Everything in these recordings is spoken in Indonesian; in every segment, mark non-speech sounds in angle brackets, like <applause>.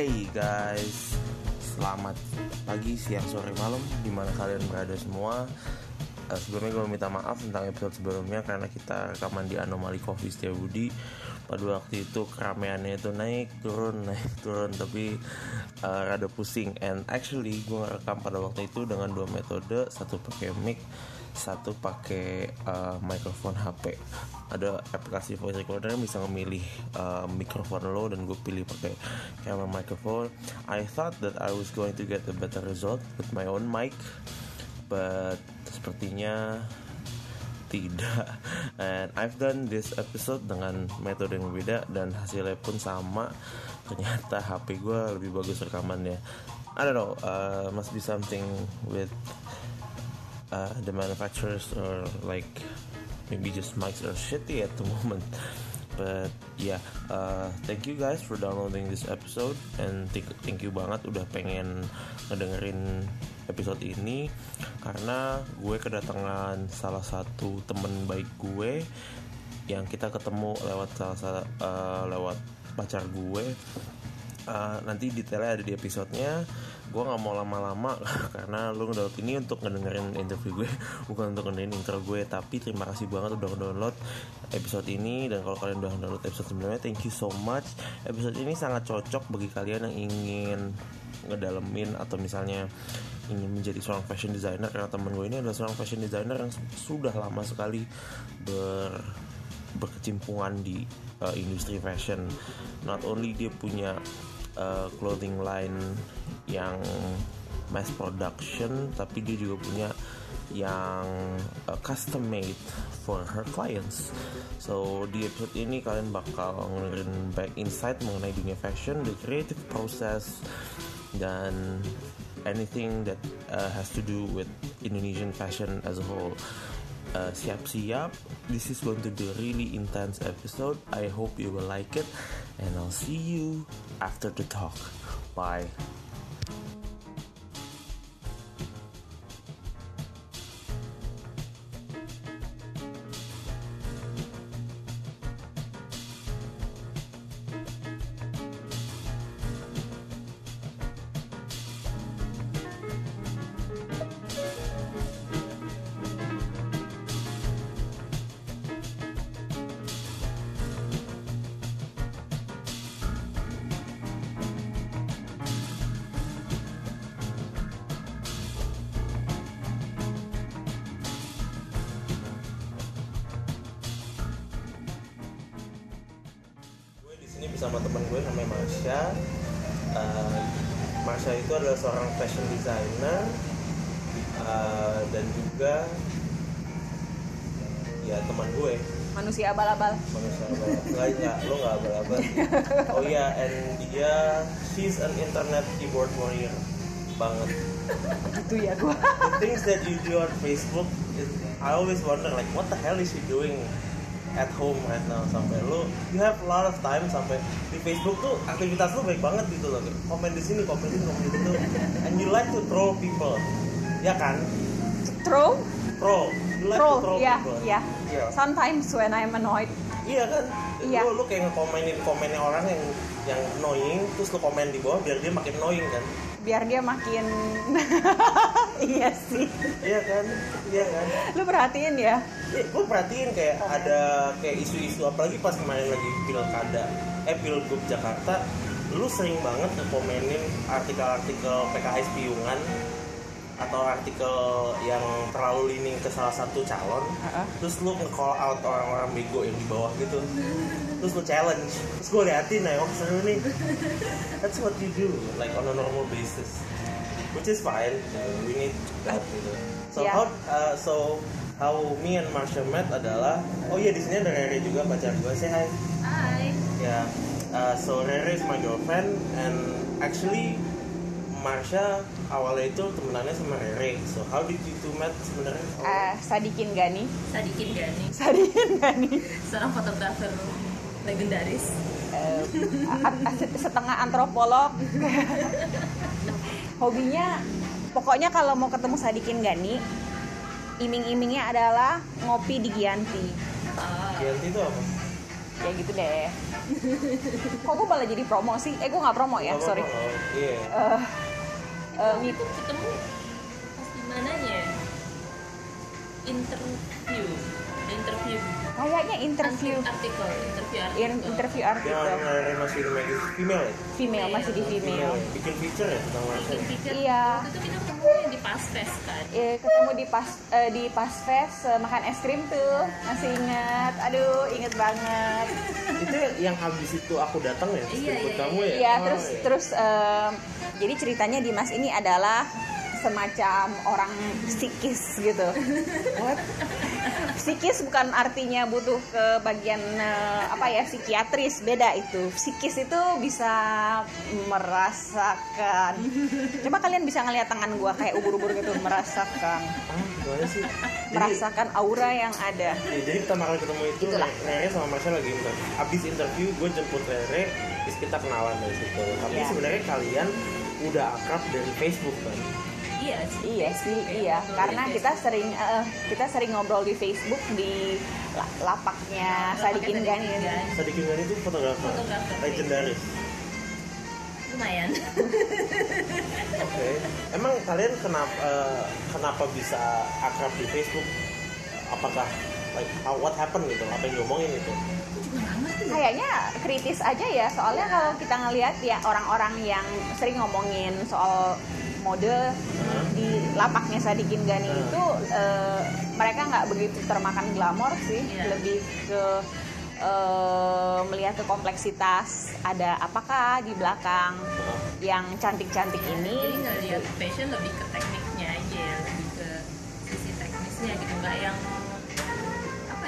Hey guys, selamat pagi, siang, sore, malam Di mana kalian berada semua. Uh, Sebelumnya gue minta maaf tentang episode sebelumnya Karena kita rekaman di Anomali Coffee Budi. Pada waktu itu keramaiannya itu naik, turun, <laughs> naik, turun Tapi uh, rada pusing. And actually gue ngerekam pada waktu itu dengan dua metode Satu pakai mic, satu pakai uh, mikrofon HP ada aplikasi voice recorder yang bisa memilih uh, mikrofon lo dan gue pilih pakai camera microphone. I thought that I was going to get a better result with my own mic but sepertinya tidak. <laughs> And I've done this episode dengan metode yang beda dan hasilnya pun sama. Ternyata HP gue lebih bagus rekamannya. I don't know uh, must be something with uh, the manufacturers or like maybe just mics are shitty at the <laughs> moment. But yeah uh, thank you guys for downloading this episode and thank, thank you banget udah pengen ngedengerin episode ini karena gue kedatangan salah satu temen baik gue yang kita ketemu lewat salah satu uh, lewat pacar gue. Uh, nanti detailnya ada di episodenya gue nggak mau lama-lama <laughs> karena lu ngedownload ini untuk ngedengerin interview gue <laughs> bukan untuk ngedengerin intro gue. Tapi terima kasih banget udah download episode ini. Dan kalau kalian udah download episode sebelumnya thank you so much. Episode ini sangat cocok bagi kalian yang ingin ngedalemin atau misalnya ingin menjadi seorang fashion designer. Karena temen gue ini adalah seorang fashion designer yang sudah lama sekali ber berkecimpungan di uh, industri fashion. Not only dia punya uh, clothing line yang mass production tapi dia juga punya yang uh, custom made for her clients. So di episode ini kalian bakal ngerin back insight mengenai dunia fashion, the creative process dan anything that uh, has to do with Indonesian fashion as a whole. Uh, siap-siap, this is going to be a really intense episode. I hope you will like it, and I'll see you after the talk. Bye. Marsha. Uh, Marsha itu adalah seorang fashion designer uh, dan juga ya teman gue. Manusia abal-abal. Manusia abal nggak nggak lo nggak abal-abal. <laughs> Oh iya and dia she's an internet keyboard warrior banget. Gitu ya gua. The things that you do on Facebook is, I always wonder like what the hell is she doing at home right now sampai lu you have a lot of time sampai di Facebook tuh aktivitas lu baik banget gitu loh komen di sini komen di sini komen di situ and you like to troll people ya kan? Troll? Troll. You like to troll troll ya people. ya. Iya. sometimes when I'm annoyed. Iya kan? Iya. lu, lu kayak ngekomenin komennya orang yang yang annoying terus lu komen di bawah biar dia makin annoying kan? Biar dia makin <laughs> iya sih. Iya kan? Iya kan? Lu perhatiin ya? Iya, gue perhatiin kayak ada kayak isu-isu apalagi pas kemarin lagi pilkada, eh pilgub Jakarta, lu sering banget ngekomenin artikel-artikel PKS piungan atau artikel yang terlalu leaning ke salah satu calon, Heeh. terus lu nge-call out orang-orang bego yang di bawah gitu, terus lu challenge, terus gue liatin ya, oh seru nih, that's what you do, like on a normal basis, which is fine, uh, we need that gitu. So Yeah. how uh, so how me and Marsha met adalah oh iya di sini ada Rere juga pacar gue hi. Hai ya uh, so Rere is my girlfriend and actually Marsha awalnya itu temenannya sama Rere. So how did you two met sebenarnya? Eh Sadikin Gani Sadikin Gani, Sadikin Gani seorang fotografer legendaris. Eh, a- setengah antropolog <laughs> hobinya pokoknya kalau mau ketemu Sadikin Gani iming-imingnya adalah ngopi di Gianti. Gianti itu apa? Ya gitu deh. Kok gue malah jadi promo sih? Eh gue nggak promo ya Nggak sorry. oh, Iya. Eh, eh, itu ketemu pas di mananya? Interview interview. Kayaknya interview. Artikel interview artikel. In- interview artikel. Yang masih di female. Ya? female masih di female. Bikin feature ya tentang bikin pikir Iya. waktu itu kita ketemu di pas fest kan? Eh, ketemu di pas eh, di pas fest eh, makan es krim tuh. Masih ingat. Aduh inget banget. <laughs> Itu yang habis itu aku datang ya, terus Iya, iya, kamu ya? Iya Oh, terus iya. terus em, jadi ceritanya Dimas ini adalah semacam orang psikis gitu. What? Psikis bukan artinya butuh ke bagian eh, apa ya psikiatris beda itu. Psikis itu bisa merasakan. Coba kalian bisa ngeliat tangan gua kayak ubur-ubur gitu merasakan, Ah, sih? Jadi, merasakan aura yang ada. ya, jadi pertama kali ketemu itu Itulah. Rere sama Marcel lagi interview. Abis interview gue jemput Rere, terus kita kenalan dari situ. Tapi Iya. sebenarnya kalian udah akrab dari Facebook kan? Iya sih Iya sih, iya. Karena kita sering eh, kita sering ngobrol di Facebook di la- lapaknya Sadikin Ganin. Sadikin Gani itu fotografer, Fotografer. legendaris. lumayan Oke. Emang kalian kenapa eh, kenapa bisa akrab di Facebook? Apakah like how, what happened gitu? Apa yang diomongin itu? Kayaknya kritis aja ya, soalnya kalau kita ngelihat ya orang-orang yang sering ngomongin soal mode di lapaknya Sadikin Gani Hmm. itu eh, mereka nggak begitu termakan glamor sih, Iya. lebih ke eh, melihat ke kompleksitas ada apakah di belakang yang cantik-cantik jadi ini. ngeliat fashion lebih ke tekniknya aja lebih ke sisi teknisnya gitu nggak yang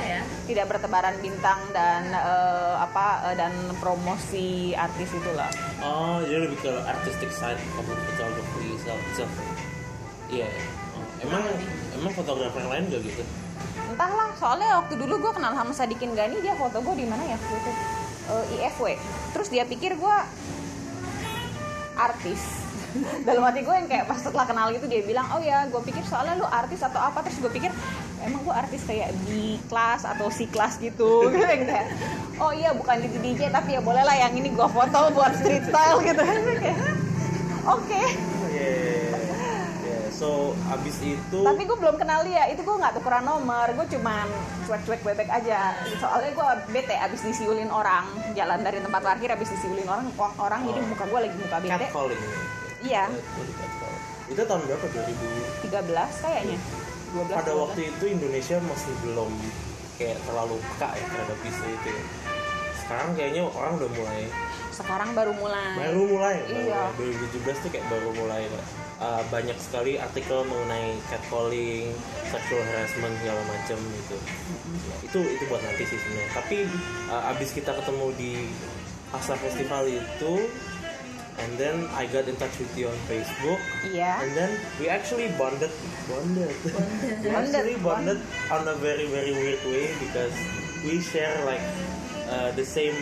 ya tidak bertebaran bintang dan eh, apa eh, dan promosi artis itulah. Oh, jadi lebih ke artistic side of photography itself. itself. Iya. Oh, emang emang fotografer yang lain gak gitu? Entahlah, soalnya waktu dulu gue kenal sama Sadikin Gani dia foto gue di mana ya waktu itu Eh, IFW. Terus dia pikir gue artis. <laughs> Dalam hati gue yang kayak pas setelah kenal itu dia bilang, oh ya gue pikir soalnya lu artis atau apa terus gue pikir emang gue artis kayak B kelas atau C kelas gitu <laughs> gitu kayak oh iya bukan di DJ tapi ya boleh lah yang ini gue foto buat street style gitu <laughs> Kayak, oke Oh, Iya. Iya. So abis itu. tapi gue belum kenal dia itu gue nggak tukeran nomor gue cuman cuek-cuek bebek aja soalnya gue bete abis disiulin orang jalan dari tempat parkir abis disiulin orang orang jadi Oh. muka gue lagi muka bete catcalling. iya Eh, catcall. Itu tahun berapa? 2000. 13 kayaknya 12 Pada 12. waktu itu Indonesia masih belum kayak terlalu peka ya terhadap isu itu. ya. Sekarang kayaknya orang udah mulai sekarang baru mulai baru mulai baru Iya. mulai. 2017 tuh kayak baru mulai uh, banyak sekali artikel mengenai catcalling, sexual harassment segala macam gitu. Ya, itu itu buat nanti sih sebenarnya. Tapi uh, abis kita ketemu di Asa Festival itu, and then I got in touch with you on Facebook, iya and then we actually bonded, bonded, <laughs> we Bonded, actually bonded. on a very very weird way because we share like uh, the same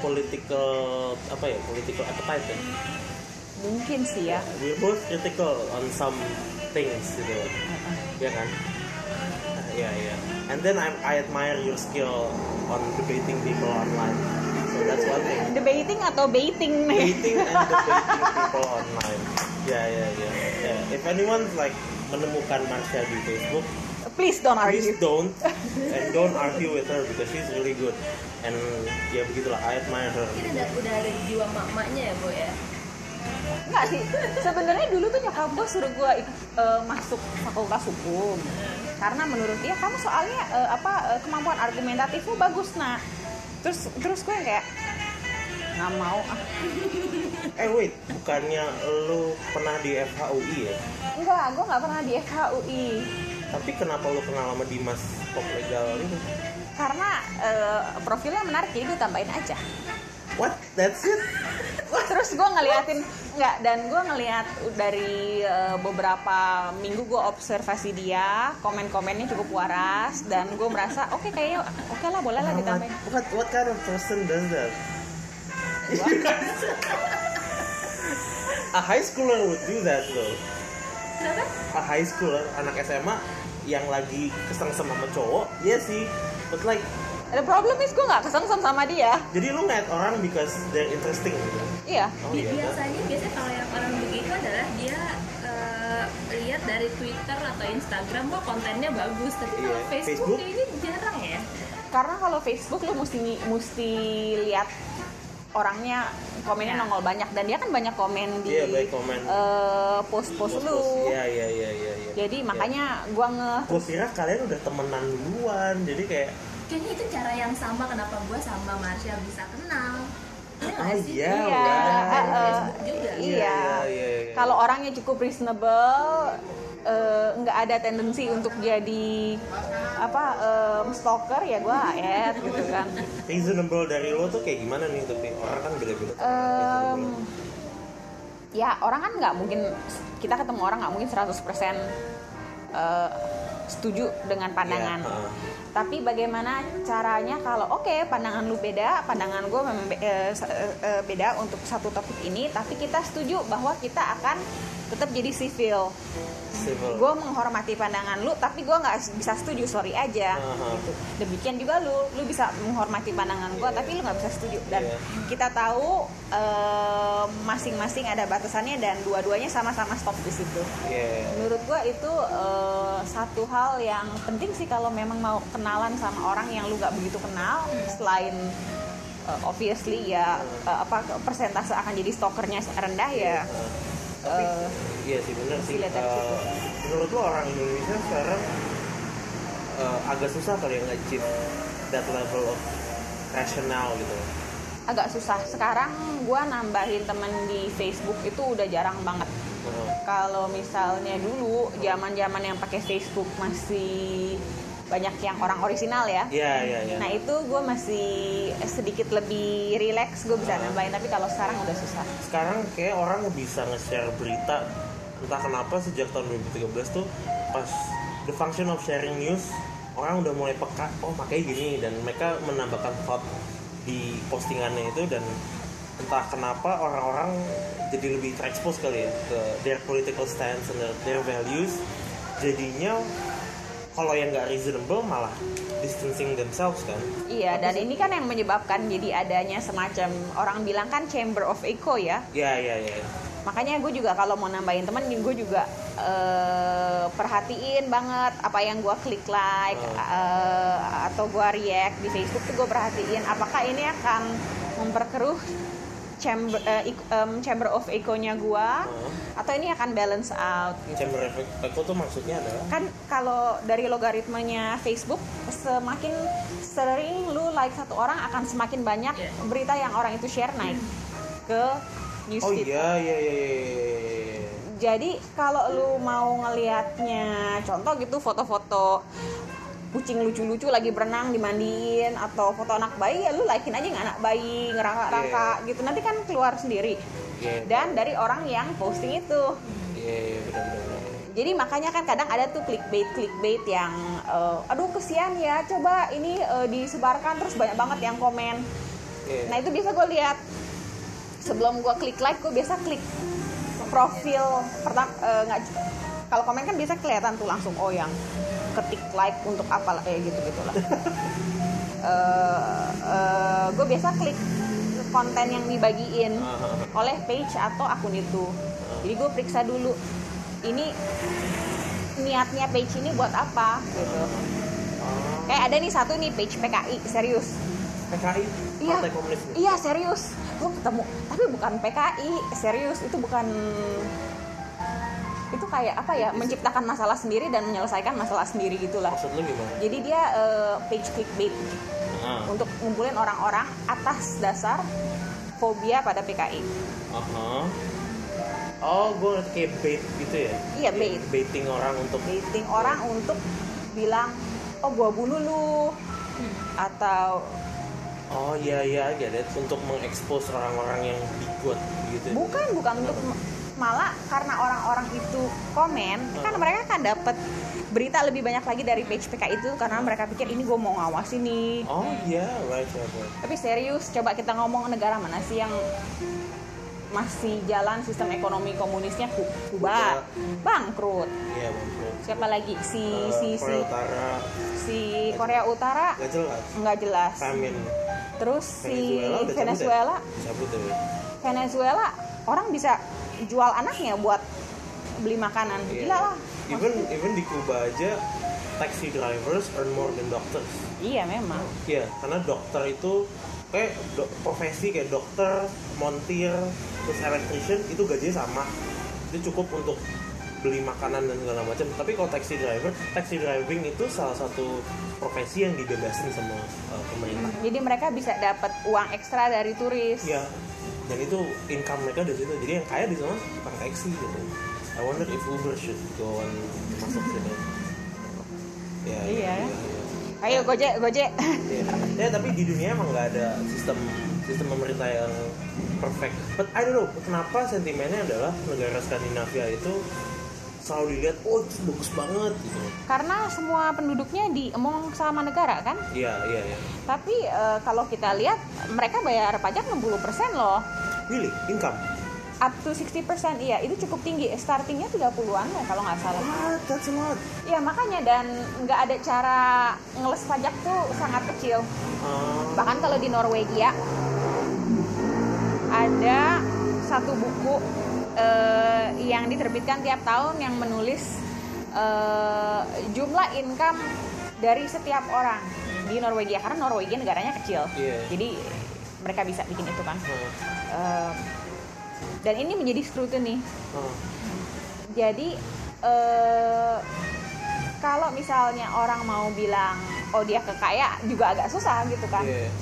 political apa ya political appetite. Ya. mungkin sih ya. We're both critical on some things gitu, ya kan? Uh, yeah, yeah. And then I, I admire your skill on debating people online. So that's one thing. debating atau baiting nih Dating and <laughs> debating people online. Yeah, yeah, yeah. yeah. If anyone's like menemukan Marsha di Facebook, please don't please argue don't and don't argue with her because she's really good. And ya begitulah, I admire her. mungkin udah udah ada jiwa mak-maknya ya bu ya Enggak sih, sebenarnya dulu tuh nyokap gue suruh gue eh, masuk fakultas hukum karena menurut dia kamu soalnya eh, apa eh, kemampuan argumentatif lu bagus nak. Terus terus gue kayak nggak mau ah <laughs> Eh wait, bukannya lu pernah di FHUI ya? enggak gue nggak pernah di FHUI Tapi kenapa lu kenal sama Dimas Pop Legal itu? karena eh, profilnya menarik jadi gue tambahin aja What? That's it? <laughs> terus gue ngeliatin nggak dan gue ngeliat dari eh, beberapa minggu gue observasi dia komen-komennya cukup waras dan gue merasa oke kayaknya oke lah boleh lah What, ditambahin what, what kind of person does that? <laughs> A high schooler would do that though. kenapa A high schooler, anak SMA yang lagi kesengsem sama cowok, ya sih. But like, the problem is gue nggak kesengsem sama dia Jadi lu ngeliat orang because they're interesting gitu. iya Oh iya. biasanya biasanya kalau yang orang begitu adalah dia eh, lihat dari Twitter atau Instagram wah kontennya bagus tapi kalau Iya, Facebook, Facebook. kayaknya jarang ya karena kalau Facebook lu mesti mesti lihat orangnya komennya Ya. nongol banyak dan dia kan banyak komen di banyak komen. eh, post-post lu Iya iya iya iya. iya. jadi makanya gua nge gue kira kalian udah temenan duluan, jadi kayak kayaknya itu cara yang sama kenapa gue sama Marsha bisa kenal Iya Oh iya, Iya, juga. iya. iya, iya, iya. Kalau orangnya cukup reasonable, eh, nggak ada tendensi untuk jadi apa em, stalker ya gue add gitu kan. reasonable dari lo tuh kayak gimana nih tapi orang kan beda-beda. Em, ya orang kan nggak mungkin kita ketemu orang nggak mungkin 100% eh, setuju dengan pandangan. Iya, heeh. Tapi bagaimana caranya kalau oke pandangan lu beda, pandangan gue memang be- eh, eh, beda untuk satu topik ini, tapi kita setuju bahwa kita akan tetap jadi civil. Gue menghormati pandangan lu, tapi gue nggak bisa setuju, sorry aja. Aha. Gitu. Demikian juga lu, lu bisa menghormati pandangan gue, tapi lu nggak bisa setuju. Dan Iya. kita tahu eh, masing-masing ada batasannya dan dua-duanya sama-sama stop di situ Iya. menurut gua itu eh, satu hal yang penting sih kalau memang mau kenalan sama orang yang lu nggak begitu kenal selain eh, obviously ya eh, apa persentase akan jadi stalkernya rendah ya Tapi eh, iya sih benar sih. situ. menurut lo orang Indonesia sekarang eh, agak susah kali ya nge-achieve that level of rational gitu. agak susah sekarang gua nambahin temen di Facebook itu udah jarang banget kalau misalnya dulu zaman-zaman yang pakai Facebook masih banyak yang orang orisinal ya Iya iya iya. Nah itu gue masih sedikit lebih relax gue bisa nambahin tapi kalau sekarang udah susah. sekarang kayak orang bisa nge-share berita entah kenapa sejak tahun 2013 tuh pas the function of sharing news orang udah mulai peka oh makanya gini dan mereka menambahkan thought di postingannya itu dan entah kenapa orang-orang jadi lebih terekspos kali ya ke their political stance and their values jadinya kalau yang nggak reasonable malah distancing themselves kan. Iya dan ini kan yang menyebabkan jadi adanya semacam orang bilang kan chamber of echo ya. ya ya ya. Makanya gue juga kalau mau nambahin temen gue juga eh, perhatiin banget apa yang gue klik like eh, atau gue react di Facebook tuh gue perhatiin apakah ini akan memperkeruh chamber ik- em, chamber of echo-nya gue Oh. atau ini akan balance out gitu. chamber of echo tuh maksudnya adalah kan kalau dari logaritmanya Facebook semakin sering lu like satu orang akan semakin banyak Iya. berita yang orang itu share naik ke oh newsfeed. iya iya iya iya, iya, iya. Jadi kalau lu mau ngelihatnya contoh gitu foto-foto kucing lucu-lucu lagi berenang dimandiin atau foto anak bayi ya lu likein aja nggak anak bayi ngerangka-rangka gitu nanti kan keluar sendiri Iya. dan dari orang yang posting itu Iya, iya, benar-benar. Jadi makanya kan kadang ada tuh clickbait clickbait yang eh, aduh kesian ya coba ini eh, disebarkan terus banyak banget yang komen. Iya. Nah itu biasa gue lihat sebelum gue klik like gue biasa klik profil pertama nggak kalau komen kan biasa kelihatan tuh langsung oh yang ketik like untuk apa lah kayak gitu gitulah. <laughs> gue biasa klik konten yang dibagiin Aha. oleh page atau akun itu. Jadi gue periksa dulu ini niatnya page ini buat apa gitu. Oh, Kayak ada nih satu nih page PKI serius. PKI Iya. Komunis Iya serius. Gue ketemu tapi bukan PKI serius itu bukan itu kayak apa ya menciptakan masalah sendiri dan menyelesaikan masalah sendiri gitulah. maksud lu gimana Jadi dia eh, page clickbait ah untuk ngumpulin orang-orang atas dasar fobia pada PKI. aha. oh gue ngerti kayak bait gitu ya Iya, bait. baiting orang untuk Baiting orang untuk bilang oh gua bunuh lu atau oh iya iya it untuk mengekspos orang-orang yang bigot gitu bukan bukan untuk malah karena orang-orang itu komen kan mereka kan dapat berita lebih banyak lagi dari page PK itu karena mereka pikir ini gue mau ngawasin nih. Oh iya right right, right. tapi serius coba kita ngomong negara mana sih yang masih jalan sistem ekonomi komunisnya? Ku- Kuba. Bangkrut. Iya bangkrut. siapa lagi? Si Eh, si si. Korea Utara. Si Korea Utara? Nggak jelas. nggak jelas. Terus si Venezuela ya? Venezuela? Ya. Venezuela? Orang bisa jual anaknya buat beli makanan Iya. gila lah Even even di Kuba aja taxi drivers earn more than doctors. iya memang Iya, karena dokter itu kayak do- profesi kayak dokter, montir, terus electrician itu gajinya sama. Itu cukup untuk beli makanan dan segala macam. Tapi kalau taxi driver, taxi driving itu salah satu profesi yang dibebasin sama uh, pemerintah. jadi mereka bisa dapat uang ekstra dari turis Iya. Dan itu income mereka dari situ. Jadi yang kaya di sana tukang taxi gitu. I wonder if Uber should go on masuk sini. Ya, Iya. iya, iya. ayo gojek gojek Iya. Ya, tapi di dunia emang nggak ada sistem sistem pemerintah yang perfect. But I don't know kenapa sentimennya adalah negara Skandinavia itu selalu dilihat oh itu bagus banget gitu. karena semua penduduknya diemong sama negara kan Iya iya iya. tapi eh, kalau kita lihat mereka bayar pajak 60% loh Really income. up to 60% iya itu cukup tinggi startingnya 30-an ya kalau nggak salah What? That's a lot. Iya makanya dan nggak ada cara ngeles pajak tuh sangat kecil. Uh, Bahkan kalau di Norwegia ada satu buku eh, yang diterbitkan tiap tahun yang menulis eh, jumlah income dari setiap orang di Norwegia karena Norwegia negaranya kecil. Iya. Jadi mereka bisa bikin itu kan. uh, Eh, dan ini menjadi scrutiny uh, jadi eh, kalau misalnya orang mau bilang oh dia kekaya juga agak susah gitu kan yeah.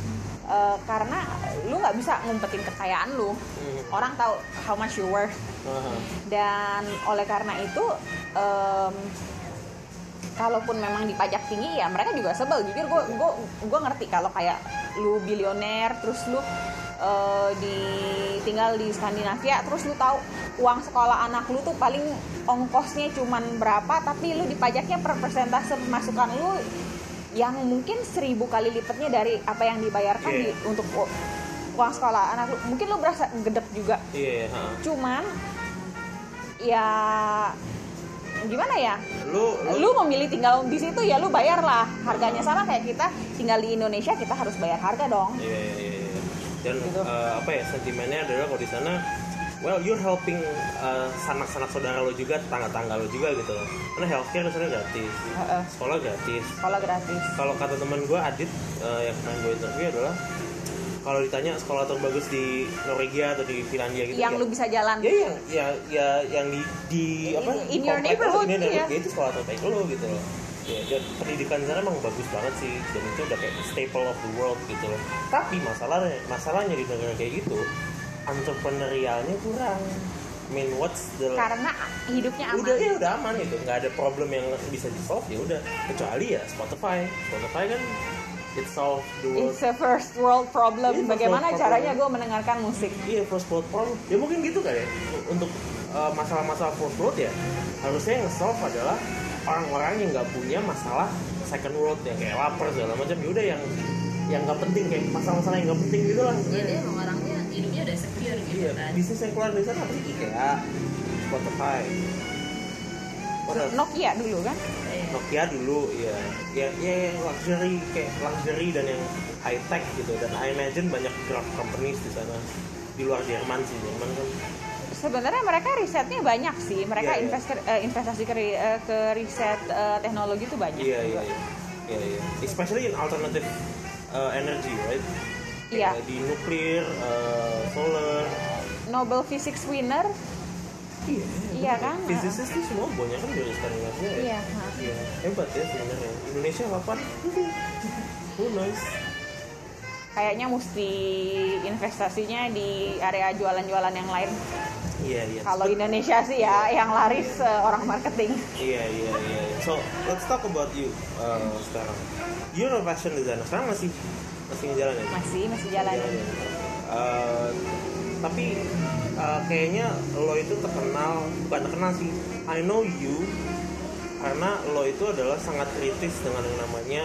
Eh, karena lu nggak bisa ngumpetin kekayaan lu. Hmm. orang tahu how much you worth. Uh, dan oleh karena itu em, kalaupun memang dipajak tinggi ya mereka juga sebel. Jujur gue gue gue ngerti kalau kayak lu bilioner terus lu eh, di tinggal di Skandinavia terus lu tahu uang sekolah anak lu tuh paling ongkosnya cuman berapa tapi lu dipajaknya per persentase pemasukan lu yang mungkin seribu kali lipatnya dari apa yang dibayarkan Iya. di, untuk uang sekolah anak lu mungkin lu berasa gedek juga Iya, ha. cuman ya gimana ya Lu, lu, lu memilih tinggal di situ ya lu bayar lah harganya sama kayak kita tinggal di Indonesia kita harus bayar harga dong Iya, iya, iya, iya. Dan Gitu. eh, apa ya sentimennya adalah kalau di sana, well you're helping eh, sanak-sanak saudara lo juga, tetangga-tangga lo juga gitu loh. Karena healthcare di sana gratis, Heeh. sekolah gratis. sekolah gratis Kalau kata teman gue Adit eh, yang kemarin gue interview adalah kalau ditanya sekolah terbagus di Norwegia atau di Finlandia gitu yang ya, lu bisa jalan ya yang ya ya yang di di apa In- your neighborhood, in your iya. neighborhood, ya itu sekolah terbaik lo gitu loh ya dan pendidikan sana emang bagus banget sih dan itu udah kayak staple of the world gitu loh tapi masalahnya masalahnya di negara kayak gitu entrepreneurialnya kurang. I mean what's the karena hidupnya aman. Udah ya udah aman gitu. Nggak ada problem yang bisa di solve ya udah. Kecuali ya Spotify. Spotify kan it solve the world. It's a first world problem. Iya, first bagaimana world caranya gue mendengarkan musik? Iya first world problem. Ya mungkin gitu kan ya. Untuk uh, masalah-masalah first world ya harusnya yang nge-solve adalah orang-orang yang nggak punya masalah second world yang kayak lapar segala macam. Ya udah yang yang nggak penting kayak masalah-masalah yang nggak penting gitu lah. jadi emang orangnya hidupnya udah secure gitu Iya, kan bisnis yang keluar dari sana apa sih? IKEA, Spotify, What? Nokia dulu kan Iya. Nokia dulu, ya, ya, ya yang luxury kayak luxury dan yang high tech gitu. Dan I imagine banyak craft companies di sana di luar Jerman sih, Jerman kan sebenarnya mereka risetnya banyak sih mereka Iya, iya. invest- eh, investasi ke, eh, ke riset eh, teknologi itu banyak Iya juga. iya iya iya. Especially in alternative uh, energy, right? Iya. Kayak Di nuklir, uh, solar. Nobel Physics winner Iya. Iya kan? Physicist tuh semua banyak kan dari Skandinavia ya. Iya. Iya. Hebat ya sebenarnya. Indonesia kapan? Who knows? kayaknya mesti investasinya di area jualan-jualan yang lain Iya iya. kalau Indonesia sih ya yang laris eh, orang marketing Iya iya iya. iya. So let's talk about you uh, sekarang. You're a fashion designer. Sekarang masih masih ngejalan ya? masih masih jalan Jalan. Uh, tapi uh, kayaknya lo itu terkenal bukan terkenal sih I know you karena lo itu adalah sangat kritis dengan yang namanya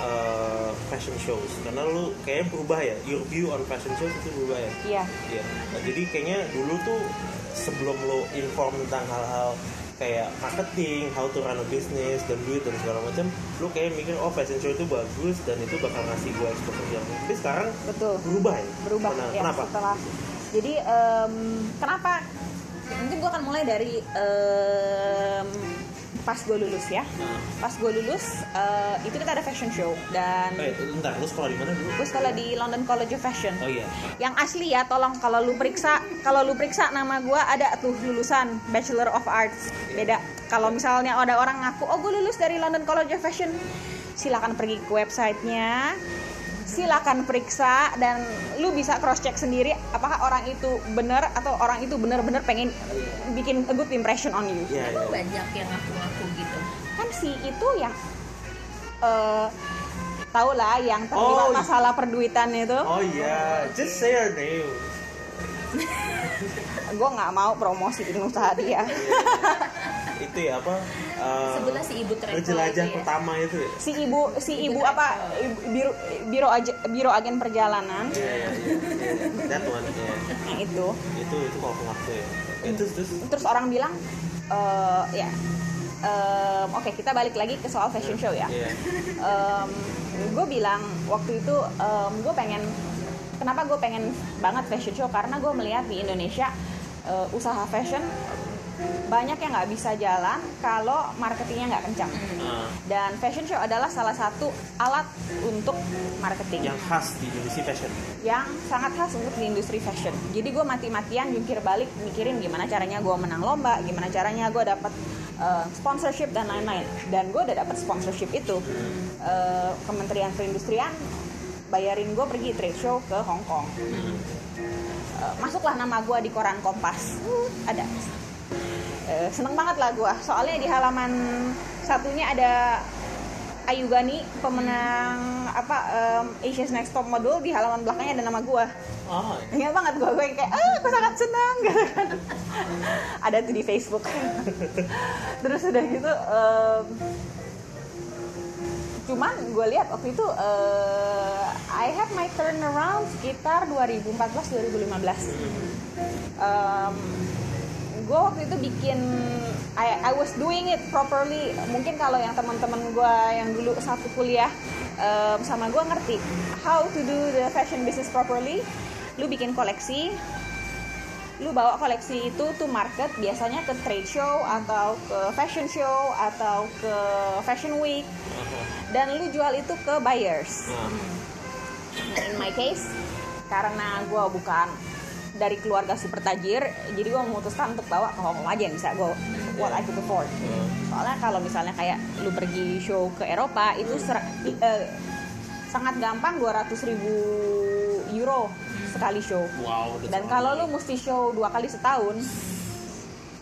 uh, fashion shows karena lu kayaknya berubah ya your view on fashion shows itu berubah ya iya Iya. Nah, jadi kayaknya dulu tuh sebelum lo inform tentang hal-hal kayak marketing, how to run a business dan duit dan segala macam, lo kayak mikir oh fashion show itu bagus dan itu bakal ngasih gue exposure yang tapi sekarang betul berubah ya. berubah Kenapa? ya Kenapa? setelah jadi em, kenapa mungkin gue akan mulai dari em, pas gue lulus ya. Nah, pas gue lulus eh, itu kita ada fashion show dan eh, bentar, lo sekolah di mana dulu? gue sekolah di London College of Fashion. Oh iya. yang asli ya tolong kalau lu periksa kalau lu periksa nama gue ada tuh lulusan Bachelor of Arts. Beda. Kalau misalnya ada orang ngaku oh gue lulus dari London College of Fashion. Silakan pergi ke websitenya silakan periksa dan lu bisa cross check sendiri apakah orang itu benar atau orang itu benar-benar pengen bikin a good impression on you. Iya, iya. Emang banyak yang ngaku-ngaku gitu? Kan si itu yang eh tau lah yang terlibat Oh, masalah perduitan itu. Oh iya, just say your name. gue nggak mau promosi usaha dia <laughs> itu ya apa? sebelah si ibu travel penjelajah itu ya. pertama itu ya. si ibu si ibu apa ibu- biro biro aja- biro agen perjalanan. That one, iya. yang itu Itu itu kalau pengaku ya. Itu terus terus orang bilang eh ya em, oke kita balik lagi ke soal fashion show ya Iya. gue bilang waktu itu gue pengen kenapa gue pengen banget fashion show karena gue melihat di Indonesia eh, usaha fashion banyak yang nggak bisa jalan kalau marketingnya nggak kencang Ah, dan fashion show adalah salah satu alat untuk marketing yang khas di industri fashion. yang sangat khas untuk di industri fashion. Jadi gue mati-matian jungkir balik mikirin gimana caranya gue menang lomba, gimana caranya gue dapat uh, sponsorship dan lain-lain. Dan gue udah dapat sponsorship itu. Uh, Kementerian Perindustrian bayarin gue pergi trade show ke Hong Kong. Uh, masuklah nama gue di koran Kompas. Uh, ada. Uh, seneng banget lah gue. Soalnya di halaman satunya ada Ayu Gani pemenang apa um, Asia's Next Top Model. Di halaman belakangnya ada nama gue Oh, ingat banget gue gue kayak ah aku sangat senang gitu <laughs> kan ada tuh di Facebook. <laughs> Terus udah gitu em, cuman gue lihat waktu itu eh, I have my turnaround sekitar 2014 2015 um, gue waktu itu bikin I, I was doing it properly. Mungkin kalau yang teman-teman gue yang dulu satu kuliah um, sama gue ngerti how to do the fashion business properly. Lu bikin koleksi lu bawa koleksi itu to market biasanya ke trade show atau ke fashion show atau ke fashion week. Dan lu jual itu ke buyers. Nah, in my case karena gue bukan dari keluarga super tajir jadi gue memutuskan untuk bawa ke Hong Kong aja yang bisa gue what I could afford nah, soalnya kalau misalnya kayak lu pergi show ke Eropa itu ser- i- eh, sangat gampang 200 ribu euro sekali show. Wow. dan kalau lu mesti show dua kali setahun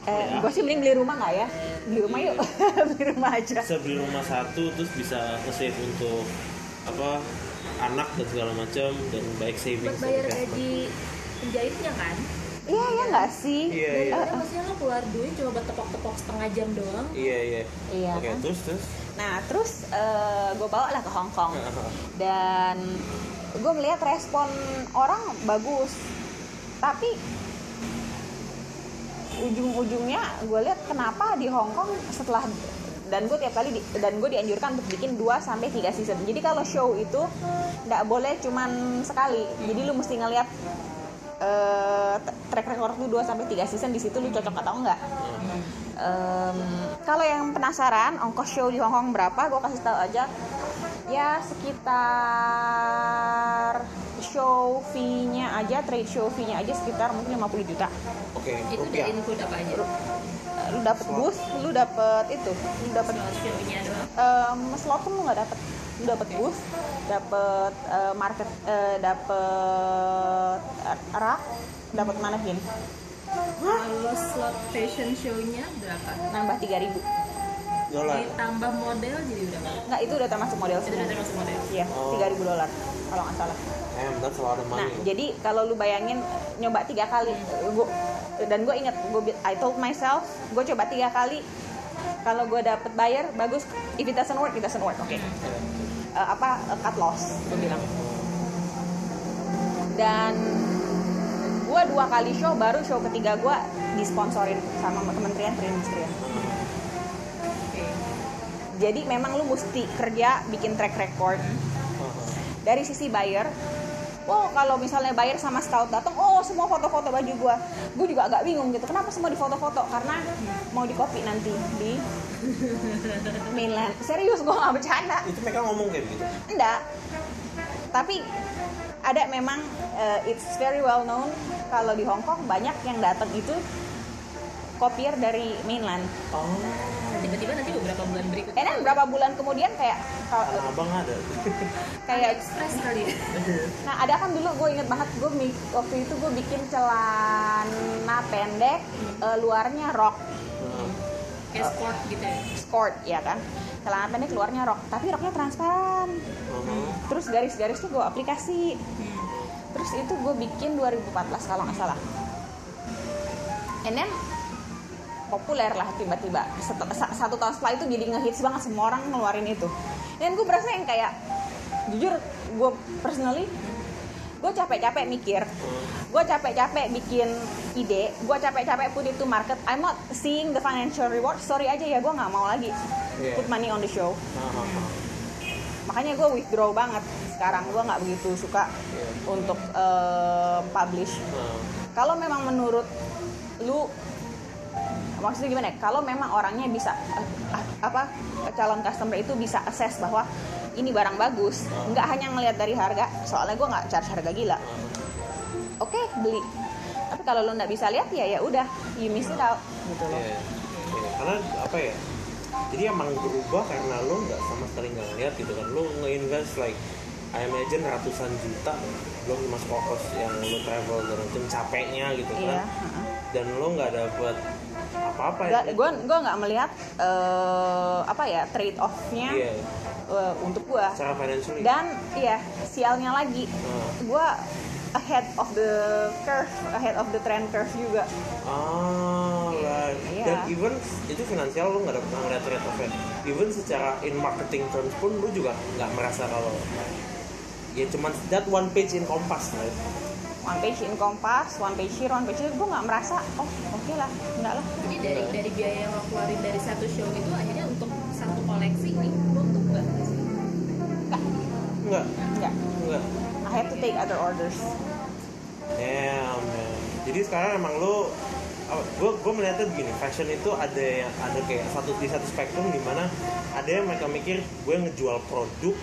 eh, Ya. gue sih mending beli rumah nggak ya? Beli rumah yuk <laughs> beli rumah aja. Bisa beli rumah satu terus bisa nge-save untuk apa anak dan segala macam dan baik saving buat bayar gaji penjahitnya kan iya ya nggak sih Iya, iya. Daripada maksudnya lo keluar duit cuma buat tepok-tepok setengah jam doang iya iya Iya, oke kan? terus terus Nah, terus gue bawa lah ke Hong Kong <laughs> dan gue melihat respon orang bagus, tapi ujung-ujungnya gue lihat kenapa di Hong Kong setelah dan gue tiap kali di- dan gue dianjurkan untuk bikin 2 sampai 3 season. Jadi kalau show itu nggak boleh cuman sekali. Jadi lu mesti ngelihat eh, track record lu 2 sampai 3 season di situ lu cocok atau enggak. Em, kalau yang penasaran ongkos show di Hong Kong berapa, gue kasih tahu aja. Ya sekitar show fee-nya aja, trade show fee-nya aja sekitar mungkin 50 juta. oke itu rupiah udah include apa aja Lu dapet booth, lu dapet itu, lu dapet Slot show-nya doang em, slot pun lu nggak dapet. Lu dapet booth, dapet eh, market, eh, dapet eh, rak, dapet manekin, kalau slot fashion show-nya berapa nambah 3000 dolar ditambah model jadi udah berapa Nggak, itu udah termasuk model itu semua. udah termasuk model Iya, Oh. 3000 dolar kalau nggak salah. Damn, that's a lot of Nah, money jadi kalau lu bayangin nyoba tiga kali, gua, dan gue inget, gue I told myself, gue coba tiga kali. Kalau gue dapet buyer, bagus. If it doesn't work, it doesn't work. Oke. eh, apa eh, cut loss gue bilang dan gue dua kali show baru show ketiga gue disponsorin sama Kementerian Perindustrian jadi memang lu mesti kerja bikin track record dari sisi buyer oh kalau misalnya buyer sama scout datang oh semua foto-foto baju gua. Gue juga agak bingung gitu kenapa semua di foto-foto karena mau di copy nanti di mainland. Serius gue nggak bercanda. Itu mereka ngomong kayak gitu enggak. Tapi ada memang uh, it's very well known kalau di Hong Kong banyak yang datang itu kopier dari mainland. Oh. Tiba-tiba nanti beberapa bulan berikutnya. and then berapa bulan kemudian kayak kalau- abang ada. <laughs> Kayak Express kali ya. <laughs> Nah ada kan dulu gue inget banget gue waktu itu gue bikin celana pendek eh, luarnya rok. Kayak sport gitu ya. skirt ya kan? Celana pendek luarnya rok tapi roknya transparan. Uh-huh. terus garis-garis tuh gue aplikasi. Terus itu gue bikin 2014 kalau nggak salah. And then populer lah tiba-tiba. Satu tahun setelah itu jadi ngehits banget semua orang ngeluarin itu. Dan gue berasa yang kayak jujur gue personally gue capek-capek mikir. Gue capek-capek bikin ide gue capek-capek put itu market. I'm not seeing the financial reward. Sorry aja ya gue nggak mau lagi Iya. put money on the show. Uh-huh. makanya gue withdraw banget. Sekarang gue nggak begitu suka Iya. untuk eh, publish. Uh, kalau memang menurut lu maksudnya gimana ya kalau memang orangnya bisa apa calon customer itu bisa assess bahwa ini barang bagus nggak hanya ngelihat dari harga soalnya gue nggak charge harga gila oke beli tapi kalau lu nggak bisa lihat ya ya udah you miss it out gitu loh Iya, iya. Karena apa ya? Jadi emang berubah karena lo nggak sama sekali nggak ngeliat gitu kan. Lo nge-invest like I imagine ratusan juta belum mas kokos yang lo travel dan macam capeknya gitu kan. iya heeh. Dan lo nggak dapet apa-apa ya. gue gue nggak melihat eh, apa ya trade offnya Iya. eh, untuk gue dan iya sialnya lagi Hmm. gue ahead of the curve ahead of the trend curve juga Ah, right. Iya. Dan even itu finansial lo nggak dapet nggak ngeliat trade off Even secara in marketing terms pun lo juga nggak merasa kalau ya cuman that one page in Kompas right? One page in Kompas one page here one page here gue nggak merasa oh oke lah enggak lah Jadi dari dari biaya yang lo keluarin dari satu show itu akhirnya untuk satu koleksi ini lo tuh enggak? Enggak, enggak enggak. I have to take other orders Damn, man. Jadi sekarang emang lo gue gue melihatnya begini fashion itu ada yang ada kayak satu di satu spektrum di mana ada yang mereka mikir gue ngejual produk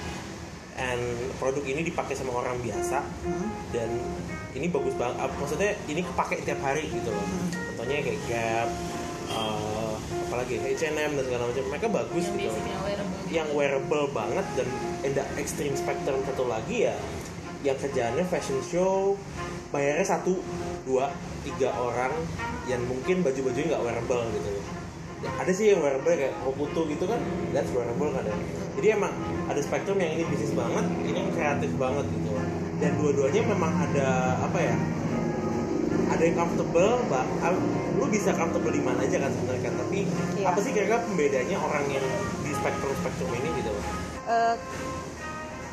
and produk ini dipakai sama orang biasa dan ini bagus banget. Maksudnya ini kepake tiap hari gitu loh. Contohnya kayak Gap eh, apalagi H&M dan segala macam. Mereka bagus Yang gitu basicnya wearable. yang wearable banget dan ada extreme spectrum satu lagi ya yang kerjaannya fashion show bayarnya satu dua tiga orang yang mungkin baju-bajunya nggak wearable gitu loh. Ya, ada sih yang wearable kayak Hokuto gitu kan that's wearable kan ada. Jadi emang ada spektrum yang ini bisnis banget ini yang kreatif banget gitu loh. Dan dua-duanya memang ada apa ya ada yang comfortable bah, ah, lu bisa comfortable di mana aja kan sebenarnya kan tapi Iya. apa sih kira-kira pembedanya orang yang di spektrum spektrum ini gitu Eh,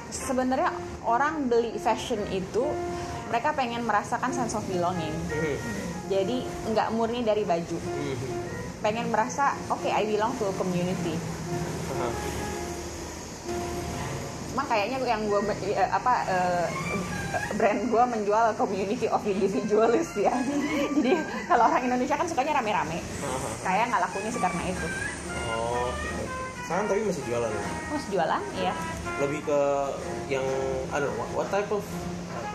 sebenarnya orang beli fashion itu mereka pengen merasakan sense of belonging Hmm. jadi nggak murni dari baju Hmm. pengen merasa oke I belong to a community Aha. Cuma kayaknya yang gue apa eh, brand gue menjual community of individualist ya. <laughs> Jadi kalau orang Indonesia kan sukanya rame-rame. Kayak nggak lakunya sih karena itu. Oh, oke. sekarang tapi masih jualan ya? terus jualan ya Lebih ke yang, I don't know, what, what type of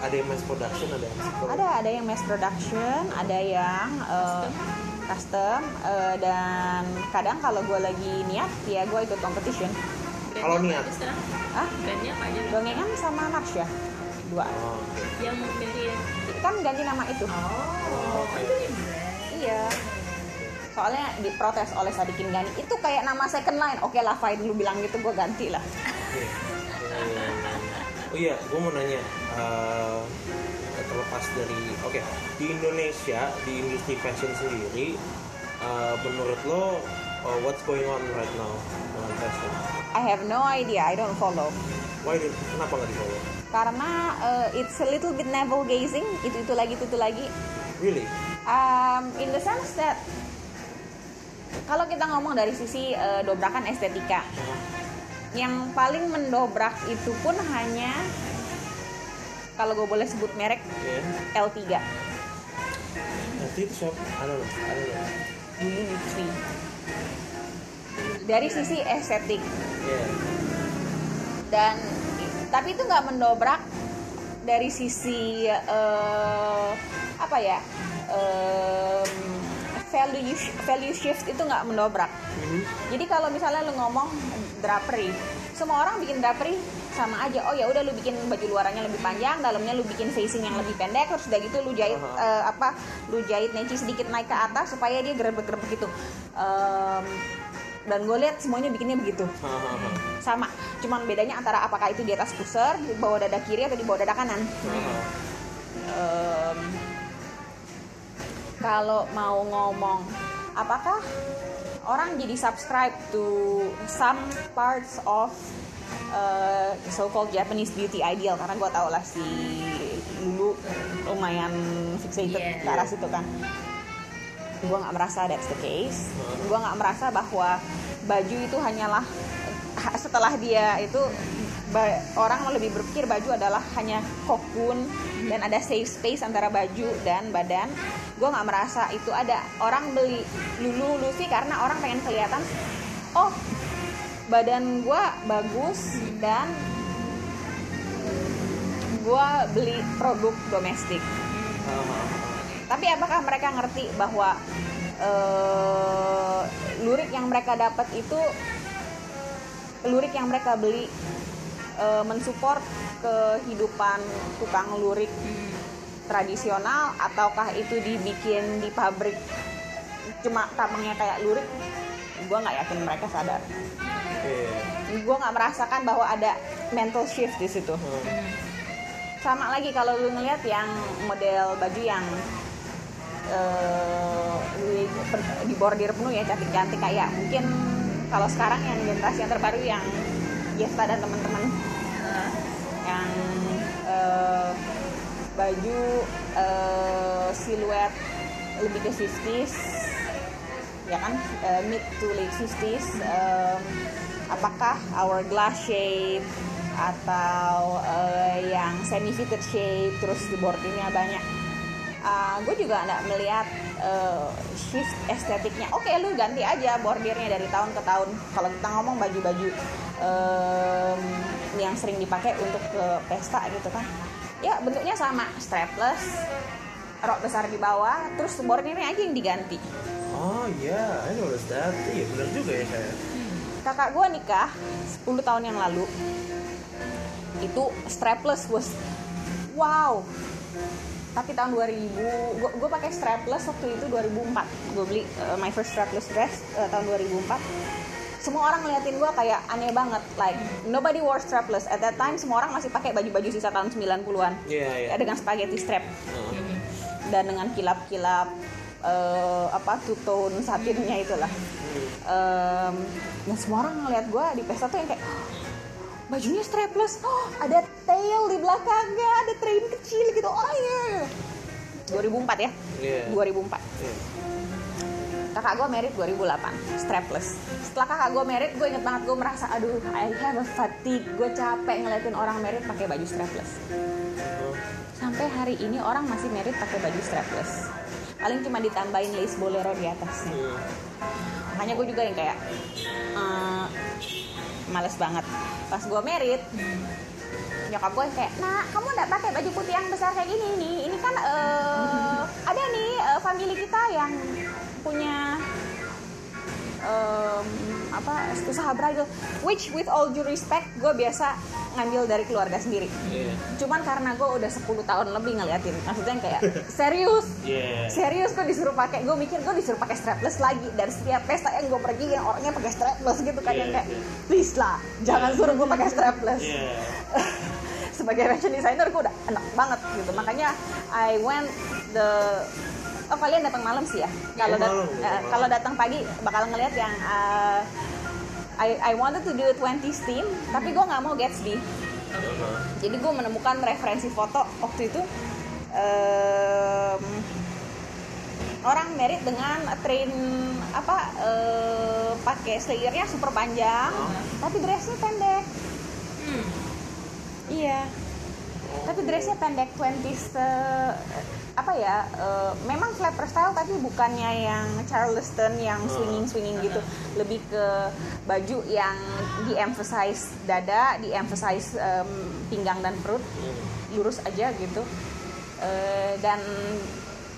ada yang mass production, ada yang super- ada ada yang mass production ada yang eh, custom. eh, dan kadang kalau gue lagi niat ya gue ikut competition Kalau niat. ah Brandnya apa aja? dongengan sama Marsha dua Oh, oke. Yang dari kan ganti nama itu Oh, itu nih brand. Iya. Soalnya diprotes oleh Sadikin Gani itu kayak nama second line. Oke lah fine lu bilang gitu gue ganti lah. Oke. Oh iya, gue mau nanya eh, terlepas dari, oke di Indonesia di industri fashion sendiri, eh, menurut lo eh, what's going on right now dengan? I have no idea, I don't follow. Why did, kenapa nggak di follow? karena uh, it's a little bit navel gazing itu itu lagi itu itu lagi Really? um, in the sense that kalau kita ngomong dari sisi uh, dobrakan estetika yang paling mendobrak itu pun hanya kalau gue boleh sebut merek Yeah. L3 Nanti itu siapa? I don't know. I don't know. Dari sisi estetik Yeah. dan tapi itu nggak mendobrak dari sisi eh, apa ya em, value value shift itu nggak mendobrak Mhm. jadi kalau misalnya lu ngomong drapery semua orang bikin drapery sama aja oh ya udah lu bikin baju luarannya lebih panjang dalamnya lu bikin facing yang lebih pendek terus udah gitu lu jahit Aha. eh, apa lu jahit neci sedikit naik ke atas supaya dia gerebek-gerebek gitu Em, dan gue lihat semuanya bikinnya begitu. Sama cuman bedanya antara apakah itu di atas pusar di bawah dada kiri atau di bawah dada kanan. Em, kalau mau ngomong apakah orang jadi subscribe to some parts of uh, so-called Japanese beauty ideal? Karena gue tau lah si Lulu lumayan fixated Yeah. ke arah situ kan gue nggak merasa that's the case. Gue nggak merasa bahwa baju itu hanyalah ha- setelah dia itu orang lebih berpikir baju adalah hanya kokun dan ada safe space antara baju dan badan. Gue nggak merasa itu ada. Orang beli lulu lucy karena orang pengen kelihatan oh badan gue bagus dan gue beli produk domestik. Tapi apakah mereka ngerti bahwa eh, lurik yang mereka dapat itu lurik yang mereka beli eh, mensupport kehidupan tukang lurik tradisional ataukah itu dibikin di pabrik cuma tampangnya kayak lurik gue nggak yakin mereka sadar Yeah. gue nggak merasakan bahwa ada mental shift di situ Hmm. sama lagi kalau lu ngeliat yang model baju yang eh, di, dibordir penuh ya cantik-cantik kayak mungkin kalau sekarang yang generasi yang terbaru yang Gesta dan teman-teman. Yang eh, baju eh, siluet lebih ke 50s ya kan? Eh, mid to late 50s em, apakah hourglass shape atau eh, yang semi fitted shape terus di boardingnya banyak gue juga nggak melihat eh, shift estetiknya. Oke lu ganti aja bordirnya dari tahun ke tahun. Kalau kita ngomong baju-baju em, yang sering dipakai untuk ke pesta gitu kan. Ya bentuknya sama. Strapless rok besar di bawah terus bordirnya aja yang diganti. Oh iya, I noticed that. Iya benar juga ya saya. kakak gue nikah 10 tahun yang lalu. Itu strapless was wow tapi tahun 2000 gue gue pakai strapless waktu itu 2004 gue beli uh, my first strapless dress uh, tahun 2004 semua orang ngeliatin gue kayak aneh banget like nobody wore strapless. At that time semua orang masih pakai baju-baju sisa tahun 90-an Iya iya. ya, dengan spaghetti strap. Heeh. dan dengan kilap-kilap eh, apa two tone satinnya itulah. Em, dan semua orang ngeliat gue di pesta tuh yang kayak "Oh, bajunya strapless. Oh ada tail di belakangnya ada train kecil gitu. Oh iya. 2004 ya? Iya. 2004 Iya. kakak gue merit 2008 strapless. Setelah kakak gue merit gue inget banget gue merasa aduh I have a fatigue. Gue capek ngeliatin orang merit pakai baju strapless. Heeh. sampai hari ini orang masih merit pakai baju strapless. Paling cuma ditambahin lace bolero di atasnya. Hmm. makanya gue juga yang kayak eh, males banget. Pas gue merit nyokap gue kayak nah kamu nggak pakai baju putih yang besar kayak gini nih. Ini kan eh, ada nih eh, family kita yang punya em, apa usaha bridal which with all due respect gue biasa ngambil dari keluarga sendiri Iya. cuman karena gue udah 10 tahun lebih ngeliatin maksudnya yang kayak serius Iya. serius gue disuruh pakai gue mikir gue disuruh pakai strapless lagi dan setiap pesta yang gue pergi yang orangnya pakai strapless gitu kan Iya, yang kayak iya. please lah jangan suruh gue pakai strapless Iya. <laughs> sebagai fashion designer gue udah enak banget gitu makanya I went the oh kalian datang malam sih ya? Kalau dat- kalau datang pagi bakal ngeliat yang uh, I I wanted to do a 20s theme tapi gue nggak mau Gatsby. Jadi gue menemukan referensi foto waktu itu em, orang merit dengan train apa eh, pakai slayernya super panjang tapi dressnya pendek. Hmm. iya. Tapi dressnya pendek 20s eh, apa ya eh, memang flapper style tapi bukannya yang Charleston yang swinging swinging gitu. Lebih ke baju yang di emphasize dada di emphasize em, pinggang dan perut. Lurus aja gitu. Eh, dan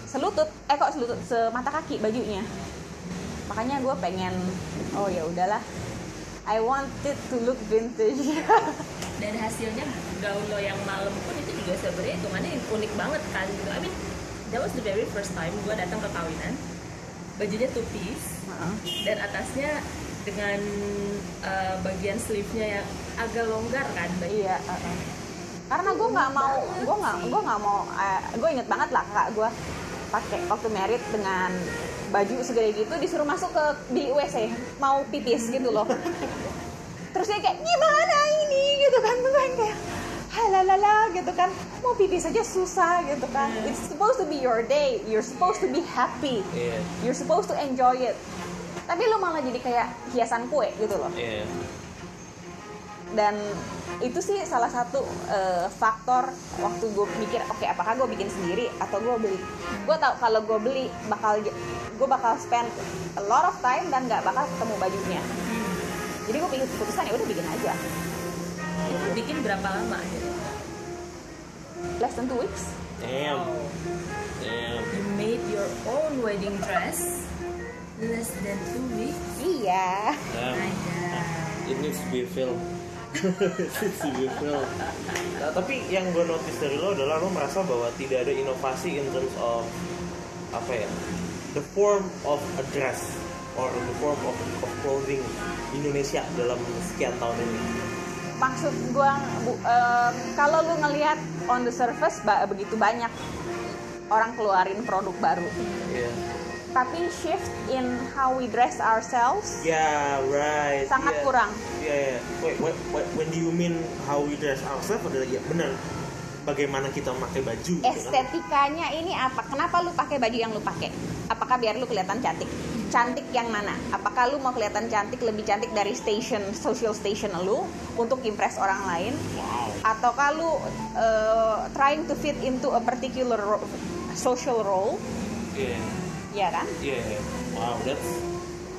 selutut eh kok selutut? Semata kaki bajunya. Makanya gue pengen oh ya udahlah. I want it to look vintage. <laughs> Dan hasilnya gaun lo yang malam pun juga sebenarnya hitungannya unik banget kan gitu I mean that was the very first time gue datang ke kawinan bajunya two piece Heeh. dan atasnya dengan uh, bagian sleeve-nya yang agak longgar kan baju Iya, uh-uh. karena gue nggak mau, gue nggak, gue nggak mau, gue inget banget lah kakak gue pakai waktu merit dengan baju segede gitu disuruh masuk ke di WC mau pipis gitu loh. <laughs> Terus dia kayak gimana ini gitu kan, gue yang kayak halalala gitu kan, mau pipis aja susah gitu kan. It's supposed to be your day, you're supposed to be happy, Iya. you're supposed to enjoy it. Tapi lu malah jadi kayak hiasan kue gitu loh. Iya. dan itu sih salah satu eh, faktor waktu gue mikir oke apakah gue bikin sendiri atau gue beli gue tau kalau gue beli bakal gue bakal spend a lot of time dan nggak bakal ketemu bajunya jadi gue bikin keputusan ya udah bikin aja bikin berapa lama gitu less than two weeks Damn. Damn. you made your own wedding dress less than two weeks iya Damn. It needs to be filled. <laughs> It needs to be filled. Nah, tapi yang gue notice dari lo adalah lo merasa bahwa tidak ada inovasi in terms of apa ya, the form of a dress or the form of, of clothing Indonesia dalam sekian tahun ini. Maksud gue kalau lu ngelihat on the surface ba- begitu banyak orang keluarin produk baru Iya. tapi shift in how we dress ourselves Ya, right. sangat Iya. kurang Iya, iya. Wait, wait, wait, when do you mean how we dress ourselves adalah ya benar bagaimana kita memakai baju gitu kan. estetikanya ini apa? Kenapa lu pakai baju yang lu pakai? Apakah biar lu kelihatan cantik? Cantik yang mana? Apakah lu mau kelihatan cantik lebih cantik dari station social station lu untuk impress orang lain? Wow. Ataukah lu uh, trying to fit into a particular ro- social role? Iya. Ya kan? Iya, iya. wow, that's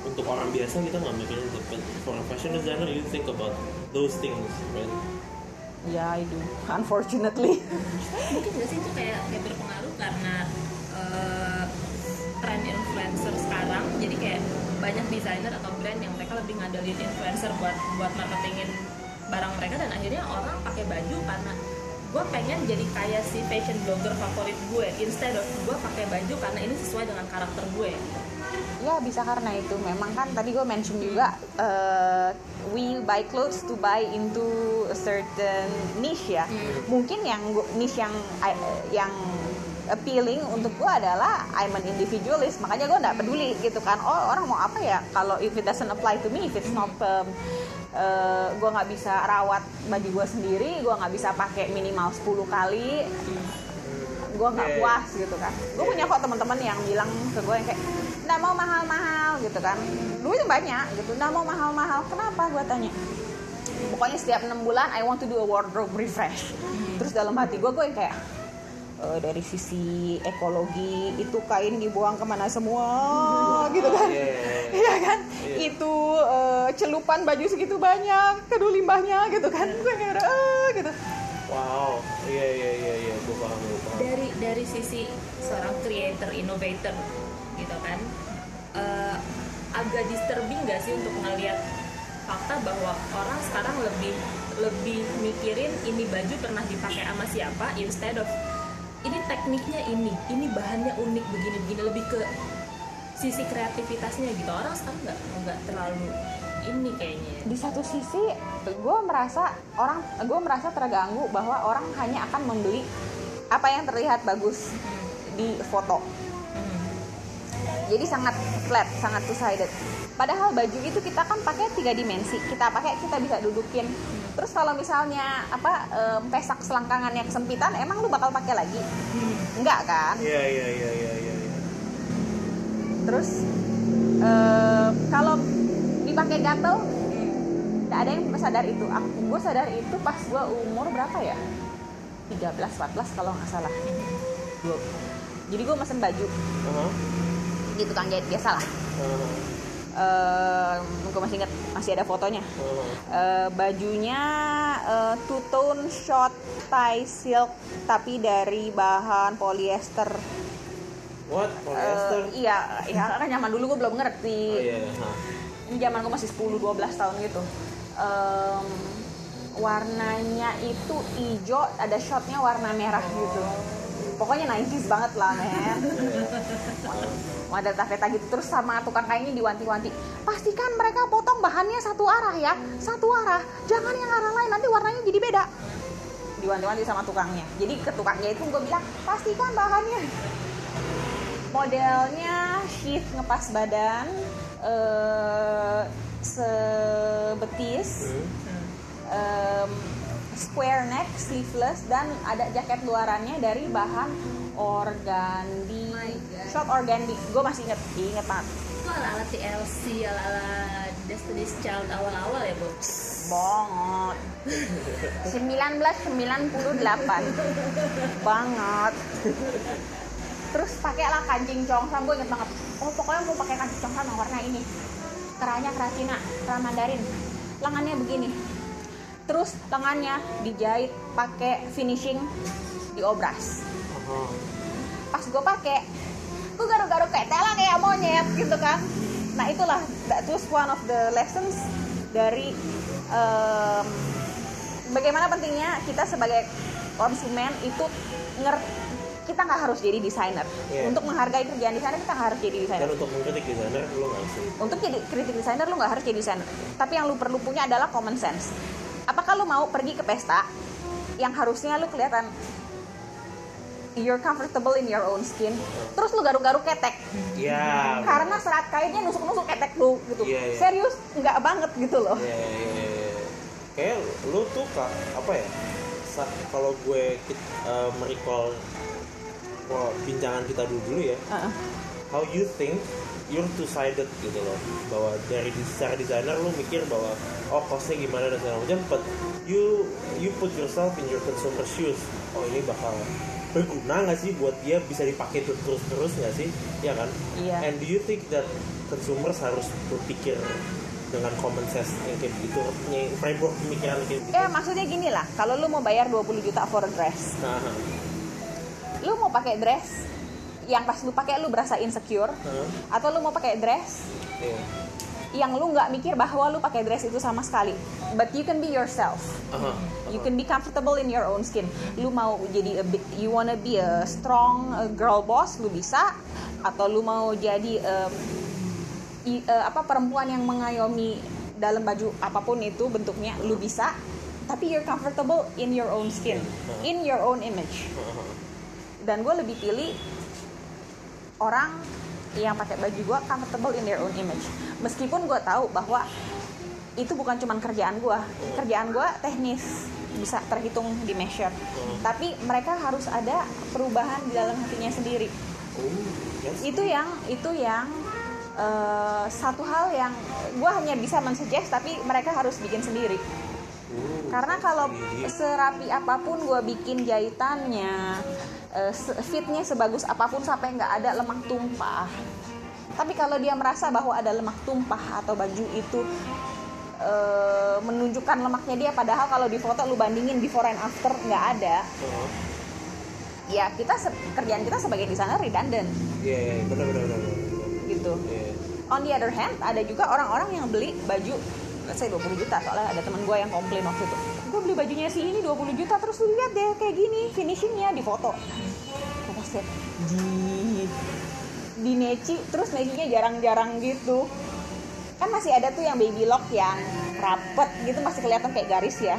untuk orang biasa kita nggak mikirin itu. But for a fashion designer, you think about those things, right? Ya, I do. Unfortunately. mungkin nggak sih itu kayak kayak berpengaruh karena eh, tren influencer sekarang. Jadi kayak banyak desainer atau brand yang mereka lebih ngandelin influencer buat buat marketingin barang mereka. Dan akhirnya orang pakai baju karena gue pengen jadi kayak si fashion blogger favorit gue. Instead of gue pakai baju karena ini sesuai dengan karakter gue. Ya bisa karena itu. Memang kan tadi gue mention juga uh, we buy clothes to buy into a certain niche ya. Mungkin yang niche yang I- yang appealing untuk gue adalah I'm an individualist makanya gue nggak peduli gitu kan. Oh orang mau apa ya? Kalau if it doesn't apply to me if it's not um, uh, gue nggak bisa rawat baju gue sendiri gue nggak bisa pakai minimal 10 kali gue nggak puas gitu kan. Gue punya kok teman-teman yang bilang ke gue yang kayak nggak mau mahal-mahal gitu kan. Duitnya banyak gitu nggak mau mahal-mahal kenapa? Gue tanya. Pokoknya setiap enam bulan I want to do a wardrobe refresh. Terus dalam hati gue gue yang kayak "Eh, dari sisi ekologi itu kain dibuang ke mana semua gitu kan? Iya, iya, <laughs> iya. Iya kan? Iya. itu eh, celupan baju segitu banyak kedua limbahnya gitu kan? Gue kayak eh gitu. Wow, iya iya iya iya, gue paham gue paham. dari dari sisi seorang creator innovator gitu kan eh, agak disturbing gak sih untuk ngelihat fakta bahwa orang sekarang lebih lebih mikirin ini baju pernah dipakai sama siapa instead of ini tekniknya ini ini bahannya unik begini begini lebih ke sisi kreativitasnya gitu. Orang sekarang nggak nggak terlalu ini kayaknya. Di satu sisi gue merasa orang gue merasa terganggu bahwa orang hanya akan membeli apa yang terlihat bagus di foto. Hmm. jadi sangat flat sangat two sided padahal baju itu kita kan pakai tiga dimensi. Kita pakai kita bisa dudukin terus kalau misalnya apa em, pesak selangkangannya kesempitan emang lu bakal pakai lagi? Enggak kan? Iya iya iya iya iya. iya. terus em, kalau dipakai gatel nggak ada yang sadar itu. Aku gue sadar itu pas gue umur berapa ya? 13 14 kalau nggak salah. Jadi gue mesen baju. Aha, di tukang jahit biasa lah aha, gue masih inget masih ada fotonya. Eh, bajunya eh, two tone short tie silk tapi dari bahan polyester. What? Eh, Polyester? iya, ya kan zaman dulu gue belum ngerti. Oh iya. ha. Ini zaman gue masih 10-12 tahun gitu. Em, warnanya itu hijau, ada shotnya warna merah gitu. Pokoknya 90s banget lah, men. Model tafeta gitu terus sama tukang kainnya diwanti-wanti. Pastikan mereka potong bahannya satu arah ya, satu arah. Jangan yang arah lain nanti warnanya jadi beda. Diwanti-wanti sama tukangnya. Jadi ke tukangnya itu gue bilang pastikan bahannya. Modelnya sheath ngepas badan, eh, sebetis, Hmm. Square neck, sleeveless dan ada jaket luarannya dari bahan organdi, short organdi. Gue masih inget, inget banget. Itu ala-ala TLC, ala-ala Destiny's Child awal-awal ya, Bu? Banget. 1998 banget. Terus pakailah kancing congsam, gue inget banget. Oh pokoknya gue pakai kancing congsam yang warna ini. Kerahnya kerah Cina, kerah Mandarin. Lengannya begini. Terus lengannya dijahit pakai finishing diobras. Aha. Pas gue pakai, gue garuk-garuk kayak tela kayak monyet gitu kan. Nah itulah that was one of the lessons dari em, bagaimana pentingnya kita sebagai konsumen itu ngerti kita nggak harus jadi desainer Iya. untuk menghargai kerjaan desainer kita nggak harus jadi desainer Dan untuk mengkritik desainer lu nggak sih? untuk jadi kritik desainer lu nggak harus jadi desainer tapi yang lu perlu punya adalah common sense apakah lu mau pergi ke pesta yang harusnya lu kelihatan you're comfortable in your own skin terus lu garuk-garuk ketek Iya. karena serat kainnya nusuk-nusuk ketek lu gitu Iya, iya. serius nggak banget gitu loh Iya iya iya. iya. Kayak lu tuh kak apa ya? Kalau gue eh, merecall bincangan kita dulu dulu ya. Heeh. How you think you're two sided gitu loh. Bahwa dari secara desainer lu mikir bahwa oh costnya gimana dan segala macam but you you put yourself in your consumer shoes. Oh ini bakal berguna nggak sih buat dia? Bisa dipakai terus terus nggak sih? Ya kan? Iya. and do you think that consumers harus berpikir dengan common sense yang kayak begitu framework pemikiran kayak gitu? Ya maksudnya gini lah. Kalau lu mau bayar 20 juta for a dress. Nah, lu mau pakai dress yang pas lu pakai lu berasa insecure. Hah? atau lu mau pakai dress iya. yang lu nggak mikir bahwa lu pakai dress itu sama sekali. But you can be yourself. Aha, you can be comfortable in your own skin. Lu mau jadi a bit, you wanna be a strong uh, girl boss lu bisa. Atau lu mau jadi um, i- uh, apa perempuan yang mengayomi dalam baju apa pun itu bentuknya lu bisa. Tapi you're comfortable in your own skin. In your own image. Dan gue lebih pilih orang yang pakai baju gue comfortable in their own image. Meskipun gue tahu bahwa itu bukan cuman kerjaan gue kerjaan gue teknis bisa terhitung di measure. Tapi mereka harus ada perubahan di dalam hatinya sendiri. Oh, yes. itu yang itu yang eh, satu hal yang gue hanya bisa mensuggest tapi mereka harus bikin sendiri. Oh, karena kalau dia. serapi apa pun gue bikin jahitannya eh, se- fitnya sebagus apa pun sampai nggak ada lemak tumpah tapi kalau dia merasa bahwa ada lemak tumpah atau baju itu eh, menunjukkan lemaknya dia padahal kalau di foto lu bandingin before and after nggak ada Aha. ya kita kerjaan kita sebagai desainer redundant Iya, iya, benar benar benar. benar. gitu Iya. on the other hand ada juga orang-orang yang beli baju let's say 20 juta soalnya ada teman gue yang komplain waktu itu gue beli bajunya si ini 20 juta terus lu lihat deh kayak gini finishingnya di foto pasti di di neci terus necinya jarang-jarang gitu kan masih ada tuh yang baby lock yang rapet gitu masih kelihatan kayak garis ya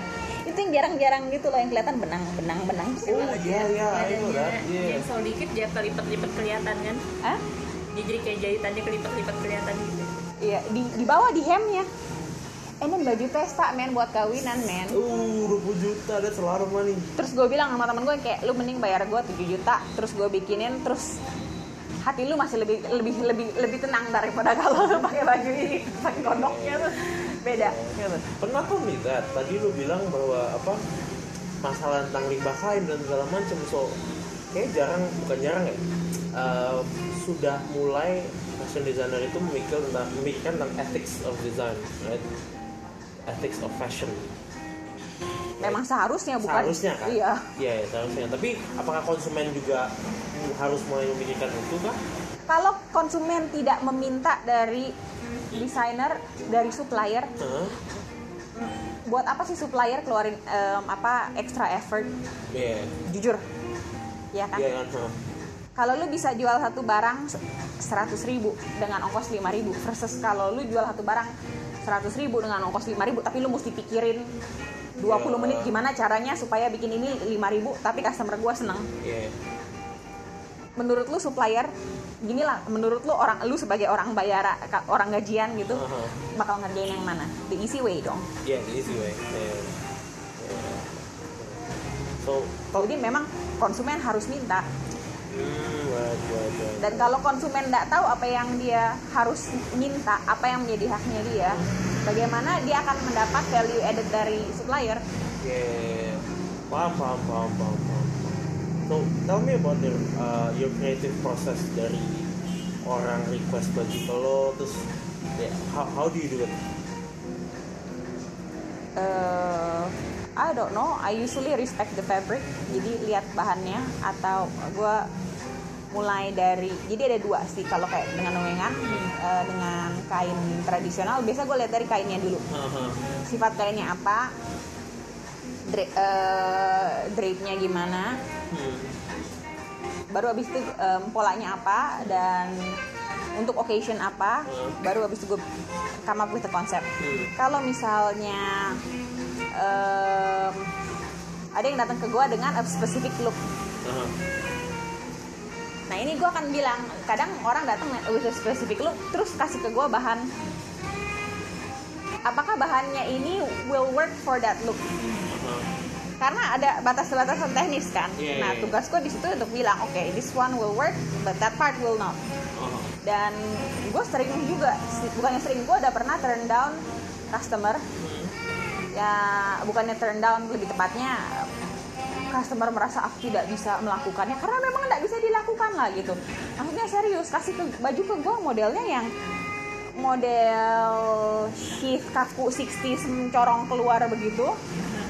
itu yang jarang-jarang gitu loh yang kelihatan benang benang benang Oh iya iya itu kan. Iya. yang soal dikit dia kelipet-lipet kelihatan kan Hah? dia jadi kayak jahitannya kelipet-lipet kelihatan gitu Iya, di, di bawah di hemnya. Ini baju pesta men buat kawinan men. Uh, 20 juta that's a lot of money. terus gue bilang sama temen gue kayak lu mending bayar gue 7 juta. Terus gue bikinin terus hati lu masih lebih lebih lebih lebih tenang daripada <laughs> kalau lu pakai baju ini pakai gondoknya tuh. Beda. Gitu. Pernah tuh nih, Dad, tadi lu bilang bahwa apa masalah tentang limbah kain dan segala macam so kayak jarang bukan jarang ya. Uh, sudah mulai fashion designer itu memikir tentang memikirkan tentang ethics of design right ethics of fashion. Memang seharusnya bukan? Seharusnya kan? Iya. Iya ya, seharusnya. Tapi apakah konsumen juga harus mulai memikirkan itu kah kalau konsumen tidak meminta dari desainer dari supplier Hah? buat apa sih supplier keluarin em, apa extra effort? Iya, jujur. Ya kan? Iya kan. Kalau lu bisa jual satu barang seratus ribu dengan ongkos 5.000 ribu versus kalau lu jual satu barang seratus ribu dengan ongkos 5.000 ribu tapi lu mesti pikirin 20 Ya. menit gimana caranya supaya bikin ini 5.000 ribu tapi customer gua seneng Iya. menurut lu supplier gini lah menurut lu orang lu sebagai orang bayar orang gajian gitu Aha. bakal ngerjain yang mana the easy way dong Iya, the easy way. Iya. Iya. So, jadi memang konsumen harus minta dan kalau konsumen nggak tahu apa yang dia harus minta apa yang menjadi haknya dia bagaimana dia akan mendapat value added dari supplier Yeah, paham, paham, paham, paham, paham. So, tell me about your, uh, your creative process dari orang request baju lo, terus yeah, how, how do you do it? eh I don't know. I usually respect the fabric. Jadi lihat bahannya atau gue mulai dari jadi ada dua sih kalau kayak dengan wengan eh, dengan kain tradisional. Biasa gue lihat dari kainnya dulu. Sifat kainnya apa dra- eh, drape-nya gimana. Hmm. baru habis itu em, polanya apa dan untuk occasion apa Hmm. baru habis itu gue come up with the konsep Hmm. kalau misalnya em, ada yang datang ke gue dengan a specific look Aha. nah ini gue akan bilang kadang orang datang with a specific look terus kasih ke gue bahan apakah bahannya ini will work for that look Aha. karena ada batas-batasan teknis kan Iya, nah iya. tugasku di situ untuk bilang oke this one will work but that part will not Aha. dan gue sering juga bukannya sering gue udah pernah turn down customer Hmm. Ya bukannya turn down lebih tepatnya customer merasa aku tidak bisa melakukannya karena memang tidak bisa dilakukan lah gitu. Maksudnya serius kasih ke baju ke gue modelnya yang model sheath kaku 60s mencorong keluar begitu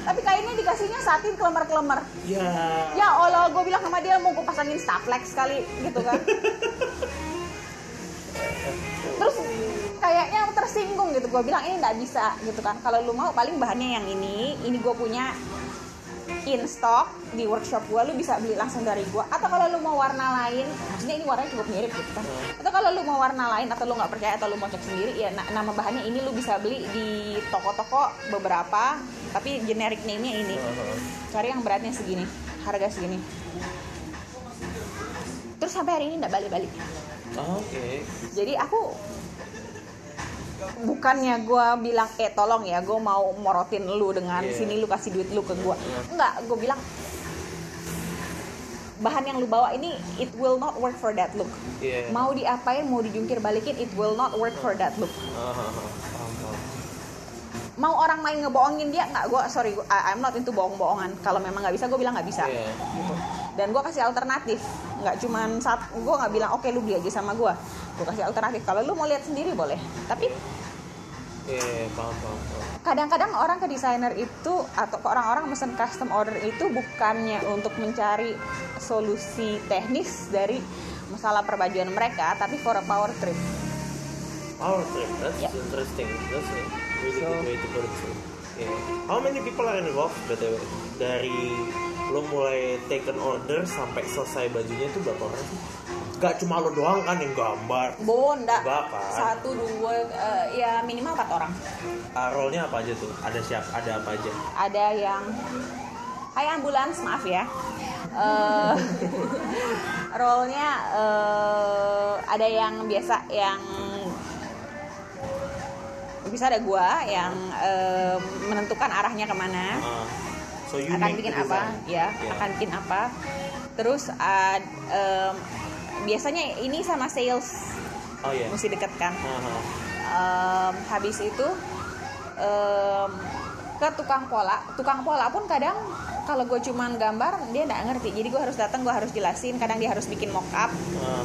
tapi kainnya dikasihnya satin kelemar-kelemar Ya. ya Allah gue bilang sama dia mau gue pasangin staflex sekali gitu kan. <laughs> Terus kayaknya tersinggung gitu. Gue bilang ini nggak bisa gitu kan. Kalau lu mau paling bahannya yang ini. Ini gue punya in stock di workshop gue lu bisa beli langsung dari gue atau kalau lu mau warna lain maksudnya ini warnanya cukup mirip gitu kan. Atau kalau lu mau warna lain atau lu nggak percaya atau lu mau cek sendiri ya na- nama bahannya ini lu bisa beli di toko-toko beberapa tapi generic name-nya ini. Cari yang beratnya segini harga segini. Terus sampai hari ini nggak balik-balik. Ah, Oke. jadi aku bukannya gue bilang eh tolong ya gue mau morotin lu dengan Iya. sini lu kasih duit lu ke gue Iya. enggak gue bilang bahan yang lu bawa ini it will not work for that look Iya. mau diapain mau dijungkir balikin it will not work for that look aha. Paham, paham. mau orang main ngebohongin dia nggak gue sorry gua, I'm not into bohong-bohongan kalau memang nggak bisa gue bilang nggak bisa Iya. dan gue kasih alternatif nggak cuman saat gue nggak bilang oke lu beli aja sama gue gue kasih alternatif kalau lu mau lihat sendiri boleh tapi paham, paham, paham. kadang-kadang orang ke desainer itu atau ke orang-orang mesen custom order itu bukannya untuk mencari solusi teknis dari masalah perbajuan mereka tapi for a power trip Power trip, that's Yeah. interesting. That's a really So- good way to put it. Yeah. How many people are involved btw? Dari lo mulai take an order sampai selesai bajunya itu berapa orang sih? Gak cuma lo doang kan yang gambar. bonda Enggak, kan? satu dua eh, ya minimal empat orang Uh, role-nya apa aja tuh? Ada siapa? Ada apa aja? ada yang Hai ambulans maaf ya Eh, <laughs> role-nya eh, ada yang biasa yang bisa ada gua yang em, menentukan arahnya ke mana Ah. so you akan bikin apa ya Yeah. akan bikin apa terus ad- em, biasanya ini sama sales. Oh ya mesti deket kan? Aha. Em, habis itu em, ke tukang pola. Tukang pola pun kadang kalau gue cuman gambar dia nggak ngerti. Jadi gue harus datang gue harus jelasin. Kadang dia harus bikin mock up Ah.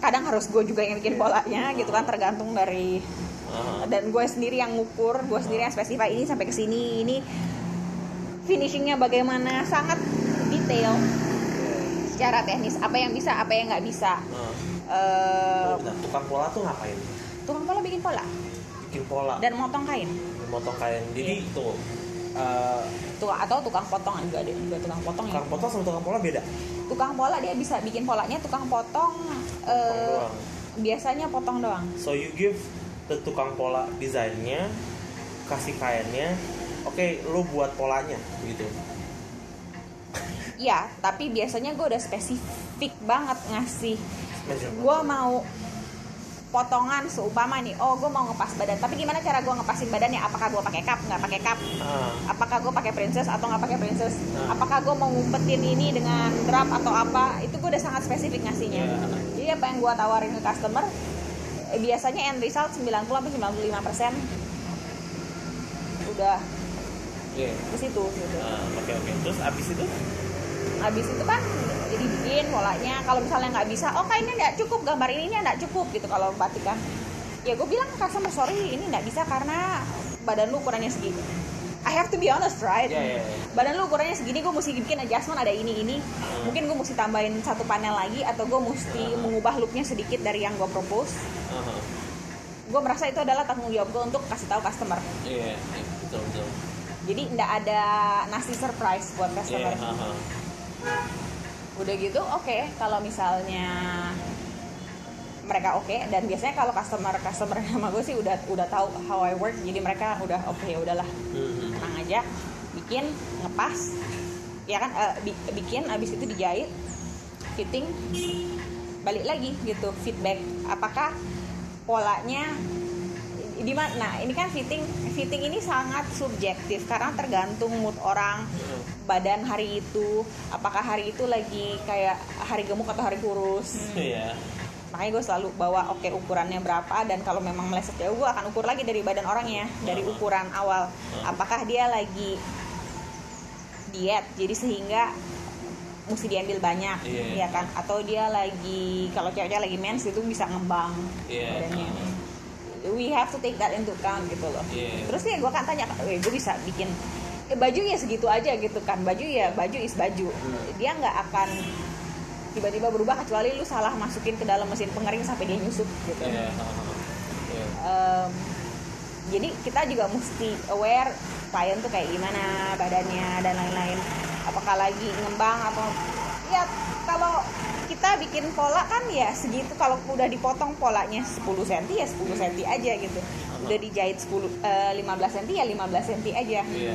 kadang harus gue juga yang bikin polanya gitu kan tergantung dari Aha. dan gue sendiri yang ngukur gue sendiri yang spesify ini sampai ke sini. Ini finishingnya bagaimana sangat detail secara teknis apa yang bisa apa yang nggak bisa. Eh, Bentar, tukang pola tuh ngapain? tukang pola bikin pola. Bikin pola. Dan motong kain. Memotong kain. Jadi Iya. tuh eh, tukang atau tukang potong juga ada juga tukang potong ya. tukang potong sama tukang pola beda? Tukang pola dia bisa bikin polanya tukang potong eh, doang. biasanya potong doang. So you give the tukang pola desainnya kasih kainnya oke lu buat polanya gitu Iya, tapi biasanya gue udah spesifik banget ngasih. Gue mau potongan seumpama nih. Oh gue mau ngepas badan. Tapi gimana cara gue ngepasin badannya? Apakah gue pakai cup? Nggak pakai cup. Ah, apakah gue pakai princess atau nggak pakai princess? Nah. apakah gue mau ngumpetin ini dengan drap atau apa? Itu gue udah sangat spesifik ngasihnya. Jadi apa yang gue tawarin ke customer eh, biasanya end result 90 sampai 95 persen. Udah. Iya. ke situ gitu. Ah, oke oke. Terus abis itu habis itu kan jadi bikin polanya. Kalau misalnya nggak bisa oh kainnya nggak cukup gambar ininya nggak cukup gitu kalau batik kan. Ya gue bilang ke customer sorry ini nggak bisa karena badan lu ukurannya segini. I have to be honest right? Iya, iya, iya. badan lu ukurannya segini gue mesti bikin adjustment ada ini ini. Mungkin gue mesti tambahin satu panel lagi atau gue mesti mengubah looknya sedikit dari yang gue propose. Aha. gue merasa itu adalah tanggung jawab gue untuk kasih tahu customer. Iya iya, betul betul. Jadi nggak ada nasi surprise buat customer. Aha. Udah gitu oke. Kalau misalnya mereka oke dan biasanya kalau customer customer <laughs> sama gue sih udah udah tahu how I work jadi mereka udah oke ya udahlah. Mhm. tenang aja bikin ngepas ya kan? Bi- bikin abis itu dijahit fitting balik lagi gitu feedback. Apakah polanya di mana nah ini kan fitting fitting ini sangat subjektif karena tergantung mood orang. Mhm. Badan hari itu? Apakah hari itu lagi kayak hari gemuk atau hari kurus? Iya. Makanya gue selalu bawa oke ukurannya berapa dan kalau memang meleset jauh gue akan ukur lagi dari badan orangnya dari ukuran awal. Apakah dia lagi diet jadi sehingga mesti diambil banyak Iya. ya kan? Atau dia lagi kalau ceweknya lagi mens itu bisa ngembang Iya. badannya. we have to take that into account gitu loh. Iya. terus ya gue kan tanya eh, gue bisa bikin eh, baju ya segitu aja gitu kan. Baju ya baju is baju. Hmm. dia nggak akan tiba-tiba berubah kecuali lu salah masukin ke dalam mesin pengering sampai dia nyusut gitu. Aha. Iya. Em, jadi kita juga mesti aware klien tuh kayak gimana badannya dan lain-lain. Apakah lagi ngembang atau ya kalau kita bikin pola kan ya segitu. Kalau udah dipotong polanya 10 cm ya 10 cm aja gitu. Udah dijahit 10 eh, 15 cm ya 15 cm aja. Iya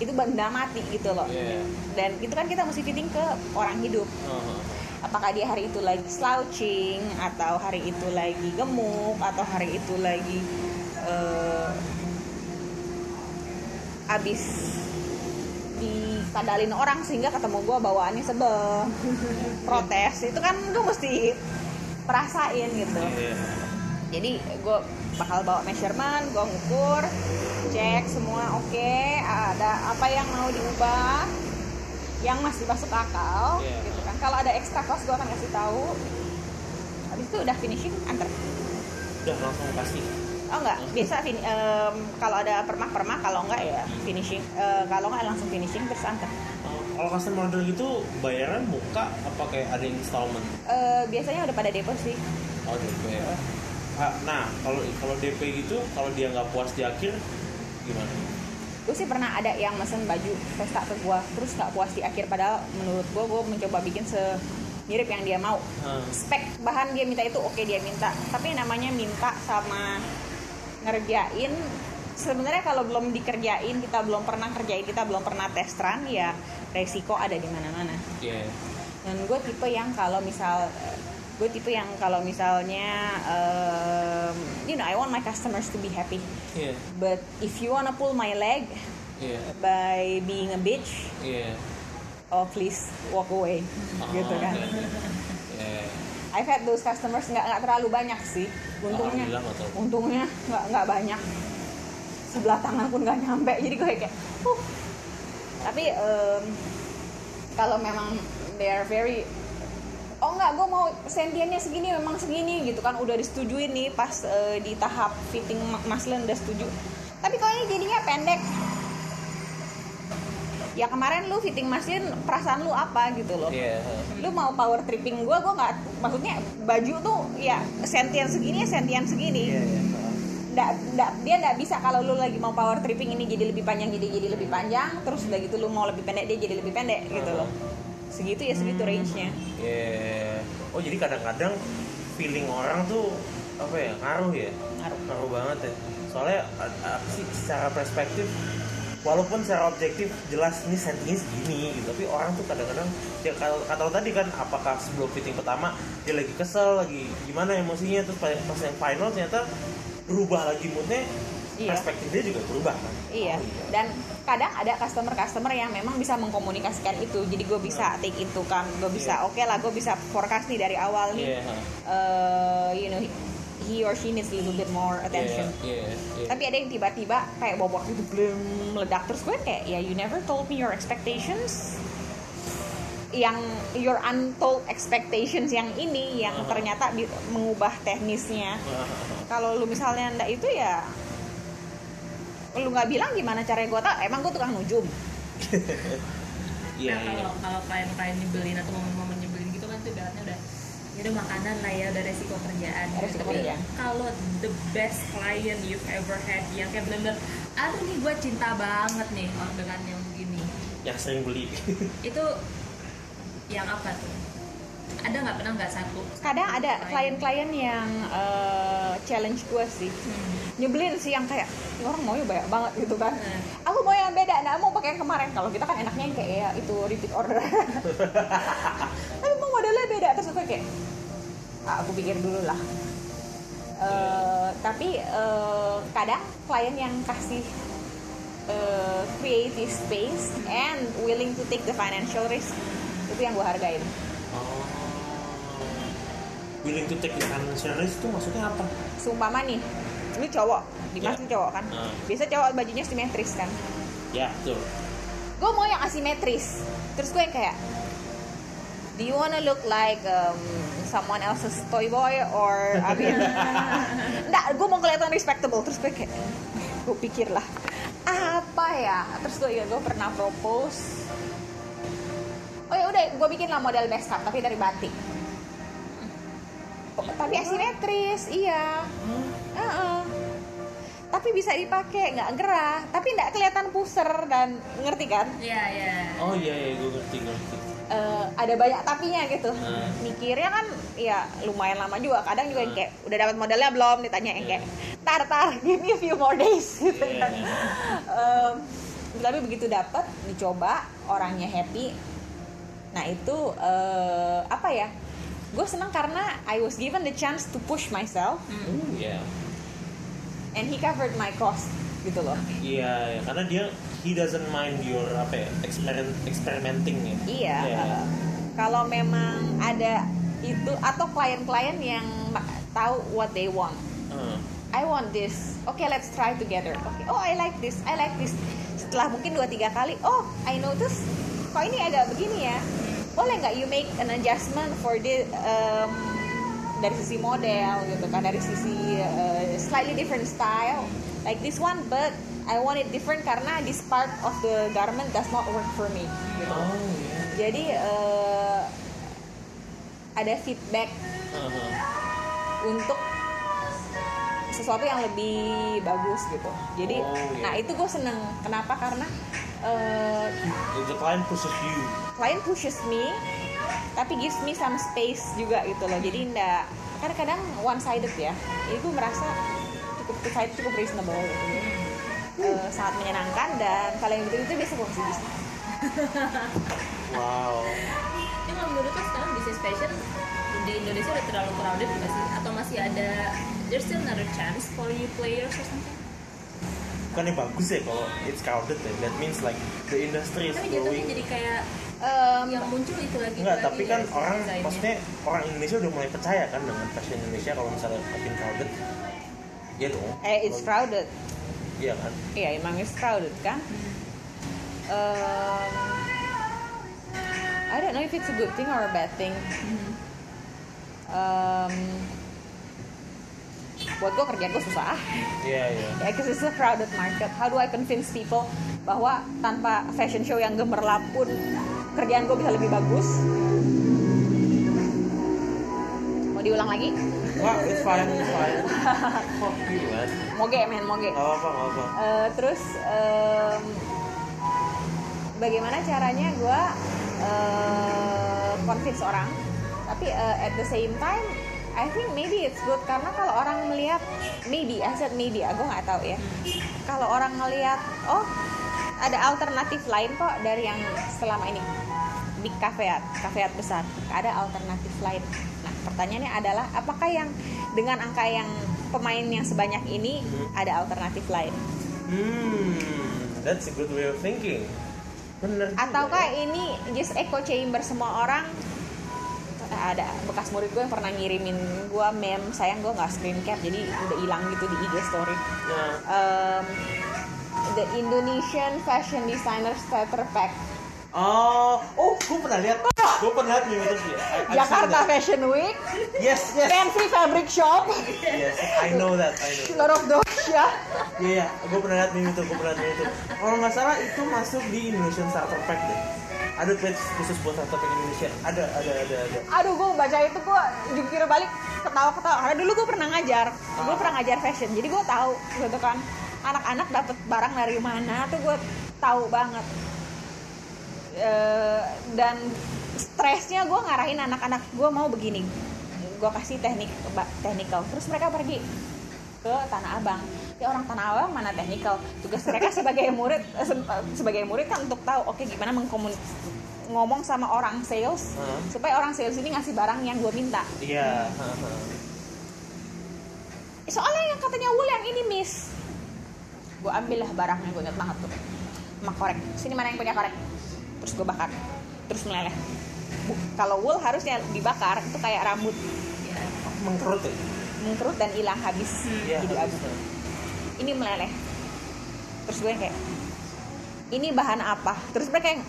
itu benda mati gitu loh. Iya. Dan itu kan kita mesti fitting ke orang hidup. Aha. apakah dia hari itu lagi slouching atau hari itu lagi gemuk atau hari itu lagi eh, abis dikadalin orang sehingga ketemu gue bawaannya sebel. <laughs> Protes. Itu kan gue mesti perasain gitu. Iya jadi gue bakal bawa measurement gue ngukur cek semua oke ada apa yang mau diubah yang masih masuk akal Iya. gitu kan. Kalau ada extra cost gue akan kasih tahu. Habis itu udah finishing antar. Udah langsung kasih oh enggak. Biasa fin- em, kalau ada permak permak kalau enggak ya finishing. Eh, kalau enggak langsung finishing terus antar. Oh, kalau custom order gitu bayaran muka apa kayak ada installment? Eh, biasanya udah pada depo sih. Oh DP Ah, nah kalau kalau DP gitu kalau dia nggak puas di akhir gimana? Gue sih pernah ada yang mesen baju pesta ke gue terus nggak puas di akhir padahal menurut gue gue mencoba bikin semirip yang dia mau. Ah, spek bahan dia minta itu oke dia minta. Tapi namanya minta sama ngerjain sebenarnya kalau belum dikerjain kita belum pernah kerjain kita belum pernah test run ya resiko ada di mana-mana. Iya. Dan gue tipe yang kalau misal gue tipe yang kalau misalnya um, you know I want my customers to be happy. Iya. But if you wanna pull my leg Iya. by being a bitch, Iya. oh please walk away, gitu kan. Oh, oke, oke. Iya. I've had those customers nggak nggak terlalu banyak sih, untungnya, untungnya nggak nggak banyak. Sebelah tangan pun nggak nyampe, jadi gue kayak, uh. Tapi em, kalau memang they are very oh nggak gue mau sentiannya segini memang segini gitu kan. Udah disetujuin nih pas eh, di tahap fitting ma- muslin udah setuju. Tapi kok ini jadinya pendek? Ya kemarin lu fitting muslin perasaan lu apa gitu loh. Iya. lu mau power tripping gue gue nggak maksudnya baju tuh ya sentian segini ya sentian segini. Iya, iya. nggak nggak dia nggak bisa kalau lu lagi mau power tripping ini jadi lebih panjang jadi jadi lebih panjang terus udah gitu lu mau lebih pendek dia jadi lebih pendek gitu loh segitu ya segitu range nya Iya. Oh jadi kadang-kadang feeling orang tuh apa ya ngaruh ya? Ngaruh. Ngaruh banget ya. Soalnya apa sih secara perspektif walaupun secara objektif jelas ini settingnya segini gitu tapi orang tuh kadang-kadang ya kalau kata lo tadi kan apakah sebelum fitting pertama dia lagi kesel lagi gimana emosinya terus pas pas yang final ternyata berubah lagi moodnya Iya. perspektif dia juga berubah kan iya. Oh, dan kadang ada customer customer yang memang bisa mengkomunikasikan itu. Jadi gue bisa take itu kan. Gue bisa Iya. oke lah gue bisa forecast nih dari awal nih. Iya, ha. eh, you know he or she needs a little bit more attention. Iya, iya, iya. tapi ada yang tiba-tiba kayak bobok gitu belum meledak. Terus gue kayak ya you never told me your expectations yang your untold expectations yang ini yang ternyata mengubah teknisnya. Kalau lu misalnya ndak itu ya lu nggak bilang gimana caranya gue tau emang gue tukang nujum <laughs> Iya, nah iya. kalau kalau klien-klien nyebelin atau momen-momen nyebelin gitu kan tuh ibaratnya udah ya udah makanan lah ya udah resiko kerjaan gitu. Resiko Tapi kerjaan. kalau the best client you've ever had yang kayak bener-bener aduh nih gue cinta banget nih oh, dengan yang begini yang sering beli itu yang apa tuh ada nggak? Pernah nggak satu kadang ada klien-klien yang eh, challenge gue sih. Hmm. nyebelin sih yang kayak "Ini orang maunya banyak banget gitu kan. Hmm. aku mau yang beda nggak mau pakai yang kemarin. Kalau kita kan enaknya yang kayak ya itu repeat order. <laughs> <laughs> Tapi mau modelnya beda. Terus aku kayak "Ah, aku pikir dulu lah. Eh, tapi eh, kadang klien yang kasih eh, creative space and willing to take the financial risk itu yang gue hargain. Oh. Willing to take the financial risk itu maksudnya apa? seumpama nih lu cowok Dimas lu cowok kan? Ah. biasa cowok bajunya simetris kan? Ya, betul. gue mau yang asimetris. Terus gue yang kayak do you wanna look like um, someone else's toy boy or I mean <laughs> enggak gue mau kelihatan respectable. Terus gue kayak gue pikir lah apa ya? Terus gue ya gue pernah propose. Oh ya udah gue bikin lah model best cut tapi dari batik tapi asimetris iya. Heeh. tapi bisa dipakai nggak gerah. Tapi nggak kelihatan puser dan ngerti kan? Ya ya Oh iya iya gue ngerti gue ngerti. Eh, ada banyak tapinya gitu. Hmm. mikirnya kan ya lumayan lama juga. Kadang juga yang kayak udah dapat modelnya belum ditanya yang kayak tar tar <laughs> give me a few more days. Gitu Iya, kan tapi begitu dapat dicoba orangnya happy. Nah itu eh, apa ya gue senang karena I was given the chance to push myself Oh iya. and he covered my cost gitu loh Iya, ya, karena dia he doesn't mind your apa ya experiment experimenting ya. Iya. Iya. uh, kalau memang ada itu atau klien-klien yang tahu what they want. Heeh. I want this. Okay, let's try together. Okay. Oh, I like this. I like this. Setelah mungkin dua tiga kali, oh, I notice kok ini agak begini ya. Boleh nggak you make an adjustment for the um, dari sisi model gitu kan, dari sisi uh, slightly different style like this one, but I want it different karena this part of the garment does not work for me. Gitu Oh iya. jadi eh, ada feedback Heeh. untuk sesuatu yang lebih bagus gitu jadi Oh, iya. nah itu gue seneng kenapa karena eh, The, client pushes you. klien pushes me tapi gives me some space juga gitu loh jadi ndak kan kadang one sided ya jadi gue merasa cukup two sided cukup reasonable gitu. Eh, sangat menyenangkan dan kalau yang gitu itu biasa gue bisnis <laughs> Wow. Ini kalau menurut lo sekarang bisnis fashion di Indonesia udah terlalu crowded nggak sih? Atau masih ada there's still another chance for you players or something bukannya bagus ya kalau it's crowded ya that means like the industry is tapi growing jadi kayak Em, yang muncul itu lagi Enggak, itu tapi lagi kan ya, orang desainnya. maksudnya orang Indonesia udah mulai percaya kan dengan fashion Indonesia kalau misalnya makin crowded. Iya dong. eh it's crowded Iya kan? Iya emang it's crowded kan Em, I don't know if it's a good thing or a bad thing Mhm. Buat gue kerjaan gue susah Iya, iya. ya because it's a crowded market how do I convince people bahwa tanpa fashion show yang gemerlap pun kerjaan gue bisa lebih bagus mau diulang lagi Wah, it's fine, it's fine. Fuck you, man. moge men moge Gak apa-apa, gak apa. Eh, terus em, bagaimana caranya gue eh, convince orang tapi eh, at the same time I think maybe it's good karena kalau orang melihat maybe I said maybe aku nggak tahu ya kalau orang ngelihat oh ada alternatif lain kok dari yang selama ini big kafeat kafeat besar ada alternatif lain nah pertanyaannya adalah apakah yang dengan angka yang pemain yang sebanyak ini ada alternatif lain Hmm, that's a good way of thinking. Bener. juga ataukah ya. ini just echo chamber semua orang ada bekas murid gue yang pernah ngirimin gue meme sayang gue nggak screen cap jadi udah hilang gitu di IG story um, the Indonesian fashion designer starter pack oh, oh, gue pernah lihat. Gue pernah lihat meme itu Jakarta. Fashion Week Yes, yes, fancy fabric shop yes. I know that, I know. lot of those ya Iya, iya, gue pernah lihat meme itu, gue pernah lihat meme itu. Kalau nggak salah itu masuk di Indonesian Starter Pack deh. Ada page khusus buat starter pack Indonesia. Ada, ada, ada, ada. aduh gue baca itu gue jungkir balik ketawa-ketawa. Karena dulu gue pernah ngajar. Gue pernah ngajar fashion. Jadi gue tahu gitu kan. Anak-anak dapet barang dari mana tuh gue tahu banget. Eh, dan stresnya gue ngarahin anak-anak gue mau begini gue kasih teknik technical. Terus mereka pergi ke Tanah Abang ya orang Tanah Abang mana technical tugas mereka sebagai murid eh, se- sebagai murid kan untuk tahu oke gimana mengkomun ngomong sama orang sales Hah? supaya orang sales ini ngasih barang yang gue minta Iya. haha. soalnya yang katanya wool yang ini miss gue ambil lah barangnya gue inget banget tuh sama korek sini mana yang punya korek terus gue bakar terus meleleh kalau wool harusnya dibakar itu kayak rambut Ya. Mengkerut ya? mengkerut dan hilang habis Iya. jadi abu. Ini meleleh terus gue kayak ini bahan apa terus mereka yang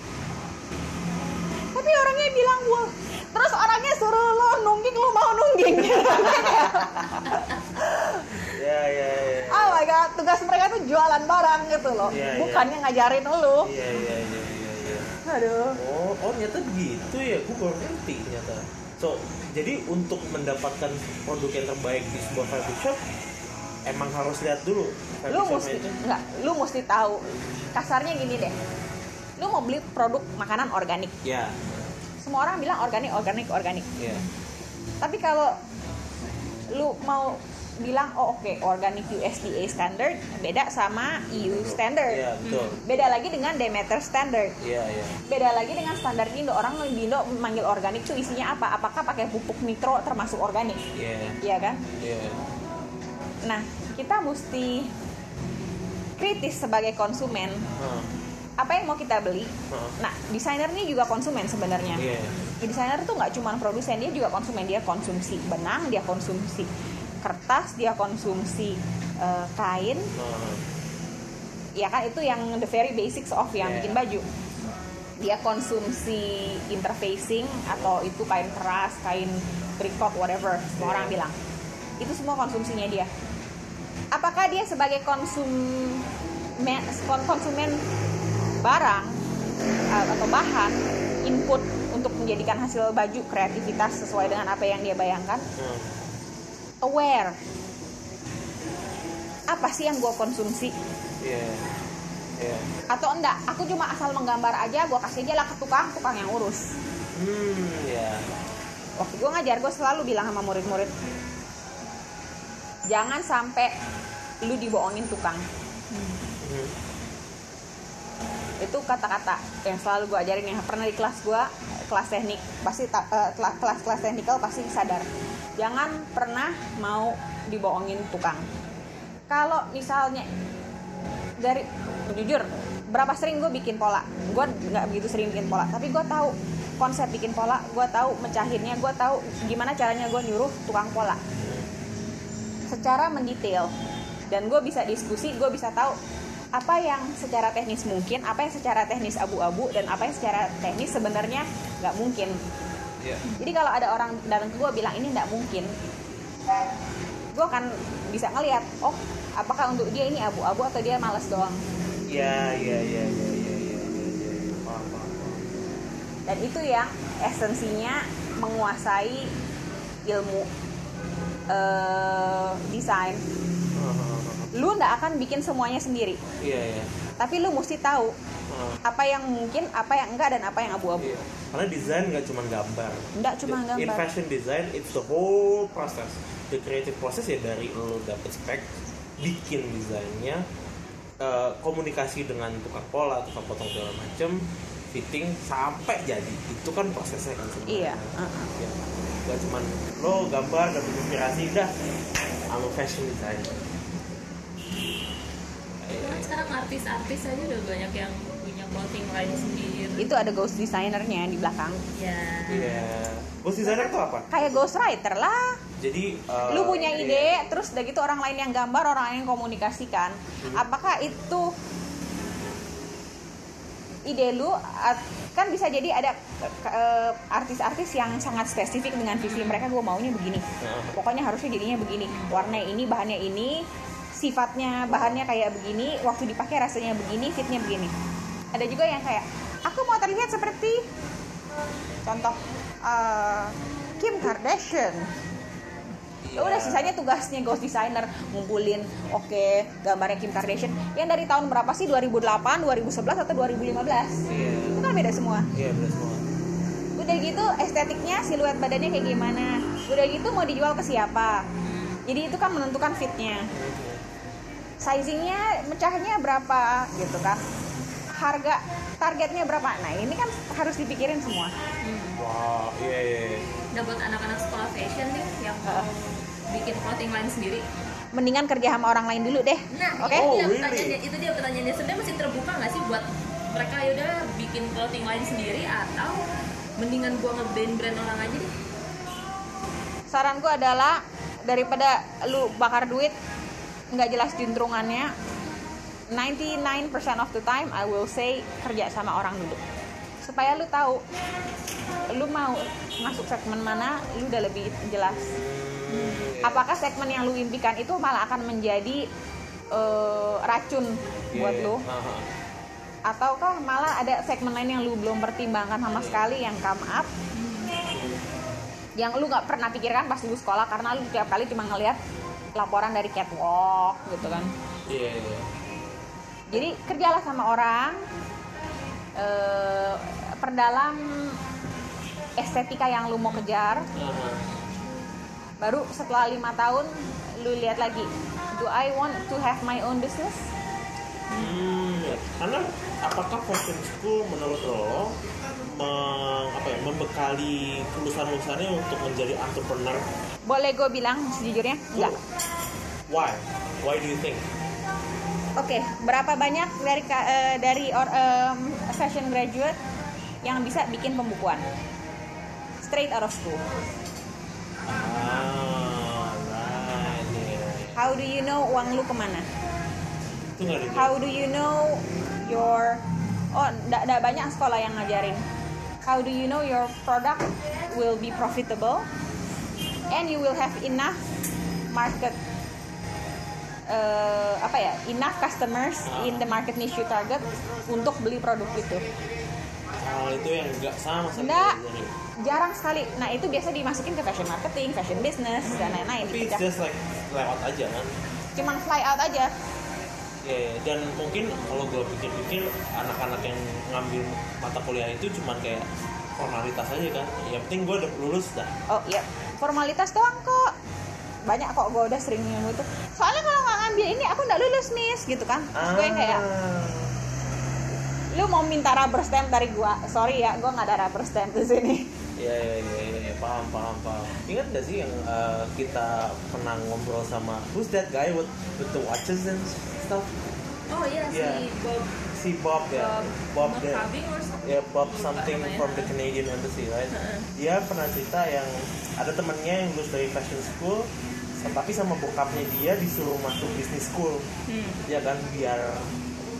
tapi orangnya bilang wool terus orangnya suruh lo nungging lo mau nungging Iya, <laughs> iya, iya. oh my god tugas mereka tuh jualan barang gitu loh Iya, iya. bukannya ngajarin lo Iya, iya, iya, iya, iya. aduh Oh, oh ternyata gitu ya. Gue baru ngerti ternyata. So, jadi untuk mendapatkan produk yang terbaik di sebuah fabric shop, emang harus lihat dulu lu mesti itu. enggak lu mesti tahu. Kasarnya gini deh. Lu mau beli produk makanan organik. Ya, semua orang bilang organik organik organik. Ya. tapi kalau lu mau bilang oh oke organic USDA standard beda sama EU standard. Iya, betul. beda lagi dengan Demeter standard. Iya, iya. beda lagi dengan standar Indo. Orang di Indo manggil organik tuh isinya apa? Apakah pakai pupuk nitro termasuk organik? Iya, iya kan? Iya. Nah kita mesti kritis sebagai konsumen Hah, apa yang mau kita beli hah. nah desainer ini juga konsumen sebenarnya Iya. Ya, desainer tuh nggak cuma produsen dia juga konsumen dia konsumsi benang dia konsumsi kertas dia konsumsi eh, kain Hah. ya kan itu yang the very basics of yang Yeah. bikin baju dia konsumsi interfacing atau itu kain keras kain tricot whatever semua Yeah. orang bilang itu semua konsumsinya dia apakah dia sebagai konsum kon- konsumen barang uh, atau bahan input untuk menjadikan hasil baju kreativitas sesuai dengan apa yang dia bayangkan Hah. aware apa sih yang gue konsumsi Iya. Iya. atau enggak aku cuma asal menggambar aja gue kasih aja lah ke tukang tukang yang urus Hmm, ya. waktu gue ngajar gue selalu bilang sama murid-murid jangan sampai lu dibohongin tukang. Hmm. itu kata-kata yang selalu gue ajarin yang pernah di kelas gue kelas teknik pasti ta- eh, kelas kelas kelas teknikal pasti sadar. Jangan pernah mau dibohongin tukang. Kalau misalnya dari jujur berapa sering gue bikin pola? Gue nggak begitu sering bikin pola tapi gue tahu konsep bikin pola gue tahu mecahinnya gue tahu gimana caranya gue nyuruh tukang pola secara mendetail dan gue bisa diskusi gue bisa tahu apa yang secara teknis mungkin apa yang secara teknis abu-abu dan apa yang secara teknis sebenarnya nggak mungkin Iya. jadi kalau ada orang datang ke gue bilang ini nggak mungkin gue akan bisa ngelihat oh apakah untuk dia ini abu-abu atau dia males doang Iya, iya, iya, iya, iya, iya, iya, iya. Paham, paham, paham. dan itu yang esensinya menguasai ilmu eh, desain lu nggak akan bikin semuanya sendiri Iya, iya. tapi lu mesti tahu Ah, apa yang mungkin apa yang enggak dan apa yang abu-abu Iya. Karena desain nggak cuma gambar. Nggak cuma In gambar fashion design, it's the whole process. The creative process ya dari lo dapet spek, bikin desainnya, eh, komunikasi dengan tukang pola, tukang potong segala macem, fitting sampai jadi. Itu kan prosesnya kan sebenarnya. Iya, uh-uh. Ya. Gak cuma lo gambar dapet inspirasi dah, I'm a fashion designer. kan sekarang artis-artis aja udah banyak yang punya clothing line sendiri itu ada ghost designernya di belakang ya Iya. Ghost designer itu apa? kayak ghost writer lah Jadi eh, lu punya iya. ide terus udah gitu orang lain yang gambar orang lain yang komunikasikan apakah itu ide lu kan bisa jadi ada eh, artis-artis yang sangat spesifik dengan visi mereka gue maunya begini. Pokoknya harusnya jadinya begini. Warna ini bahannya ini sifatnya bahannya kayak begini waktu dipakai rasanya begini fitnya begini. Ada juga yang kayak aku mau terlihat seperti contoh eh, Kim Kardashian Ya udah Iya. sisanya tugasnya ghost designer ngumpulin oke gambarnya Kim Kardashian. Yang dari tahun berapa sih? 2008 2011 atau 2015 Iya. itu kan beda semua. Iya, benar semua. udah gitu estetiknya siluet badannya kayak gimana? Udah gitu mau dijual ke siapa? Jadi itu kan menentukan fitnya. Sizingnya mecahnya berapa? Gitu kan. Harga targetnya berapa? Nah ini kan harus dipikirin semua. Wah, iya, iya. iya. udah buat anak-anak sekolah fashion nih yang mau bikin clothing line sendiri. Mendingan kerja sama orang lain dulu deh. Nah Oke. itu Oh, dia really? pertanyaannya itu dia pertanyaannya. Sebenarnya masih terbuka nggak sih buat mereka yaudah bikin clothing line sendiri atau mendingan gua nge-brand brand orang aja deh? Saran gue adalah daripada lu bakar duit nggak jelas juntrungannya 99% of the time I will say kerja sama orang dulu. Supaya lu tahu lu mau masuk segmen mana lu udah lebih jelas apakah segmen yang lu impikan itu malah akan menjadi eh, racun buat Iya. lu? Ataukah malah ada segmen lain yang lu belum pertimbangkan sama sekali yang come up? Yang lu nggak pernah pikirkan pas lu sekolah karena lu tiap kali cuma ngelihat laporan dari catwalk gitu kan? Iya, iya. jadi kerjalah sama orang eh, perdalam estetika yang lu mau kejar. Aha. Baru setelah lima tahun lu lihat lagi do I want to have my own business Hmm, ya. karena apakah fashion school menurut lo meng, apa ya, membekali lulusan-lulusannya untuk menjadi entrepreneur? boleh gue bilang sejujurnya enggak Why? Why do you think? Oke, berapa banyak dari eh, dari or, em, fashion graduate yang bisa bikin pembukuan? Straight out of school. Ah, right. How do you know uang lu ke mana? Itu nggak. How do you know your oh nggak nggak banyak sekolah yang ngajarin. How do you know your product will be profitable and you will have enough market eh, apa ya enough customers in the market niche you target untuk beli produk itu. Hal itu yang nggak sama sekali. Enggak. Jarang sekali. Nah itu biasa dimasukin ke fashion marketing, fashion business dan lain-lain. Tapi dipecah. just like lewat aja kan. Cuman fly out aja. Ya, ya. dan mungkin kalau gue pikir-pikir anak-anak yang ngambil mata kuliah itu cuman kayak formalitas aja kan. Yang penting gue udah lulus dah. Oh iya, formalitas doang kok. Banyak kok gue udah sering ngomong itu. Soalnya kalau nggak ngambil ini aku nggak lulus miss gitu kan. Terus gue yang kayak Ah. lu mau minta rubber stamp dari gua sorry ya gua nggak ada rubber stamp di sini Iya, iya, iya, iya, iya. paham, paham paham ingat gak sih yang uh, kita pernah ngobrol sama who's that guy with with the watches and stuff oh iya Iya. si Bob si Bob ya Bob Bob something. ya Bob Lupa something namanya. from the Canadian Embassy right Heeh. dia pernah cerita yang ada temennya yang lulus dari fashion school tapi sama bokapnya dia disuruh masuk business school Hmm. ya kan biar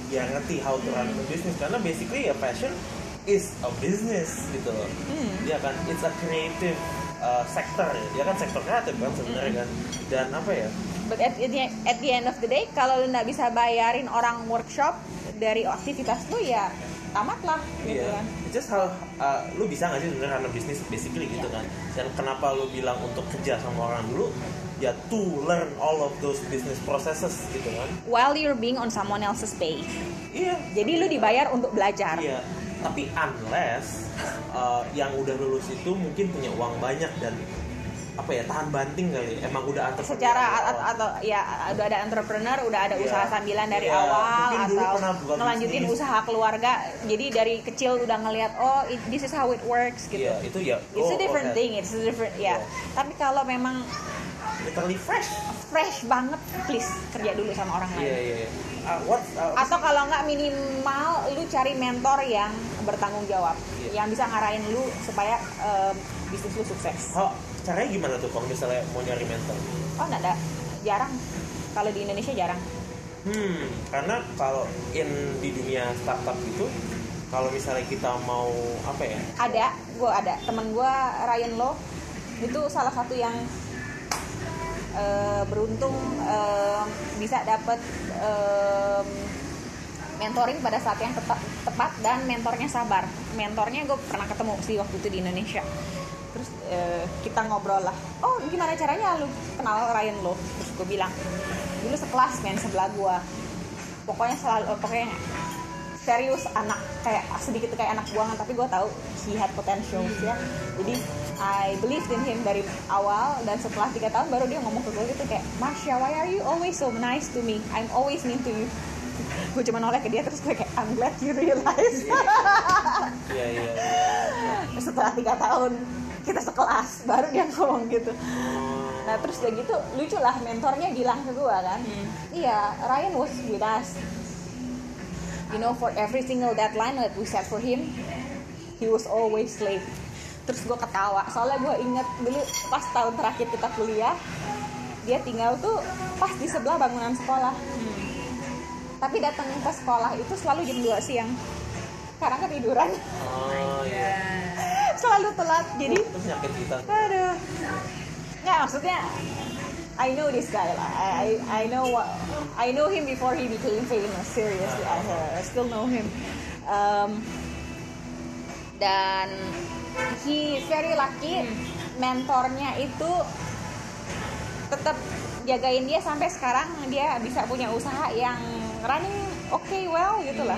biar ngerti how to run a business karena basically ya fashion is a business gitu loh Hmm. ya kan it's a creative uh, sector ya dia kan sektor kreatif kan sebenarnya kan dan apa ya But at, the, at the end of the day, kalau lu nggak bisa bayarin orang workshop dari aktivitas lu ya tamatlah gitu Iya, kan. Just how uh, lu bisa nggak sih sebenarnya karena bisnis basically gitu Iya. kan. Dan kenapa lu bilang untuk kerja sama orang dulu? Ya to learn all of those business processes gitu kan. While you're being on someone else's pay. Iya. Jadi lu dibayar untuk belajar. Iya. Tapi unless uh, yang udah lulus itu mungkin punya uang banyak dan apa ya tahan banting kali. Emang udah entrepreneur Secara dari a- awal. atau ya udah ada entrepreneur, udah ada Iya. usaha sambilan dari Iya, awal mungkin atau ngelanjutin bisnis. usaha keluarga. Jadi dari kecil udah ngeliat oh it- this is how it works gitu. Iya, itu ya. It's go a different ahead. thing, it's a different ya. Iya. Tapi kalau memang Literally fresh. fresh banget, please kerja dulu sama orang lain. Iya, iya, iya. Uh, what uh, atau kalau nggak minimal lu cari mentor yang bertanggung jawab Iya. yang bisa ngarahin lu supaya em, bisnis lu sukses how- caranya gimana tuh kalau misalnya mau nyari mentor? oh nggak ada jarang kalau di Indonesia jarang Hmm, karena kalau in di dunia startup itu, kalau misalnya kita mau apa ya? ada gue ada temen gue Ryan Lo itu salah satu yang eh, beruntung em, bisa dapet em, mentoring pada saat yang tepat, tepat dan mentornya sabar. Mentornya gue pernah ketemu sih waktu itu di Indonesia. Terus eh, kita ngobrol lah. Oh gimana caranya lu kenal Ryan Lo? Terus gue bilang dulu sekelas men sebelah gue pokoknya selalu pokoknya serius anak kayak sedikit kayak anak buangan tapi gue tahu he had potential ya. Jadi I believed in him dari awal dan setelah tiga tahun baru dia ngomong ke gue gitu kayak Marsha why are you always so nice to me? I'm always mean to you. <laughs> Gue cuma noleh ke dia terus gue kayak I'm glad you realize. Iya iya. iya. <laughs> setelah tiga tahun kita sekelas baru dia ngomong gitu. Oh, Nah terus udah gitu lucu lah mentornya bilang ke gue kan Iya Ryan was with us You know for every single deadline that we set for him He was always late Terus gue ketawa soalnya gue inget dulu pas tahun terakhir kita kuliah Dia tinggal tuh pas di sebelah bangunan sekolah Tapi datang ke sekolah itu selalu jam 2 siang Karena ketiduran Oh iya. <laughs> Selalu telat jadi Terus nyakit kita. Aduh. Nggak maksudnya I know this guy lah. I I, I know what I know him before he became famous. Seriously, I, I still know him. Um, dan he is very lucky. Mentornya itu tetap jagain dia sampai sekarang dia bisa punya usaha yang running okay well gitu lah.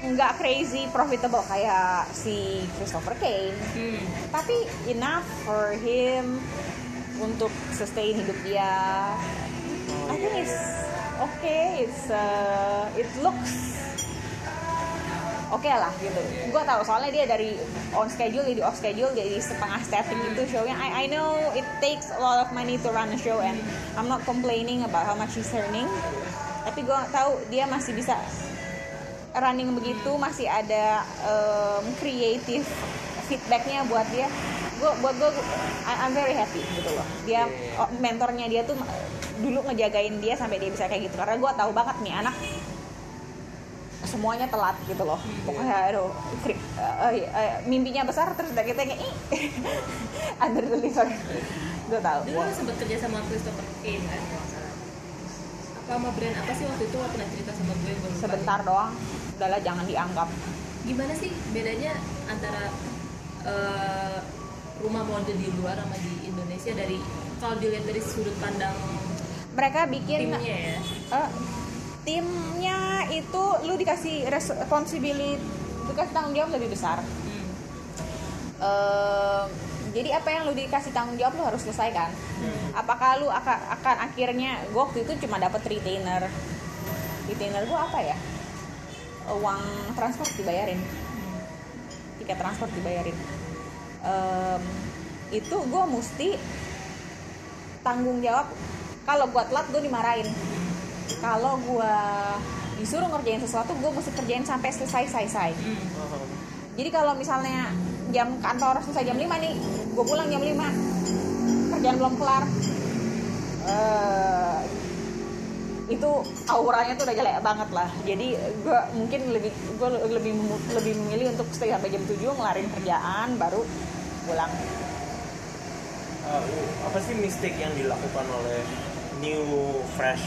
Nggak crazy profitable kayak si Christopher Kane Hmm. tapi enough for him untuk sustain hidup dia. I think it's okay, it's uh, it looks oke lah gitu. Gue tahu soalnya dia dari on schedule jadi off schedule jadi setengah static gitu shownya. I I know it takes a lot of money to run a show and I'm not complaining about how much he's earning. Tapi gue tahu dia masih bisa running begitu masih ada um, creative feedbacknya buat dia gue buat gue I'm very happy gitu loh. Dia oh, mentornya dia tuh dulu ngejagain dia sampai dia bisa kayak gitu. Karena gue tahu banget nih anak semuanya telat gitu loh. Pokoknya aduh kri- eh, eh, mimpinya besar terus udah kita kayak ih <laughs> under deliver gue tahu. Dulu sempat kerja sama Christopher Kane kan. Apa sama brand apa sih waktu itu? Lo pernah cerita sama gue lupa sebentar doang. Udahlah jangan dianggap. Gimana sih bedanya antara eh, rumah mode di luar sama di Indonesia dari kalau dilihat dari sudut pandang mereka bikin timnya ya? Eh, timnya itu lu dikasih responsibility dikasih tanggung jawab lebih besar. Hmm. Eh, jadi apa yang lu dikasih tanggung jawab lu harus selesaikan apakah lu akan, akan akhirnya gue waktu itu cuma dapat retainer. Retainer gue apa ya? Uang transport dibayarin. Tiket transport dibayarin Em, itu gue mesti tanggung jawab. Kalau gue telat gue dimarahin. Kalau gue disuruh ngerjain sesuatu gue mesti kerjain sampai selesai selesai. Jadi kalau misalnya jam kantor selesai jam 5 nih gue pulang jam 5 kerjaan belum kelar. Eh, itu auranya tuh udah jelek banget lah. Jadi gue mungkin lebih gue lebih lebih memilih untuk stay sampai jam 7 ngelarin kerjaan baru pulang. Uh, apa sih mistake yang dilakukan oleh new fresh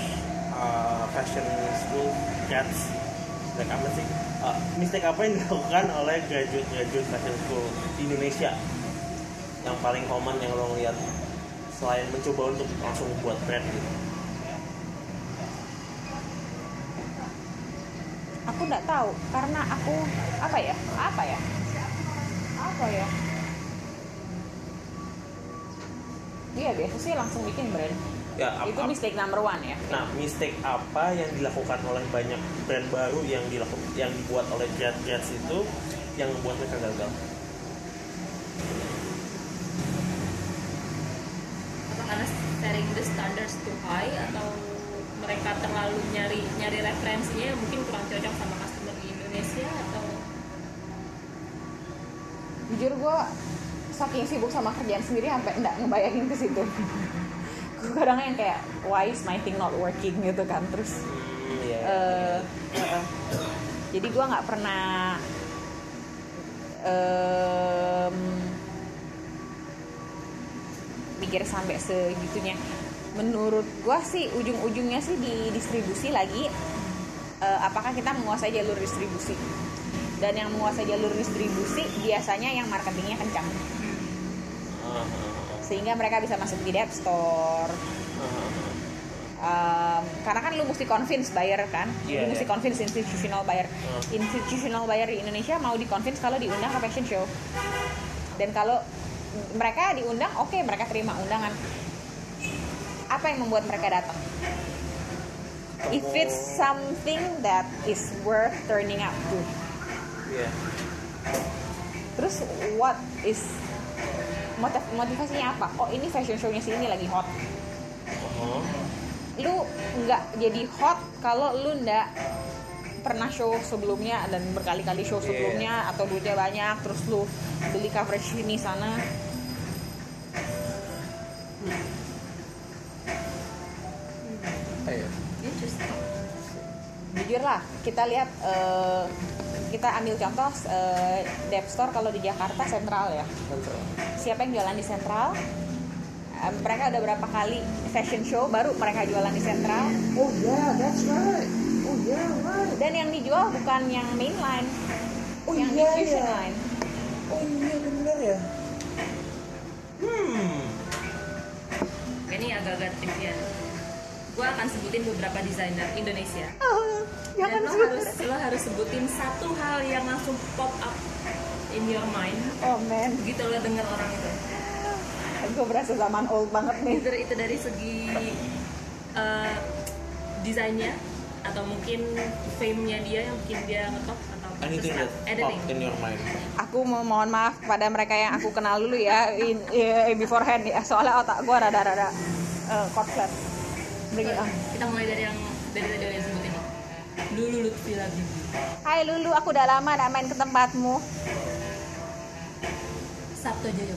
uh, fashion school cats like apa sih? Uh, mistake apa yang <laughs> dilakukan oleh graduate graduate fashion school di Indonesia? Yang paling common yang lo lihat selain mencoba untuk langsung buat brand gitu aku nggak tahu karena aku apa ya apa ya? Apa ya? Iya biasa sih langsung bikin brand. Ya ap- itu ap- mistake number one ya. Nah, mistake apa yang dilakukan oleh banyak brand baru yang dilakukan yang dibuat oleh Jet Jets itu yang membuat mereka gagal? karena setting the standards too high atau mereka terlalu nyari nyari referensinya yang mungkin kurang cocok sama customer di Indonesia atau? Jujur gue saking sibuk sama kerjaan sendiri sampai nggak ngebayangin ke situ. <laughs> Gue kadang yang kayak why is my thing not working gitu kan. Terus iya. eh, eh, jadi gue nggak pernah em, mikir sampai segitunya menurut gue sih ujung-ujungnya sih di distribusi lagi eh, apakah kita menguasai jalur distribusi? Dan yang menguasai jalur distribusi biasanya yang marketingnya kencang. Ah, sehingga mereka bisa masuk di Dep Store. Um, karena kan lu mesti convince buyer kan? Iya, lu mesti iya. convince institutional buyer. Hmm. institutional buyer di Indonesia mau di convince kalau diundang ke fashion show. Dan kalau mereka diundang oke mereka terima undangan apa yang membuat mereka datang if it's something that is worth turning up to Iya. terus what is motiv motivasinya apa oh ini fashion show-nya sini lagi hot Oh. lu nggak jadi hot kalau lu nggak pernah show sebelumnya dan berkali-kali show Iya. sebelumnya atau duitnya banyak terus lu beli coverage sini sana Iya. interesting jujur lah kita lihat eh, kita ambil contoh eh, Dep Store kalau di Jakarta sentral ya siapa yang jualan di sentral Eh, mereka udah berapa kali fashion show baru mereka jualan di sentral Oh yeah, that's right. Oh yeah, right. dan yang dijual bukan yang mainline Oh yang iya, diffusion iya. line Oh iya benar ya. Hmm. ini agak-agak trivial gue akan sebutin beberapa desainer Indonesia Oh, dan lo sebut. harus lo harus sebutin satu hal yang langsung pop up in your mind Oh man, begitu lo denger orang itu gue berasa zaman old banget nih. itu, itu dari segi eh, desainnya atau mungkin fame-nya dia yang bikin dia ngetop atau Anything that popped in your mind. Aku mau mohon maaf pada mereka yang aku kenal dulu ya, in, eh, beforehand ya. Soalnya otak gue rada-rada uh, cord flat. Bring it on. kita mulai dari yang dari tadi udah sebutin nih Lulu Lutfi lagi Hai Lulu, aku udah lama gak main ke tempatmu. Sabto Joyo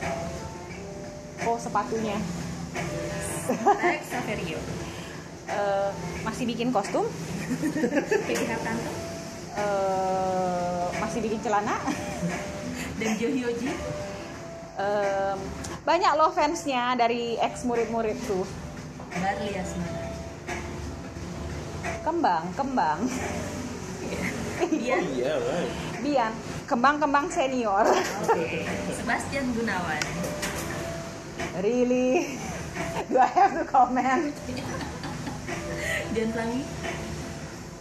Oh sepatunya. Alex <laughs> Saverio Eh, masih bikin kostum, Peggy Hartanto Eh, masih bikin celana. <laughs> dan Jo Hyoji Em, banyak loh fansnya dari ex murid-murid tuh. Barli Asmara Kembang, kembang. Bian Iya, right. Bian, kembang-kembang senior. Sebastian Gunawan Really? Do I have to comment? Dian Pelangi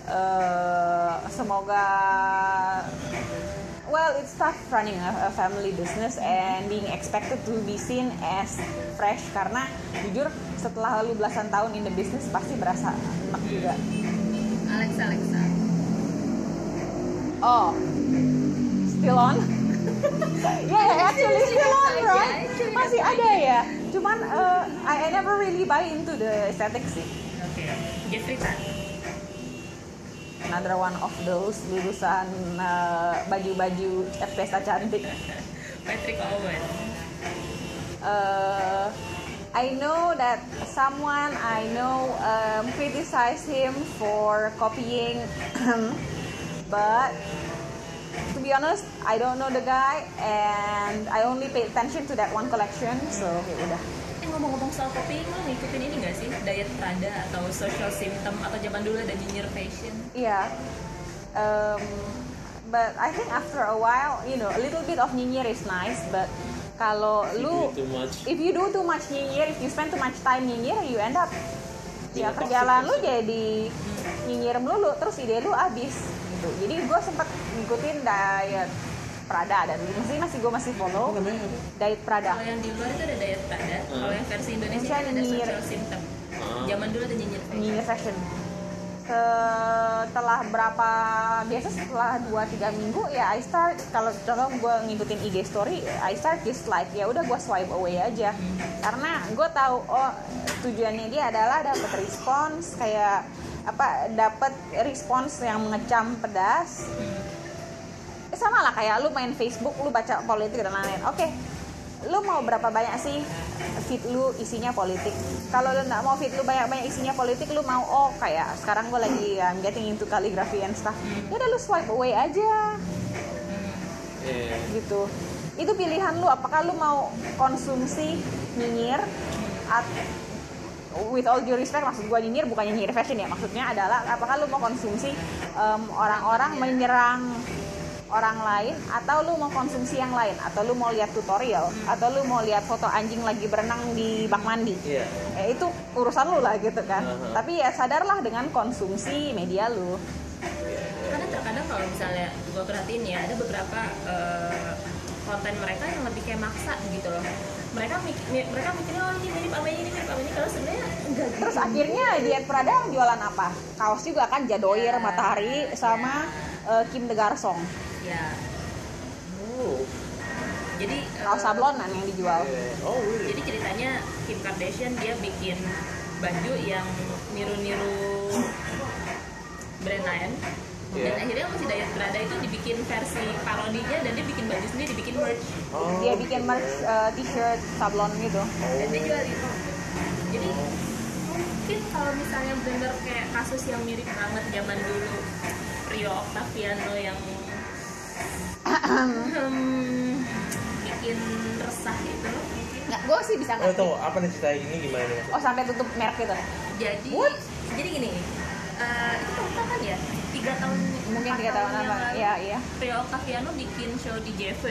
Eh, semoga well it's tough running a, a family business and being expected to be seen as fresh karena jujur setelah lu belasan tahun in the business pasti berasa enak juga Alexa Alexa. Oh. Still on? <laughs> Ya ya actually still on right? masih ada ya? Cuman uh, I, I never really buy into the aesthetic sih. Oke Jeffrey Tan another one of those lulusan uh, baju-baju pesta cantik <laughs> Patrick Owen. Uh, I know that someone I know um, criticized him for copying, <clears throat> but to be honest, I don't know the guy and I only pay attention to that one collection, so ya udah. Eh ngomong-ngomong soal copying, lo ngikutin ini gak sih? Diet Prada atau social symptom atau zaman dulu ada nyinyir fashion? Yeah. Um, but I think after a while, you know, a little bit of nyinyir is nice, but kalau lu if you do too much nyinyir, if you spend too much time nyinyir, you end up ya kerjaan lu jadi nyinyir melulu, terus ide lu abis gitu. Jadi gue sempet ngikutin diet Prada dan masih masih gue masih follow diet Prada. Kalau yang di luar itu ada Diet Prada, kalau yang versi Indonesia Indonesia ada nyinyir. social symptom. Ah. Zaman dulu ada nyinyir fashion. nyinyir fashion setelah berapa biasa setelah 2-3 minggu ya I start kalau contoh gue ngikutin IG story I start dislike ya udah gue swipe away aja. Karena gue tahu oh tujuannya dia adalah dapat respons kayak apa dapat respons yang mengecam pedas. Sama lah kayak lu main Facebook lu baca politik dan lain-lain. Oke lu mau berapa banyak sih feed lu isinya politik? Kalau lu nggak mau feed lu banyak-banyak isinya politik lu mau oh kayak sekarang gue lagi I'm getting into calligraphy and stuff. Ya udah lu swipe away aja. Iya. gitu. Itu pilihan lu apakah lu mau konsumsi nyinyir at with all due respect maksud gue nyinyir bukan nyinyir fashion ya maksudnya adalah apakah lu mau konsumsi orang-orang menyerang orang lain atau lu mau konsumsi yang lain atau lu mau lihat tutorial atau lu mau lihat foto anjing lagi berenang di bak mandi Iya. ya itu urusan lu lah gitu kan Aha. tapi ya sadarlah dengan konsumsi media lu Karena terkadang kalau misalnya gue perhatiin ya ada beberapa eh, konten mereka yang lebih kayak maksa gitu loh. Mereka mik- mi- mereka mikirnya oh ini mirip sama ini, ini mirip sama ini kalau sebenarnya enggak gitu. Terus akhirnya Diet Prada jualan apa? Kaos juga kan Jadoir, Ya. Matahari sama eh, Kim De Garsong. Ya. Oh. Jadi eh, Kaos sablonan yang dijual. Yeah. Oh really? Jadi ceritanya Kim Kardashian dia bikin baju yang niru-niru brand lain. Dan Iya. akhirnya masih Diet Prada itu dibikin versi parodinya dan dia bikin baju sendiri, dibikin merch. Oh. Dia bikin merch eh, t-shirt sablon gitu. dan dia jual itu jadi mungkin kalau misalnya bener kayak kasus yang mirip banget zaman dulu Rio Octaviano yang bikin resah itu Nggak, gue sih bisa Oh ngerti. tahu apa nih cerita ini gimana nih? Oh sampai tutup merek gitu. jadi What? jadi gini eh, itu tahun kapan ya tiga tahun Mungkin tiga tahun apa? lalu, Iya iya Rio Octaviano bikin show di JV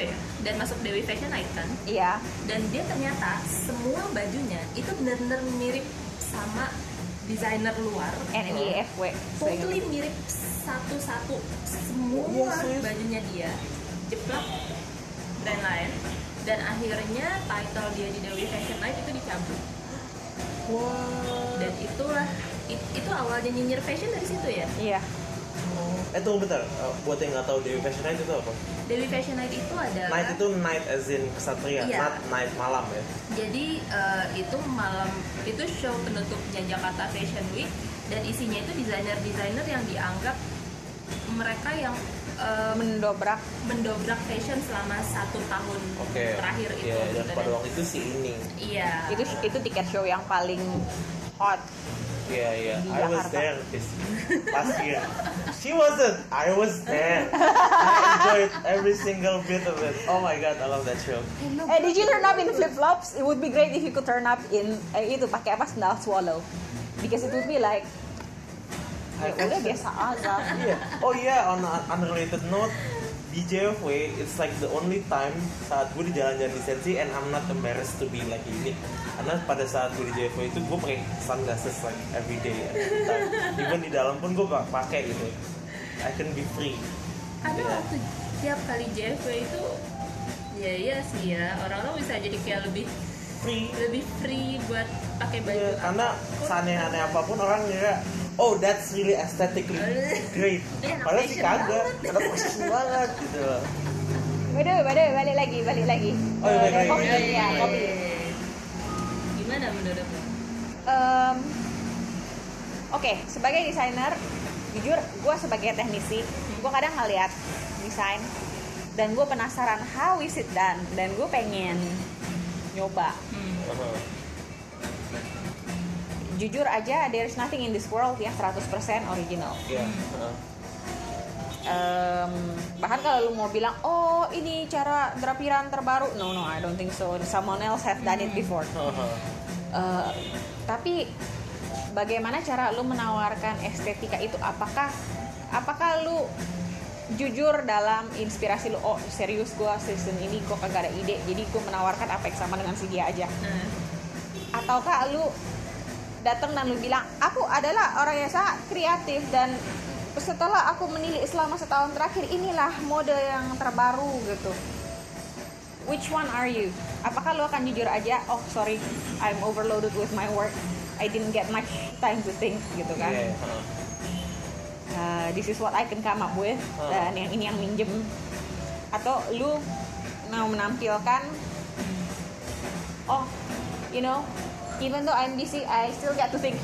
dan masuk Dewi Fashion Icon iya. dan dia ternyata semua bajunya itu benar-benar mirip sama desainer luar NYFW. totally mirip satu-satu semua Iya, bajunya dia jeplak brand lain dan akhirnya title dia di Dewi Fashion Night itu dicabut Wah. dan itulah it- itu awalnya nyinyir fashion dari situ ya Iya. Eh tunggu bentar. Eh, buat yang nggak tahu Dewi Fashion Night itu apa? Dewi Fashion Night itu adalah Night itu night as in kesatria, Iya. not night malam ya. jadi eh, itu malam itu show penutupnya Jakarta Fashion Week dan isinya itu desainer-desainer yang dianggap mereka yang eh, Mendobrak. mendobrak fashion selama satu tahun Oke. terakhir itu Iya, dan gitu. pada waktu itu si ini. iya Itu itu tiket show yang paling hot. Iya iya. Di I was there this last year. She wasn't. I was there. I enjoyed every single bit of it. Oh my god, I love that show. Eh, did you turn up in flip flops? It would be great if you could turn up in eh, itu pakai apa sandal swallow. Because it would be like ya udah biasa aja. Iya. Oh iya, on a unrelated note, di JFW, it's like the only time saat gue di jalan-jalan di Sensi and I'm not embarrassed to be like ini. Karena pada saat gue di JFW itu gue pakai sunglasses like every day, every time. Even di dalam pun gue pakai gitu. I can be free. ada Iya. waktu tiap kali JFW itu ya iya sih ya orang-orang bisa jadi kayak lebih Free. lebih free buat pakai baju Iya, karena apa pun. seaneh-aneh apa pun orang ngira oh that's really aesthetically great <laughs> Iya, padahal sih kagak ada fashion banget gitu loh Waduh, waduh, balik lagi, balik lagi. Oh, iya, kopi, Iya, ya, iya, kopi. iya. Gimana menurut lo? Em, Oke, sebagai desainer, jujur gue sebagai teknisi, gue kadang ngeliat desain dan gue penasaran how is it done dan gue pengen nyoba. Hmm. Uh-huh. Jujur aja, there's nothing in this world yang 100% original. Iya. uh-huh. Em, bahkan kalau lu mau bilang, oh ini cara drapiran terbaru, no no, I don't think so. Someone else have done it before. <laughs> Uh-huh. Eh, tapi bagaimana cara lu menawarkan estetika itu apakah apakah lu jujur dalam inspirasi lu oh serius gua season ini gua kagak ada ide jadi gua menawarkan apa yang sama dengan si dia aja. Nah, ataukah lu datang dan lu bilang aku adalah orang yang sangat kreatif dan setelah aku menilik selama setahun terakhir inilah mode yang terbaru gitu. Which one are you? Apakah lu akan jujur aja oh sorry I'm overloaded with my work. I didn't get much time to think gitu kan? Iya, uh-huh. Uh, this is what I can come up with Oh. dan yang ini yang minjem atau lu mau menampilkan oh you know even though I'm busy I still get to think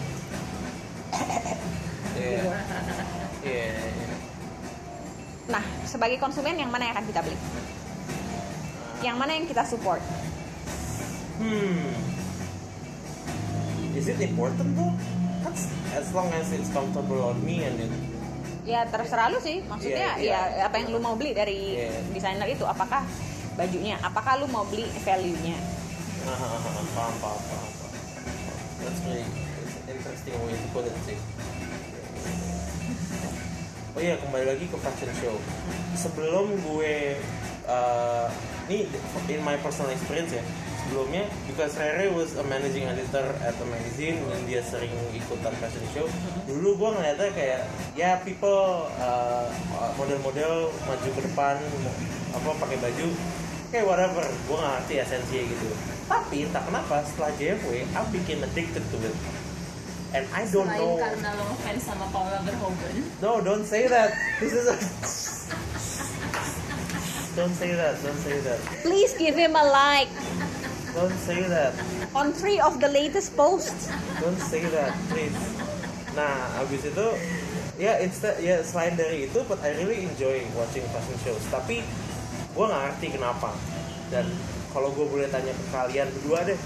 gitu. Iya, iya. nah sebagai konsumen yang mana yang akan kita beli yang mana yang kita support Hmm. Is it important though? As long as it's comfortable on me and it ya terserah lu sih maksudnya Iya, iya. ya apa yang lu mau beli dari Iya. desainer itu apakah bajunya apakah lu mau beli value-nya <laughs> paham, paham, paham, paham. That's really interesting way to put it sih. Oh iya kembali lagi ke fashion show. Sebelum gue uh, ini in my personal experience ya sebelumnya because Rere was a managing editor at a magazine dan dia sering ikutan fashion show. Dulu gue ngeliatnya kayak ya people uh, model-model maju ke depan apa pakai baju kayak whatever. Gue gak ngerti esensinya gitu. Tapi entah kenapa setelah JFW I became addicted to it. And I don't selain know. karena lo ngefans sama Paula Verhoeven? No don't say that. This is a <laughs> don't say that don't say that. Please give him a like don't say that. On three of the latest posts. Don't say that please. Nah abis itu ya instead ya selain dari itu but I really enjoy watching fashion shows. Tapi gue nggak ngerti kenapa. Dan kalau gue boleh tanya ke kalian berdua deh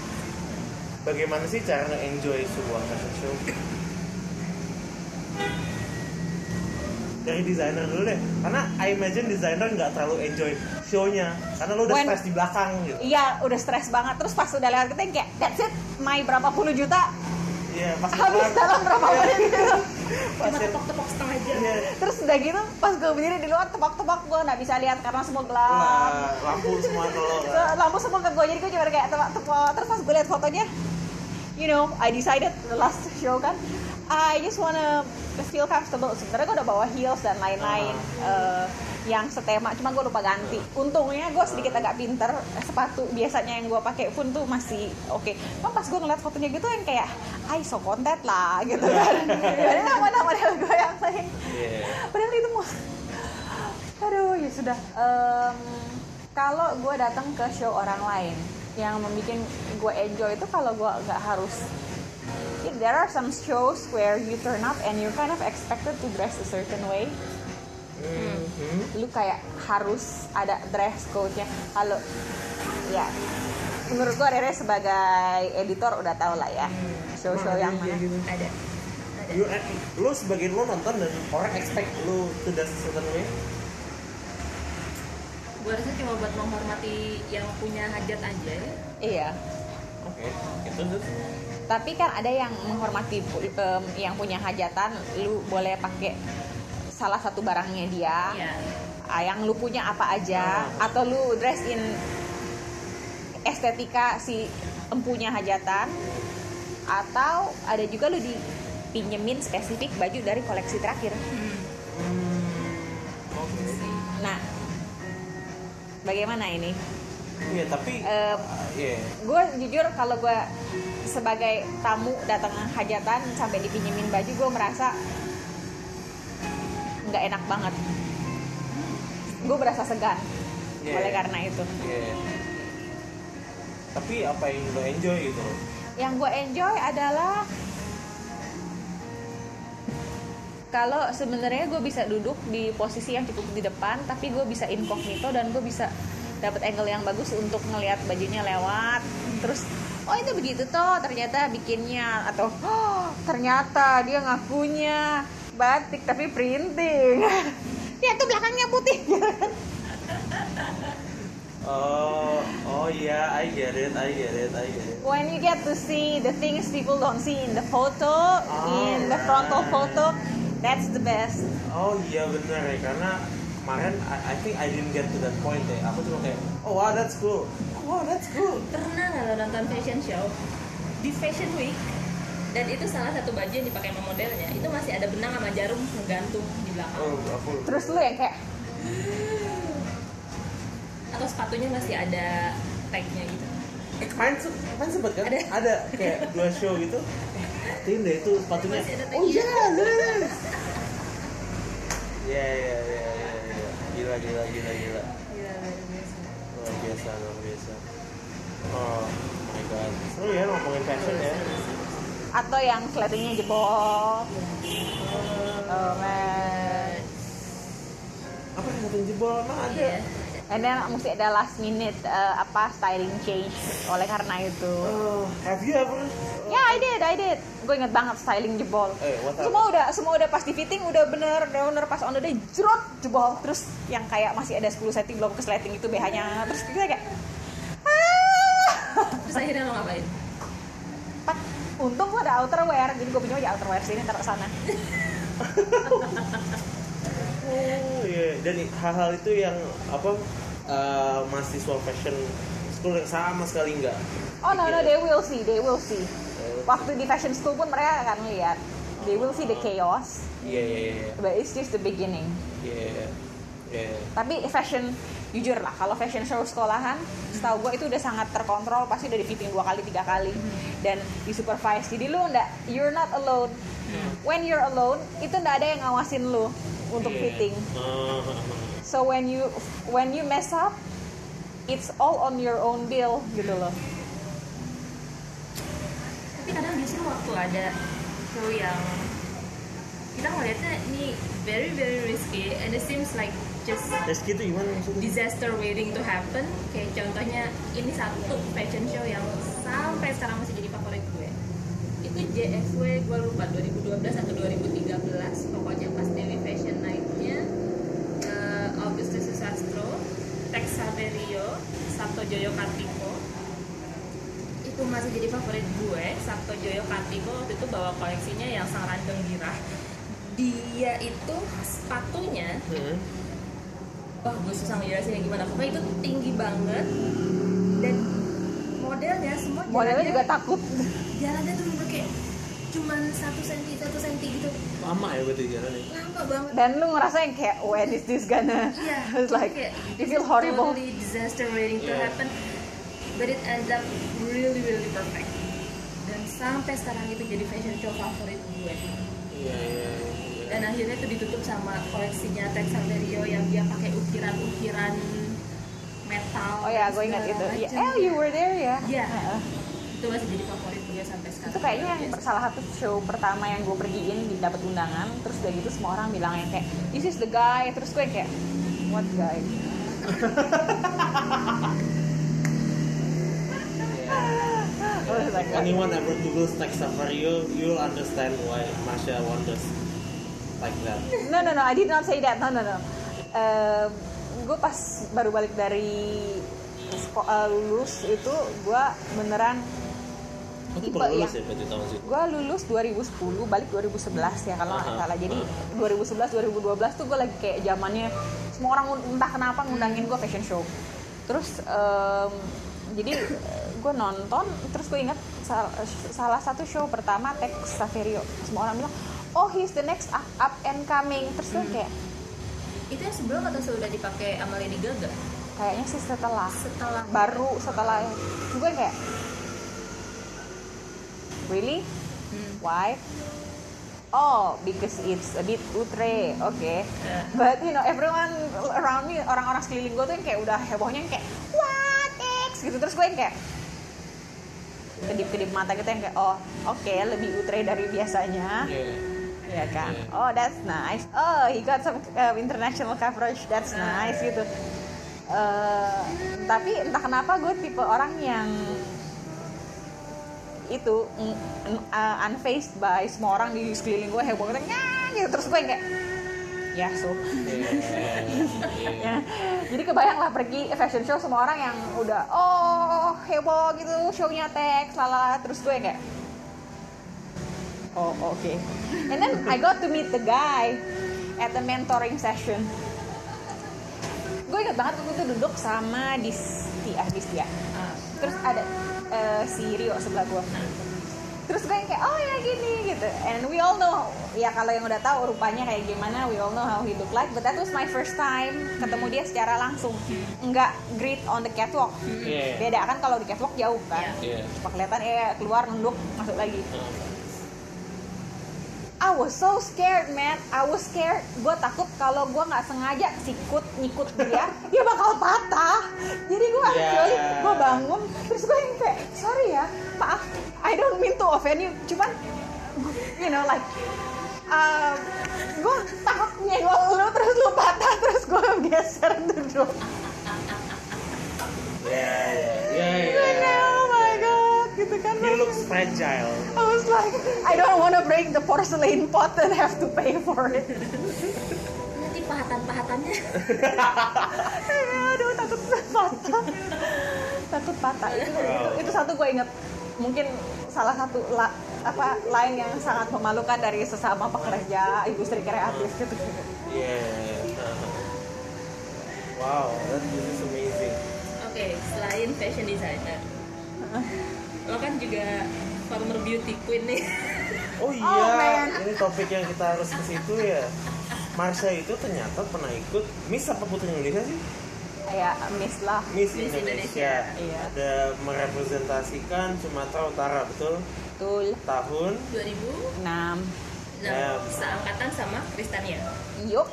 bagaimana sih cara nge-enjoy sebuah fashion show dari desainer dulu deh karena I imagine desainer nggak terlalu enjoy show-nya karena lo udah When- stres di belakang gitu Iya, udah stres banget. Terus pas udah lewat kita kayak, that's it, my berapa puluh juta iya pas habis dalam berapa Iya. menit gitu. <laughs> Pas cuma tepok-tepok setengah jam iya. Terus udah gitu, pas gue berdiri di luar tebak-tebak gue nggak bisa lihat karena semua gelap. Lah, lampu semua kalau Lampu semua ke gue, jadi gue cuma kayak tebak-tebak. Terus pas gue lihat fotonya, you know, I decided the last show kan, I just wanna feel comfortable. Sebenarnya gue udah bawa heels dan lain-lain eh, yang setema, cuma gue lupa ganti. Untungnya gue sedikit agak pinter, sepatu biasanya yang gue pakai pun tuh masih oke. Cuma pas gue ngeliat fotonya gitu yang kayak, I so konten lah gitu kan. Jadi nama-nama model gue yang lain. Iya. Padahal itu mau Aduh ya sudah Em, Kalau gue datang ke show orang lain Yang membuat gue enjoy itu kalau gue nggak harus Yeah, There are some shows where you turn up and you're kind of expected to dress a certain way. Mhm. Lu kayak harus ada dress code-nya. Kalau Ya. Menurut gue Rere sebagai editor udah tau lah ya. Show-show Nah, yang mana? gitu. ada. You, lu sebagai lu nonton dan orang expect lu to dress a certain way? Gue rasa cuma buat menghormati yang punya hajat aja ya. Iya. Oke. Itu tuh tapi kan ada yang menghormati em, yang punya hajatan lu boleh pakai salah satu barangnya dia. Iya. Ah, yang lu punya apa aja. Atau lu dress in estetika si empunya hajatan. Atau ada juga lu dipinjemin spesifik baju dari koleksi terakhir. Nah bagaimana ini? Iya tapi Em, iya. gue jujur kalau gue sebagai tamu datang hajatan sampai dipinjemin baju gue merasa nggak enak banget gue berasa segan Iya. oleh karena itu Iya. Tapi apa yang lo enjoy gitu? yang gue enjoy adalah kalau sebenarnya gue bisa duduk di posisi yang cukup di depan tapi gue bisa incognito dan gue bisa dapat angle yang bagus untuk ngelihat bajunya lewat terus oh itu begitu toh ternyata bikinnya. Atau oh, ternyata dia ngakunya batik tapi printing. <laughs> Ya tuh belakangnya putih. <laughs> Oh, oh iya, I get it, I get it, I get it. when you get to see the things people don't see in the photo in the frontal photo that's the best. Oh iya bener ya, karena kemarin I, I think I didn't get to that point ya. Aku cuma kayak, oh wow that's cool, oh, wow that's cool. pernah nggak lo nonton fashion show di fashion week dan itu salah satu baju yang dipakai sama modelnya itu masih ada benang sama jarum menggantung di belakang Oh aku. terus lu yang kayak atau sepatunya masih ada tagnya gitu Eh kemarin, se- kemarin sempet kan? Ada. Ada kayak dua show gitu. Perhatiin deh itu sepatunya. Masih ada Oh tagnya. iya, yes. Iya iya iya iya iya. Gila gila gila gila. Gila, luar biasa. Luar biasa luar biasa. Oh my god. Seru ya ngomongin fashion ya. atau yang sletingnya jebol oh man Apa yang satu jebol? Emang ada? And then mesti ada last minute uh, apa styling change oleh karena itu Oh, have you ever? ya I did I did gue inget banget styling jebol Eh, what semua udah semua udah pas di fitting udah bener udah bener pas on the day jerot jebol terus yang kayak masih ada 10 cm belum ke sleting itu BH nya terus kita kayak terus akhirnya lo ngapain Pat, untung gue ada outerwear jadi gue punya aja outerwear sini taruh ke sana Oh iya. Dan hal-hal itu yang apa eh, mahasiswa fashion school yang sama sekali enggak. oh no no they will see they will see waktu di fashion school pun mereka akan lihat they will see the chaos Iya iya iya. but it's just the beginning Iya. Iya. tapi fashion jujur lah kalau fashion show sekolahan setahu gue itu udah sangat terkontrol pasti udah di fitting dua kali tiga kali. Dan di supervise jadi lu ndak you're not alone. When you're alone itu ndak ada yang ngawasin lu untuk Iya. fitting. Ah, so when you when you mess up it's all on your own bill gitu loh. Tapi kadang justru waktu ada show yang kita ngeliatnya ini very very risky and it seems like just itu gimana maksudnya? disaster waiting to happen. Kayak contohnya ini satu fashion show yang sampai sekarang masih jadi favorit gue. Itu JFW gue lupa 2012 atau 2013 pokoknya pas Dewi Fashion Night-nya eh, Augustus Susastro Tex Saverio Sabto Joyo Kartiko. Itu masih jadi favorit gue Sabto Joyo Kartiko. Waktu itu bawa koleksinya yang sang randeng girah dia itu sepatunya Hmm. Wah gue susah ngejelasinnya gimana pokoknya itu tinggi banget dan modelnya semua modelnya juga takut jalannya tuh bener kayak cuman satu senti satu senti gitu Lama ya berarti jalannya. lama banget dan lu ngerasa yang kayak when is this gonna Iya, <laughs> it's like kayak, you feel horrible Totally disaster waiting to Yeah. happen, but it ends up really really perfect. Dan sampai sekarang itu jadi fashion show favorit gue. Iya iya. iya. Dan akhirnya itu ditutup sama koleksinya Tex Saverio yang dia pakai ukiran-ukiran metal. oh ya gue ingat itu ya macam. eh you were there ya Iya. Heeh. Itu masih jadi favorit gue sampai sekarang. itu kayaknya yang Biasa. salah satu show pertama yang gue pergiin di dapat undangan terus udah gitu semua orang bilang yang kayak this is the guy terus gue yang kayak what guy <laughs> Anyone ever Google Tex Saverio, you'll understand why Masha wonders like that. no no no I did not say that no no no gue pas baru balik dari seko- eh, lulus itu gue beneran Tipe lulus ya tahun situ. gue lulus 2010 balik 2011 ya kalau nggak Aha. salah jadi 2011 2012 tuh gue lagi kayak zamannya semua orang entah kenapa ngundangin gue fashion show terus em, jadi gue nonton terus gue inget sal- salah satu show pertama Tex Saverio semua orang bilang oh he's the next up, up and coming. Terus gue kayak itu yang sebelum atau sudah dipakai sama Lady Gaga? kayaknya sih setelah. Setelah. Baru setelah gue kayak really? Hmm. why? Oh because it's a bit outre oke. Yeah. but you know everyone around me orang-orang sekeliling gue tuh yang kayak udah hebohnya yang kayak what X? Gitu. Terus gue yang kayak kedip-kedip mata gitu yang kayak oh oke lebih outre dari biasanya ya kan? Yeah. oh that's nice. Oh he got some uh, international coverage. That's nice gitu. Eh, tapi entah kenapa gue tipe orang yang itu mm, mm, uh, unfazed by semua orang di sekeliling gue. Heboh gitu, "Nyah," gitu. Terus gue kayak ya so. <laughs> Ya. jadi kebayang lah pergi fashion show semua orang yang udah oh heboh gitu. Shownya teks lala. Terus gue kayak oh oke and then I got to meet the guy at the mentoring session. Gue inget banget waktu itu duduk sama Distia Distia Ah, terus ada eh, si Rio sebelah gue terus gue yang kayak oh ya gini gitu. And we all know ya kalau yang udah tahu rupanya kayak gimana we all know how he look like but that was my first time ketemu dia secara langsung. Nggak greet on the catwalk. Yeah. beda kan kalau di catwalk jauh kan. Yeah. cuma kelihatan eh keluar nunduk masuk lagi I was so scared man. I was scared. Gue takut kalau gue nggak sengaja sikut nyikut dia <laughs> dia bakal patah. Jadi gue Yeah. actually gue bangun terus gue yang kayak sorry ya maaf I don't mean to offend you. Cuman you know like uh, gue takut nyenggol lu terus lu patah terus gue geser duduk. Yeah, yeah, Gue yeah, kayak, oh my god gitu kan He looks fragile. I was like, I don't want to break the porcelain pot and have to pay for it. nanti pahatan-pahatannya Aduh, takut patah. Takut patah. Itu, itu, itu satu gue inget. Mungkin salah satu la, apa lain yang sangat memalukan dari sesama pekerja industri kreatif gitu. Yeah. <laughs> Wow, that this is amazing. oke selain fashion designer lo kan juga former beauty queen nih Oh iya, Oh, ini topik yang kita harus ke situ ya. Marsha itu ternyata pernah ikut Miss apa Putri Indonesia sih? Kayak miss lah. Miss, Miss Indonesia. Indonesia. Iya. Ada merepresentasikan Sumatera Utara, betul? Betul. Tahun 2006 Enam. Ya. seangkatan sama Kristania Yuk.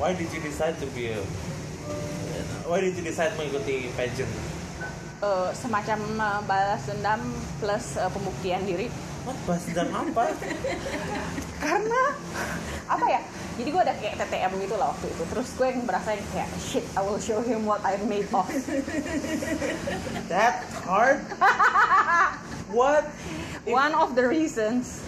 Why did you decide to be a Why did you decide mengikuti pageant? Eh, semacam eh, balas dendam plus eh, pembuktian diri What? Bahas dan apa? karena apa ya jadi gue ada kayak TTM gitu lah waktu itu terus gue yang berasa yang kayak shit I will show him what I'm made of That hard? What? If- one of the reasons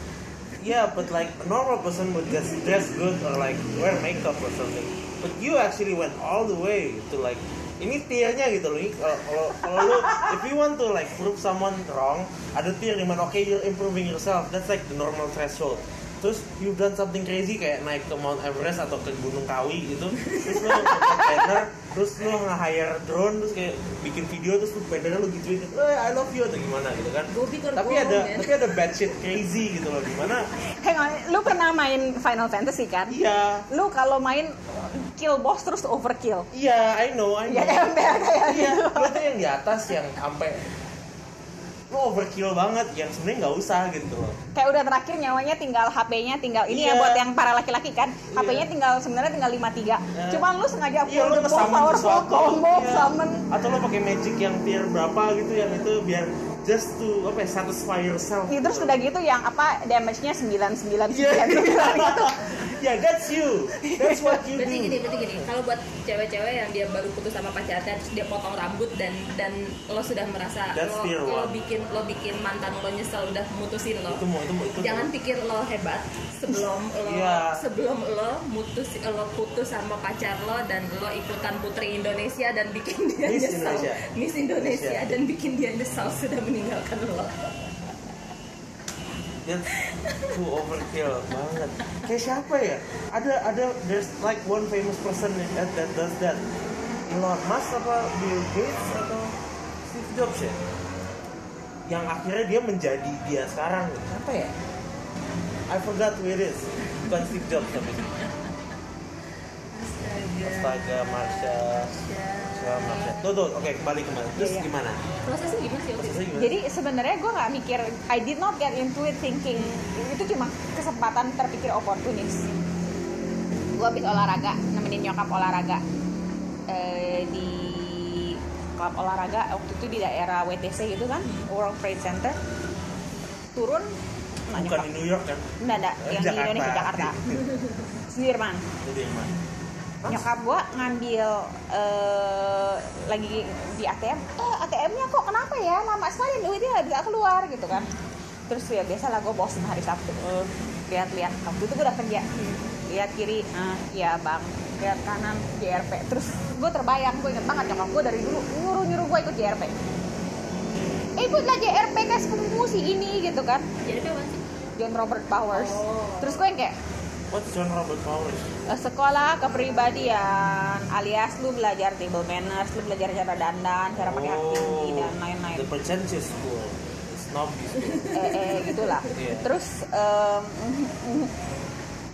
Yeah, but like a normal person would just dress good or like wear makeup or something. But you actually went all the way to like ini tiernya gitu loh. Kalau kalau kalau lu if you want to like prove someone wrong, ada tier di mana okay you're improving yourself. That's like the normal threshold. Terus you've done something crazy kayak naik ke Mount Everest atau ke Gunung Kawi gitu. Terus lu <laughs> banner, terus lu nge-hire drone terus kayak bikin video terus lu bannernya lu gituin, eh, I love you atau gimana gitu kan. Tapi ada ya. tapi ada bad shit crazy gitu loh di mana hang on lu pernah main Final Fantasy kan Iya, lu kalau main kill boss terus overkill iya, I know, I know. ya <laughs> ember kayak Iya, gitu lo tuh yang di atas yang sampai lo overkill banget, yang sebenarnya nggak usah gitu loh. kayak udah terakhir nyawanya tinggal HP-nya tinggal ini Iya. ya buat yang para laki-laki kan Iya. HP-nya tinggal sebenarnya tinggal 53 cuman lu sengaja Iya, lo the most nge-summon powerful sesuatu, combo iya. summon Atau lo pakai magic yang tier berapa gitu, yang itu biar just to apa ya, satisfy yourself. Ya, terus udah gitu yang apa damage-nya 999 Iya. gitu. <laughs> yeah, that's you. That's what you berarti gini do. berarti gini kalau buat cewek-cewek yang dia baru putus sama pacarnya terus dia potong rambut dan dan lo sudah merasa That's lo, lo bikin lo bikin mantan lo nyesel udah mutusin lo Itu mau itu mau itu. jangan pikir lo hebat sebelum <laughs> lo Iya. sebelum lo mutus lo putus sama pacar lo dan lo ikutan putri Indonesia dan bikin dia Miss nyesel Indonesia. Miss Indonesia Indonesia. dan bikin dia nyesel sudah meninggalkan lo That's too overkill banget. Kayak siapa ya? Ada ada there's like one famous person that that does that. Elon Musk apa Bill Gates atau Steve Jobs ya? Yang akhirnya dia menjadi dia sekarang. Siapa ya? I forgot who it is. Bukan Steve Jobs tapi. Astaga, Marsha. segala macam tuh tuh oke kembali kembali terus Iya, iya. gimana prosesnya gimana sih prosesnya gimana Jadi sebenarnya gue nggak mikir, I did not get into it thinking itu cuma kesempatan terpikir oportunis. Gue habis olahraga, nemenin nyokap olahraga Eh, di klub olahraga waktu itu di daerah WTC gitu kan, World Trade Center. Turun, bukan nyokap, di New York kan enggak, enggak, Eh, yang di Jakarta. Indonesia Jakarta, <laughs> Sudirman. mana nyokap gua ngambil eh, lagi di ATM eh ATM-nya kok kenapa ya? Lama sekali duitnya nggak bisa keluar gitu kan. Terus ya biasa lah gue bosen hari Sabtu. Lihat-lihat. Waktu itu gue udah kerja. Lihat kiri. Ah. Ya bang. Lihat kanan JRP terus gue terbayang. Gue inget banget nyokap gue dari dulu. Nyuruh nyuruh gue ikut JRP ikutlah JRP guys ketemu si ini gitu kan. Jadi apa sih? John Robert Powers Oh. terus gue yang kayak what's John Robert Powers Eh, sekolah kepribadian alias lu belajar table manners lu belajar cara dandan cara pakai hak tinggi dan lain-lain. Oh, the pretentious school. Snobby school. Eh, eh gitulah. Iya. terus em,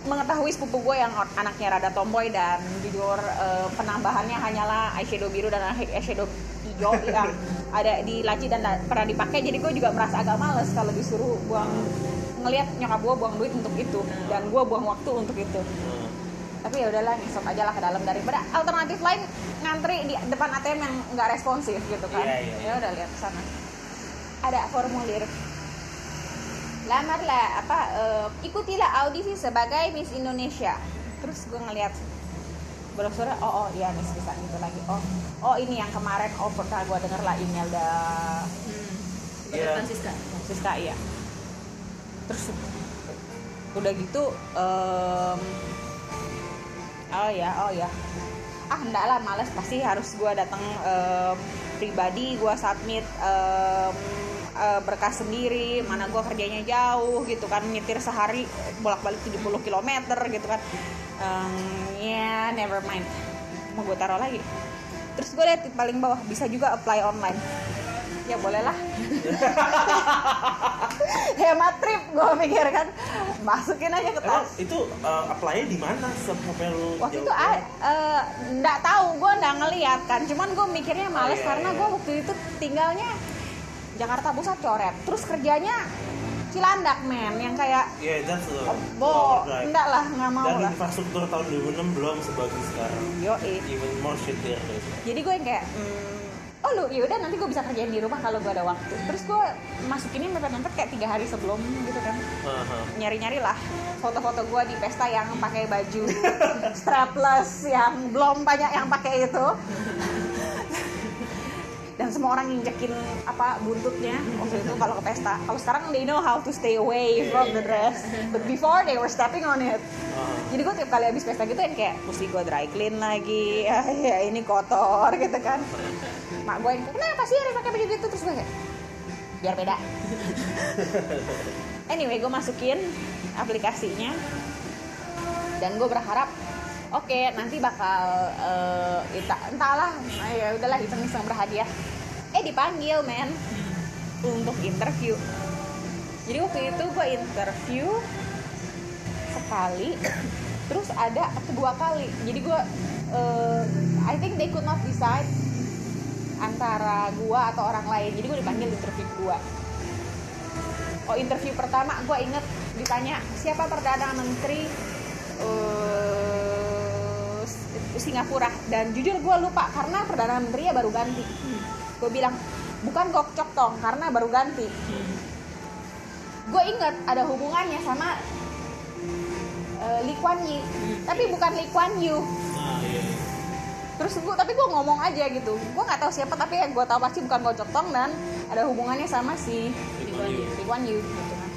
mengetahui sepupu gue yang anaknya rada tomboy dan jujur eh, penambahannya hanyalah eyeshadow biru dan eyeshadow hijau. Yang ada di laci dan da- pernah dipakai jadi gue juga merasa agak males kalau disuruh buang ngelihat nyokap gue buang duit untuk itu dan gue buang waktu untuk itu Hmm. tapi ya udahlah ngesot aja lah ke dalam daripada alternatif lain ngantri di depan ATM yang nggak responsif gitu kan Iya, iya, iya. ya udah lihat sana ada formulir lamarlah apa eh, ikutilah audisi sebagai Miss Indonesia terus gue ngeliat browsernya oh oh iya Miss bisa gitu lagi oh oh ini yang kemarin oh pernah gue denger lah Imelda hmm. Iya. yeah. Francisca Siska iya terus udah gitu em, oh ya oh ya. Ah enggak lah males. Pasti harus gua datang em, pribadi gua submit eh, berkas sendiri mana gua kerjanya jauh gitu kan. Nyetir sehari bolak-balik 70 km gitu kan. Em, ya never mind. Mau gue taruh lagi. Terus gue lihat paling bawah bisa juga apply online ya boleh lah <laughs> hemat trip gue pikir kan masukin aja ke Emang tas itu uh, apply-nya di mana sampai lu waktu itu banget? a- eh, nggak tahu gue nggak ngeliat kan cuman gue mikirnya males iya, karena iya. gue waktu itu tinggalnya Jakarta Pusat coret terus kerjanya Cilandak men yang kayak Yeah, that's a oh, bo overdrive. enggak lah nggak mau Dan lah infrastruktur tahun 2006 belum sebagus sekarang. yo Even more shittier deh. jadi gue yang kayak hmm, oh lu yaudah nanti gue bisa kerjain di rumah kalau gue ada waktu. Terus gue masukinnya mepet-mepet kayak tiga hari sebelum gitu kan. Aha. nyari-nyari lah foto-foto gue di pesta yang pakai baju <laughs> strapless yang belum banyak yang pakai itu dan semua orang injekin apa buntutnya waktu itu kalau ke pesta. Kalau sekarang they know how to stay away from the dress. But before they were stepping on it. Aha. jadi gue tiap kali habis pesta gitu yang kayak mesti gue dry clean lagi. <laughs> Ya, ya ini kotor gitu kan. Mak gue yang kenapa sih harus pakai baju gitu? Terus gue kayak biar beda. <laughs> Anyway gue masukin aplikasinya. Dan gue berharap oke nanti bakal eh, ita- entahlah ah, ya udahlah iseng-iseng berhadiah. Eh dipanggil men untuk interview. Jadi waktu itu gue interview sekali terus ada kedua kali. Jadi gue eh, I think they could not decide antara gue atau orang lain. Jadi gue dipanggil interview kedua. Oh interview pertama gue inget ditanya siapa perdana menteri eh, Singapura. Dan jujur gue lupa karena perdana menterinya baru ganti. Gue bilang bukan Gok Chok Tong karena baru ganti. Gue inget ada hubungannya sama eh, Lee Kuan Yew. Tapi bukan Lee Kuan Yew. Iya. terus gue tapi gue ngomong aja gitu. Gue nggak tahu siapa tapi yang gue tahu pasti bukan Gok Chok Tong dan ada hubungannya sama si Lee Kuan Yew. Lee Kuan Yew. Gitu kan.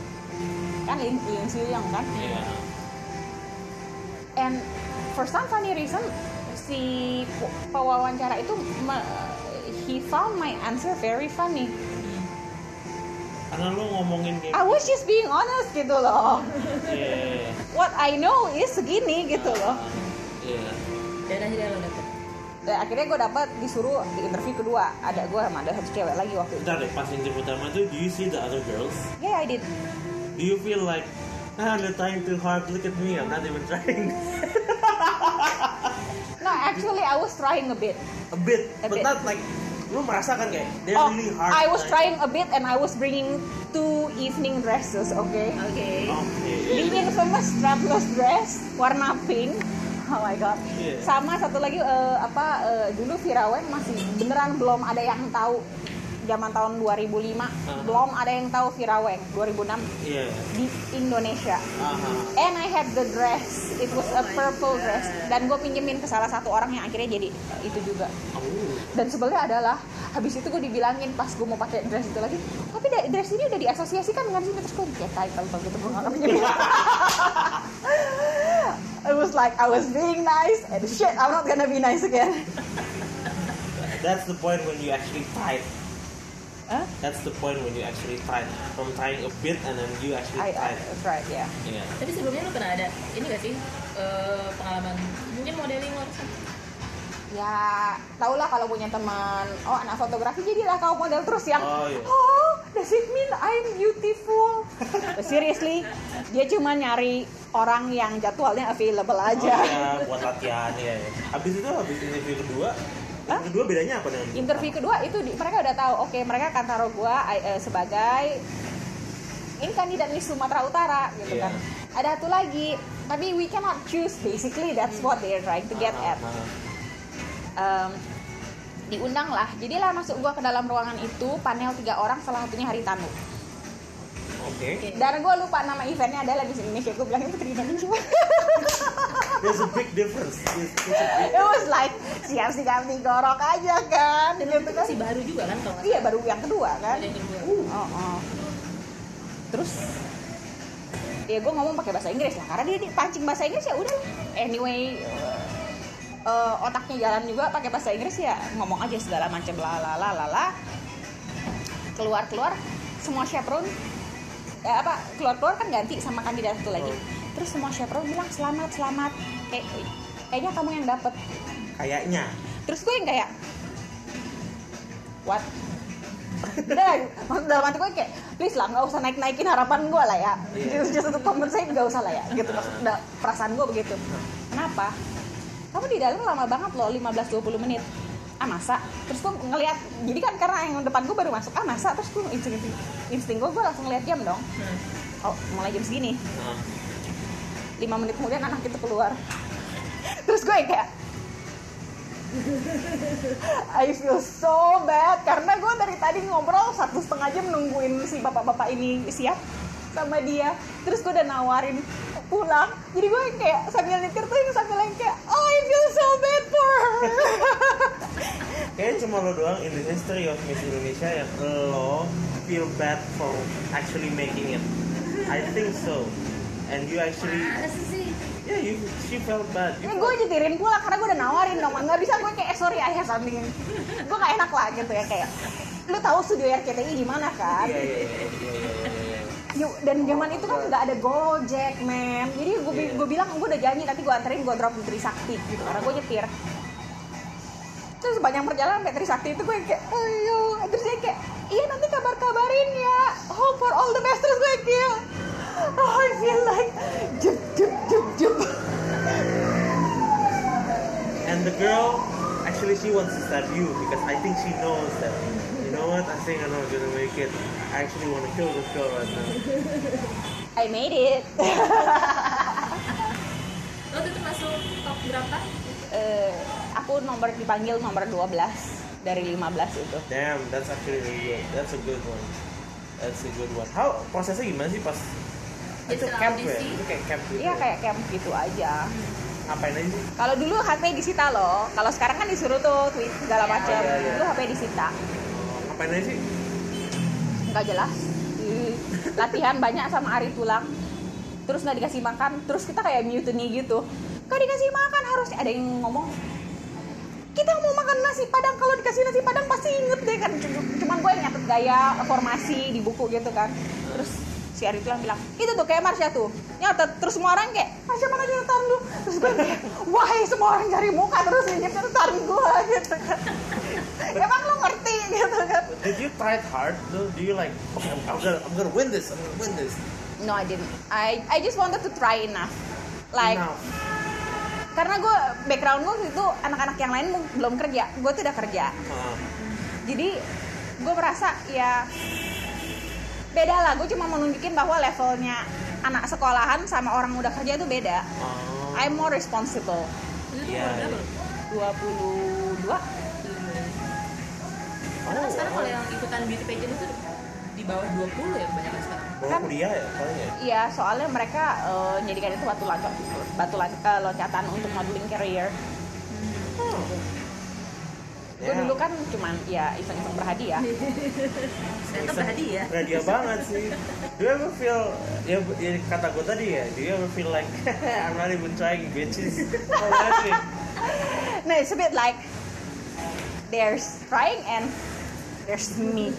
Kan Lin Lin Siu Yang kan? Iya. and for some funny reason si pe- pewawancara itu me- he found my answer very funny Karena lu ngomongin kayak I was just being honest gitu loh Iya. what I know is segini gitu loh Iya. dan akhirnya lo dapet dan akhirnya gue dapat disuruh di interview kedua ada gue sama ada satu cewek lagi waktu itu Bentar deh, pas interview pertama itu, do you see the other girls? yeah I did Do you feel like, ah, they're trying too hard, look at me, I'm not even trying. <laughs> actually I was trying a bit. a bit, A but bit. not like lu merasakan kayak they're Oh, really hard. I was like- trying a bit and I was bringing two evening dresses, okay? oke Oke. The infamous strapless dress warna pink. Oh my god. Iya. Sama satu lagi eh, apa eh, dulu Virawen masih beneran belum ada yang tahu zaman tahun 2005 belum ada yang tahu Viraweng 2006 Iya. di Indonesia Aha. and I had the dress it was a purple dress dan gue pinjemin ke salah satu orang yang akhirnya jadi itu juga Oh. dan sebelnya adalah habis itu gue dibilangin pas gue mau pakai dress itu lagi tapi dress ini udah diasosiasikan dengan sini terus gue kayak title tuh gitu gue nggak pinjemin <laughs> I was like I was being nice and shit I'm not gonna be nice again That's the point when you actually tried. Huh? That's the point when you actually tried. From trying a bit and then you actually I, I tried ya Iya. tapi sebelumnya lu pernah ada ini gak sih eh, pengalaman mungkin modeling or something? ya tau lah kalau punya teman oh anak fotografi jadilah kau model terus yang Oh, iya. oh does it mean I'm beautiful <laughs> seriously dia cuma nyari orang yang jadwalnya available Oh, aja iya, buat latihan ya. ya. Habis itu habis interview kedua, Hah? kedua bedanya apa dengan interview kedua itu di- mereka udah tahu oke mereka akan taruh gua eh, sebagai ini kandidat Miss Sumatera Utara gitu Iya. kan ada satu lagi tapi we cannot choose basically that's what they're trying to get at Ah, ah. Diundang lah jadilah masuk gua ke dalam ruangan itu panel tiga orang salah satunya hari Oke. dan gua lupa nama eventnya adalah di Indonesia gue bilang itu di Indonesia There's a big difference. There's, there's a big- it was like siap sih ganti gorok aja kan dan gitu itu kan masih baru juga kan kalau iya baru yang kedua kan yang kedua Oh, oh. Terus ya gue ngomong pakai bahasa Inggris lah karena dia, dia pancing bahasa Inggris ya udah. Anyway eh, otaknya jalan juga pakai bahasa Inggris ya ngomong aja segala macam la la la la la. Keluar keluar semua chaperone apa keluar keluar kan ganti sama kandidat satu lagi. Terus semua chaperone bilang selamat selamat kayak kayaknya kamu yang dapet. Kayaknya. Terus gue yang kayak what? Dan maksud dalam hati gue kayak please lah nggak usah naik naikin harapan gue lah ya. Iya. Just, just untuk compensate nggak usah lah ya. Gitu maksud perasaan gue begitu. Kenapa? Kamu di dalam lama banget loh 15-20 menit. Ah masa? Terus gue ngeliat, jadi kan karena yang depan gue baru masuk, ah masa? Terus gue insting, insting gue, gue langsung lihat jam dong. Hmm. Oh mulai jam segini. Ah. 5 menit kemudian anak itu keluar. Terus gue kayak I feel so bad karena gue dari tadi ngobrol satu setengah jam nungguin si bapak-bapak ini siap sama dia terus gue udah nawarin pulang. Jadi gue yang kayak sambil nyetir tuh yang sambil yang kayak oh I feel so bad for her. <laughs> Kayaknya cuma lo doang in the history of Miss Indonesia yang lo feel bad for actually making it. I think so. And you actually, sih? Yeah, you she felt bad. You gue nyetirin pulang karena gue udah nawarin dong nggak bisa gue kayak eh, sorry I have something. Gue gak enak lah gitu ya kayak lu tahu studio RCTI di mana kan? Iya iya iya dan zaman itu kan nggak ada Gojek, men. Jadi gue Iya. gue bilang gue udah janji nanti gue anterin gue drop di Trisakti gitu karena gue nyetir. Terus sepanjang perjalanan sampai Trisakti itu gue kayak, ayo, terus dia kayak, iya nanti kabar-kabarin ya. Hope for all the best terus gue kayak, oh, I feel like, jup jup jup jup. And the girl, actually, she wants to stab you because I think she knows that. You know what? I think I'm not gonna make it. I actually want to kill this girl right now. <laughs> I made it. <laughs> lo tuh masuk top berapa Eh, aku nomor dipanggil nomor 12 dari 15 itu. Damn, that's actually really good. That's a good one. That's a good one. How prosesnya gimana sih pas itu camp ya? audisi? Itu kayak camp gitu. Iya ya? kayak camp gitu aja. Ngapain aja sih? Kalau dulu HP disita loh. Kalau sekarang kan disuruh tuh tweet segala Iya. macam. Iya, iya. Dulu HP disita. Ngapain aja sih? Nggak jelas. Ih, Latihan banyak sama Ari tulang. Terus nggak dikasih makan. Terus kita kayak mutiny gitu. Kau dikasih makan harusnya ada yang ngomong. Kita mau makan nasi padang kalau dikasih nasi padang pasti inget deh kan. Cuman gue yang nyatet gaya formasi di buku gitu kan. Terus si Ari tulang bilang itu tuh kayak Marsha tuh nyatet terus semua orang kayak Marsha mana catatan lu terus gue kayak wah semua orang cari muka terus nginjek catatan gue <laughs> gitu kan emang lu ngerti gitu kan Did you try hard though? Do you like, okay, I'm, I'm gonna, I'm gonna win this. I'm gonna win this. No, I didn't. I I just wanted to try enough. Like Enough. karena gue background gue itu anak-anak yang lain belum kerja gue tuh udah kerja jadi gue merasa ya beda lah gue cuma mau nunjukin bahwa levelnya anak sekolahan sama orang udah kerja itu beda oh. I'm more responsible itu Iya, umur berapa iya. 22 karena Oh, sekarang oh. kalau yang ikutan beauty pageant itu di bawah 20 ya kebanyakan sekarang Kan- kuliah ya paling ya Iya, soalnya mereka eh, jadikan itu batu loncat, batu eh, loncatan untuk modeling career. Gue Ya. dulu kan cuman ya iseng-iseng <laughs> berhadiah. ternyata berhadiah Hadiah banget sih. Do you ever feel ya, ya kata gue tadi ya, do you ever feel like <laughs> I'm not even trying bitches? Oh, sih. <laughs> Nah, it's a bit like there's trying and there's me.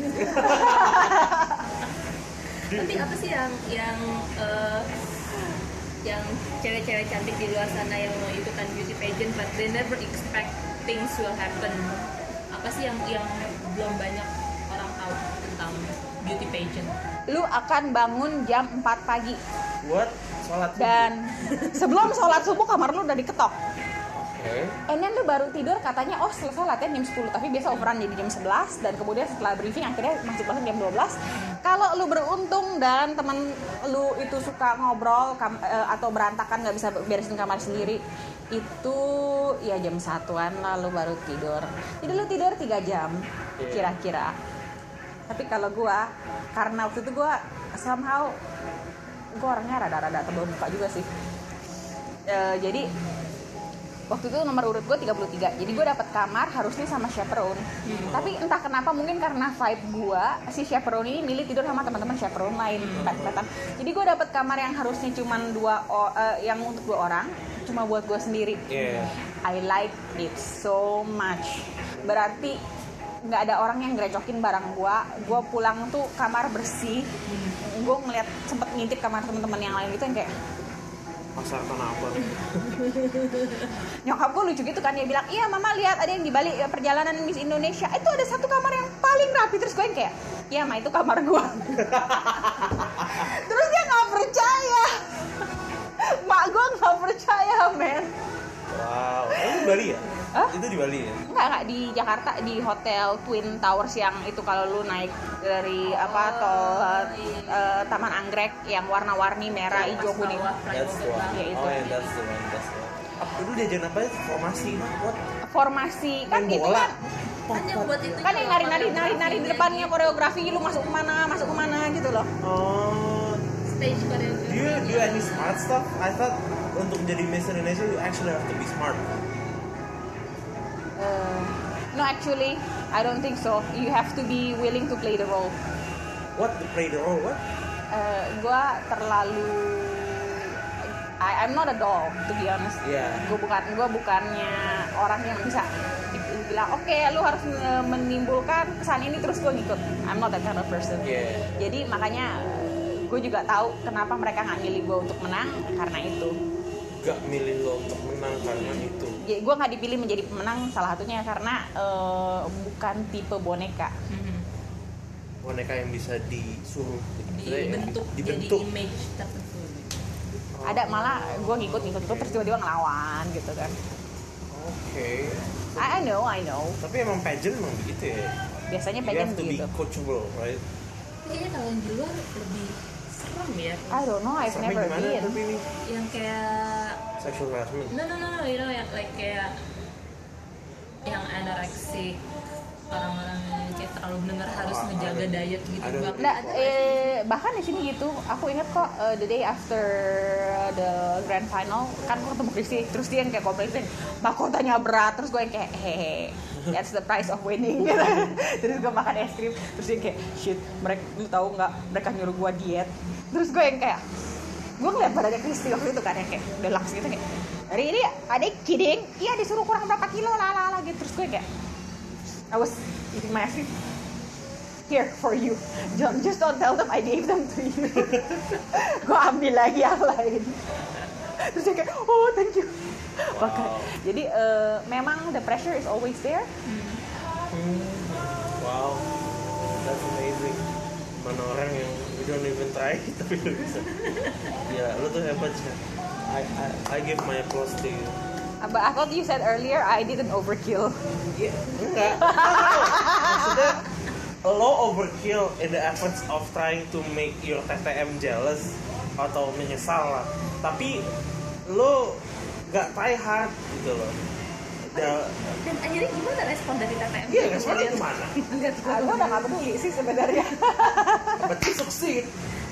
tapi apa sih yang yang eh, yang cewek-cewek cantik di luar sana yang mau ikutan beauty pageant but they never expect things will happen apa sih yang yang belum banyak orang tahu tentang beauty pageant Lu akan bangun jam 4 pagi Buat sholat subuh. dan sebelum sholat subuh kamar lu udah diketok. Oke. And then lu baru tidur katanya oh selesai latihan jam 10 tapi biasa overrun jadi jam 11 dan kemudian setelah briefing akhirnya masuk kelas jam 12 kalau lu beruntung dan temen lu itu suka ngobrol kam- eh, atau berantakan nggak bisa beresin kamar sendiri itu ya jam satuan lah lu baru tidur. Jadi lu tidur 3 jam Iya. kira-kira. Tapi kalau gua karena waktu itu gua somehow gua orangnya rada-rada tebal muka juga sih. Eh, jadi waktu itu nomor urut gue 33 jadi gue dapet kamar harusnya sama chaperone. Tapi entah kenapa mungkin karena vibe gue si chaperone ini milih tidur sama teman-teman chaperone lain pet-petan jadi gue dapet kamar yang harusnya cuma dua eh, yang untuk dua orang cuma buat gue sendiri. Iya. I like it so much. Berarti nggak ada orang yang grecokin barang gue gue pulang tuh kamar bersih. Gue ngeliat sempet ngintip kamar teman-teman yang lain gitu yang kayak Pasar Tanah Abang. nyokap gue lucu gitu kan dia bilang iya mama lihat ada yang di balik eh, perjalanan Miss Indonesia itu ada satu kamar yang paling rapi terus gue yang kayak iya ma itu kamar gue <laughs> terus dia nggak percaya mak gue nggak percaya men Wow. Itu Bali ya? Hah? Itu di Bali ya? Enggak, enggak di Jakarta di hotel Twin Towers yang itu kalau lu naik dari apa tol eh, Taman Anggrek yang warna-warni merah, hijau, kuning. That's the one. Ya, itu. Oh, yeah, that's the one. That's the one. Ah, dulu diajarin apa ya? Formasi, what? Formasi kan Main itu bola. kan kan yang buat itu kan yang nari-nari nari-nari di depannya koreografi lu masuk ke mana masuk ke mana gitu loh Oh, stage choreography do you do any smart stuff? I thought untuk jadi Miss Indonesia you actually have to be smart. Uh, no actually I don't think so you have to be willing to play the role What to play the role? What? uh, gue terlalu I, I'm not a doll to be honest Iya. gue bukan gue bukannya orang yang bisa bilang oke lu harus eh, menimbulkan kesan ini terus gue ngikut I'm not that kind of person Yeah. jadi makanya gue juga tahu kenapa mereka nggak milih gue untuk menang karena itu Gak milih lo untuk menang karena itu. Gue nggak dipilih menjadi pemenang salah satunya karena eh, bukan tipe boneka Mhm. Boneka yang bisa disuruh dibentuk, dibentuk. jadi image tertentu ada malah gue ngikut-ngikut terus tiba-tiba ngelawan gitu kan Oke. I, I know I know Tapi emang pageant emang begitu ya. biasanya You pengen have to be gitu coachable, right? Kayaknya kalau yang di luar lebih serem ya I don't know I've Sampai never been yang kayak sexual harassment. no no no no you know yang like kayak yang anoreksik orang-orang yang kayak terlalu bener harus Oh, ngejaga ada. diet gitu Nah, eh, bahkan di sini gitu, aku ingat kok eh, the day after the grand final kan aku ketemu Christy, terus dia yang kayak komplain, mahkotanya berat, terus gue yang kayak hehe, that's the price of winning. gitu. terus gue makan es krim, terus dia kayak shit, mereka lu tahu nggak mereka nyuruh gue diet, terus gue yang kayak gue ngeliat badannya Christy waktu itu kan yang kayak udah langsung gitu kayak hari ini ada kidding, iya disuruh kurang berapa kilo lah lah lah gitu, terus gue kayak I was eating my cream here for you. Don't, just don't tell them I gave them to you. <laughs> gue ambil lagi yang lain. Terus dia kayak, oh thank you. Pakai. Jadi eh, memang the pressure is always there. Hmm. Wow, that's amazing. Mana orang yang don't even try tapi lu bisa. Ya, lu tuh hebat sih. I, I, I give my applause to you. But I thought you said earlier I didn't overkill. Iya, enggak. Maksudnya lo overkill in the efforts of trying to make your TTM jealous atau menyesal lah. Tapi lo gak try hard gitu loh. Da- Dan akhirnya gimana respon dari TTM? Iya, responnya? Enggak <laughs> tuh. Aku udah gak peduli sih sebenarnya. <laughs> You succeed.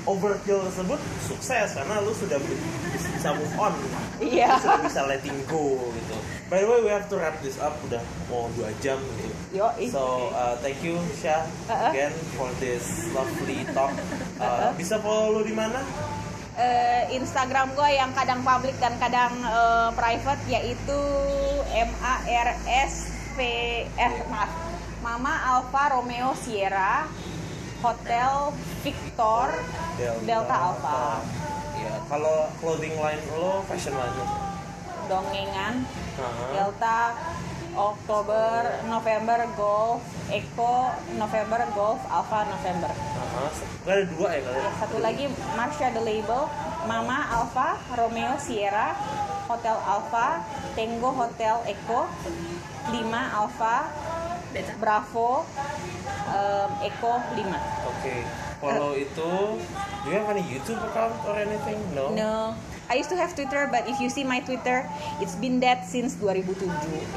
Overkill tersebut sukses karena lu sudah bisa move on. Iya. Lu sudah bisa letting go gitu. By the way, we have to wrap this up. Udah mau dua jam gitu. Yo, So uh, thank you Syah Uh-uh. again for this lovely talk. Uh, Bisa follow lu di mana? Eh, Instagram gue yang kadang public dan kadang eh, private yaitu M A R S V eh maaf. Mama Alfa Romeo Sierra Hotel Victor Delta Alpha. Ya, kalau clothing line lo fashion line lo. Dongengan Nah, Delta Oktober November Golf Echo November Golf Alpha November uh Gak ada dua ya kalau. Ya, satu lagi Marsha the label Mama Alpha Romeo Sierra Hotel Alpha Tango Hotel Echo 5 Alpha. Bravo um, Echo 5 Oke. Follow itu. Do you have any YouTube account or anything? No. No I used to have Twitter but if you see my Twitter it's been dead since 2007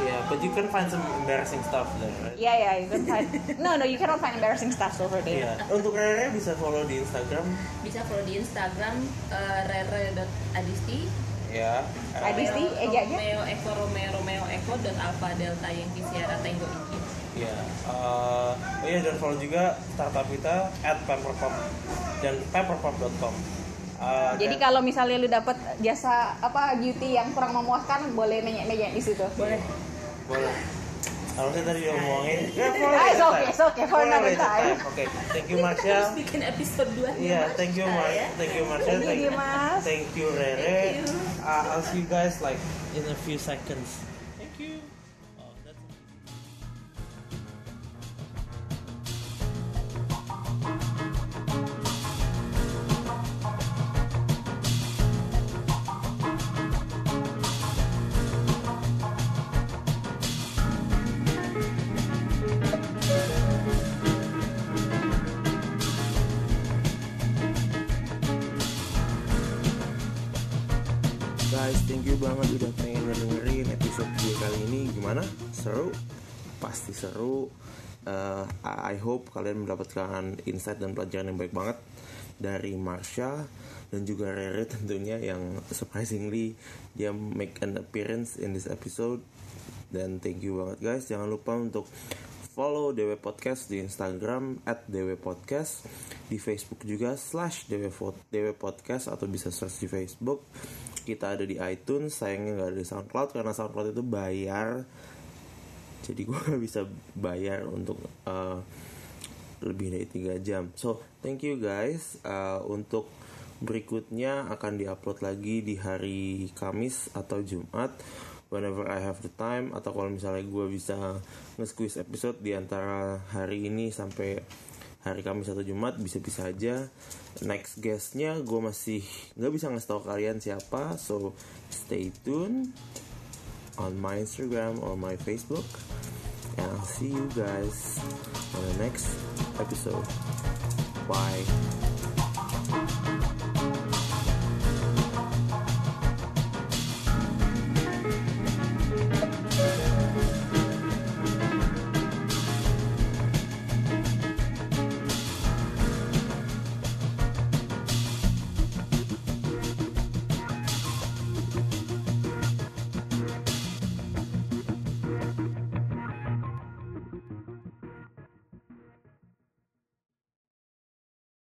Yeah, but you can find some embarrassing stuff there, right? Yeah yeah you can find <laughs> No no you cannot find embarrassing stuff over there Iya. Untuk Rere bisa follow di Instagram. Bisa follow di Instagram uh, rere.adisti Ya. Uh, Adisti, Eja aja. Romeo Echo Romeo Romeo Echo dan Alpha Delta Yankee Sierra Tango Inggit. Ya. Uh, oh iya dan follow juga startup kita at pepperpop dan pepperpop.com. Uh, Jadi dan- kalau misalnya lu dapat jasa apa beauty yang kurang memuaskan boleh nanya-nanya di situ. Boleh. boleh. Harusnya tadi udah ngomongin. Ya, for Ah, it's okay, time. it's okay, for another time. Oke, thank you Marsha. harus bikin episode 2 Iya, thank you Mar, ya. thank you Marsha, Thank you, Dimas. thank you Rere. Thank you. Uh, I'll see you guys like in a few seconds. Pasti seru. Eh, I hope kalian mendapatkan insight dan pelajaran yang baik banget Dari Marsha dan juga Rere tentunya yang surprisingly dia make an appearance in this episode. Dan thank you banget guys. Jangan lupa untuk follow DW Podcast di Instagram at DW Podcast di Facebook juga slash DW, DW Podcast atau bisa search di Facebook. Kita ada di iTunes sayangnya nggak ada di SoundCloud karena SoundCloud itu bayar jadi gue gak bisa bayar untuk uh, lebih dari 3 jam. So thank you guys Uh, untuk berikutnya akan diupload lagi di hari Kamis atau Jumat whenever I have the time atau kalau misalnya gue bisa nge-squeeze episode di antara hari ini sampai hari Kamis atau Jumat bisa-bisa aja. Next guestnya gue masih nggak bisa ngasih tahu kalian siapa so stay tune on my Instagram or my Facebook. And I'll see you guys on the next episode. Bye.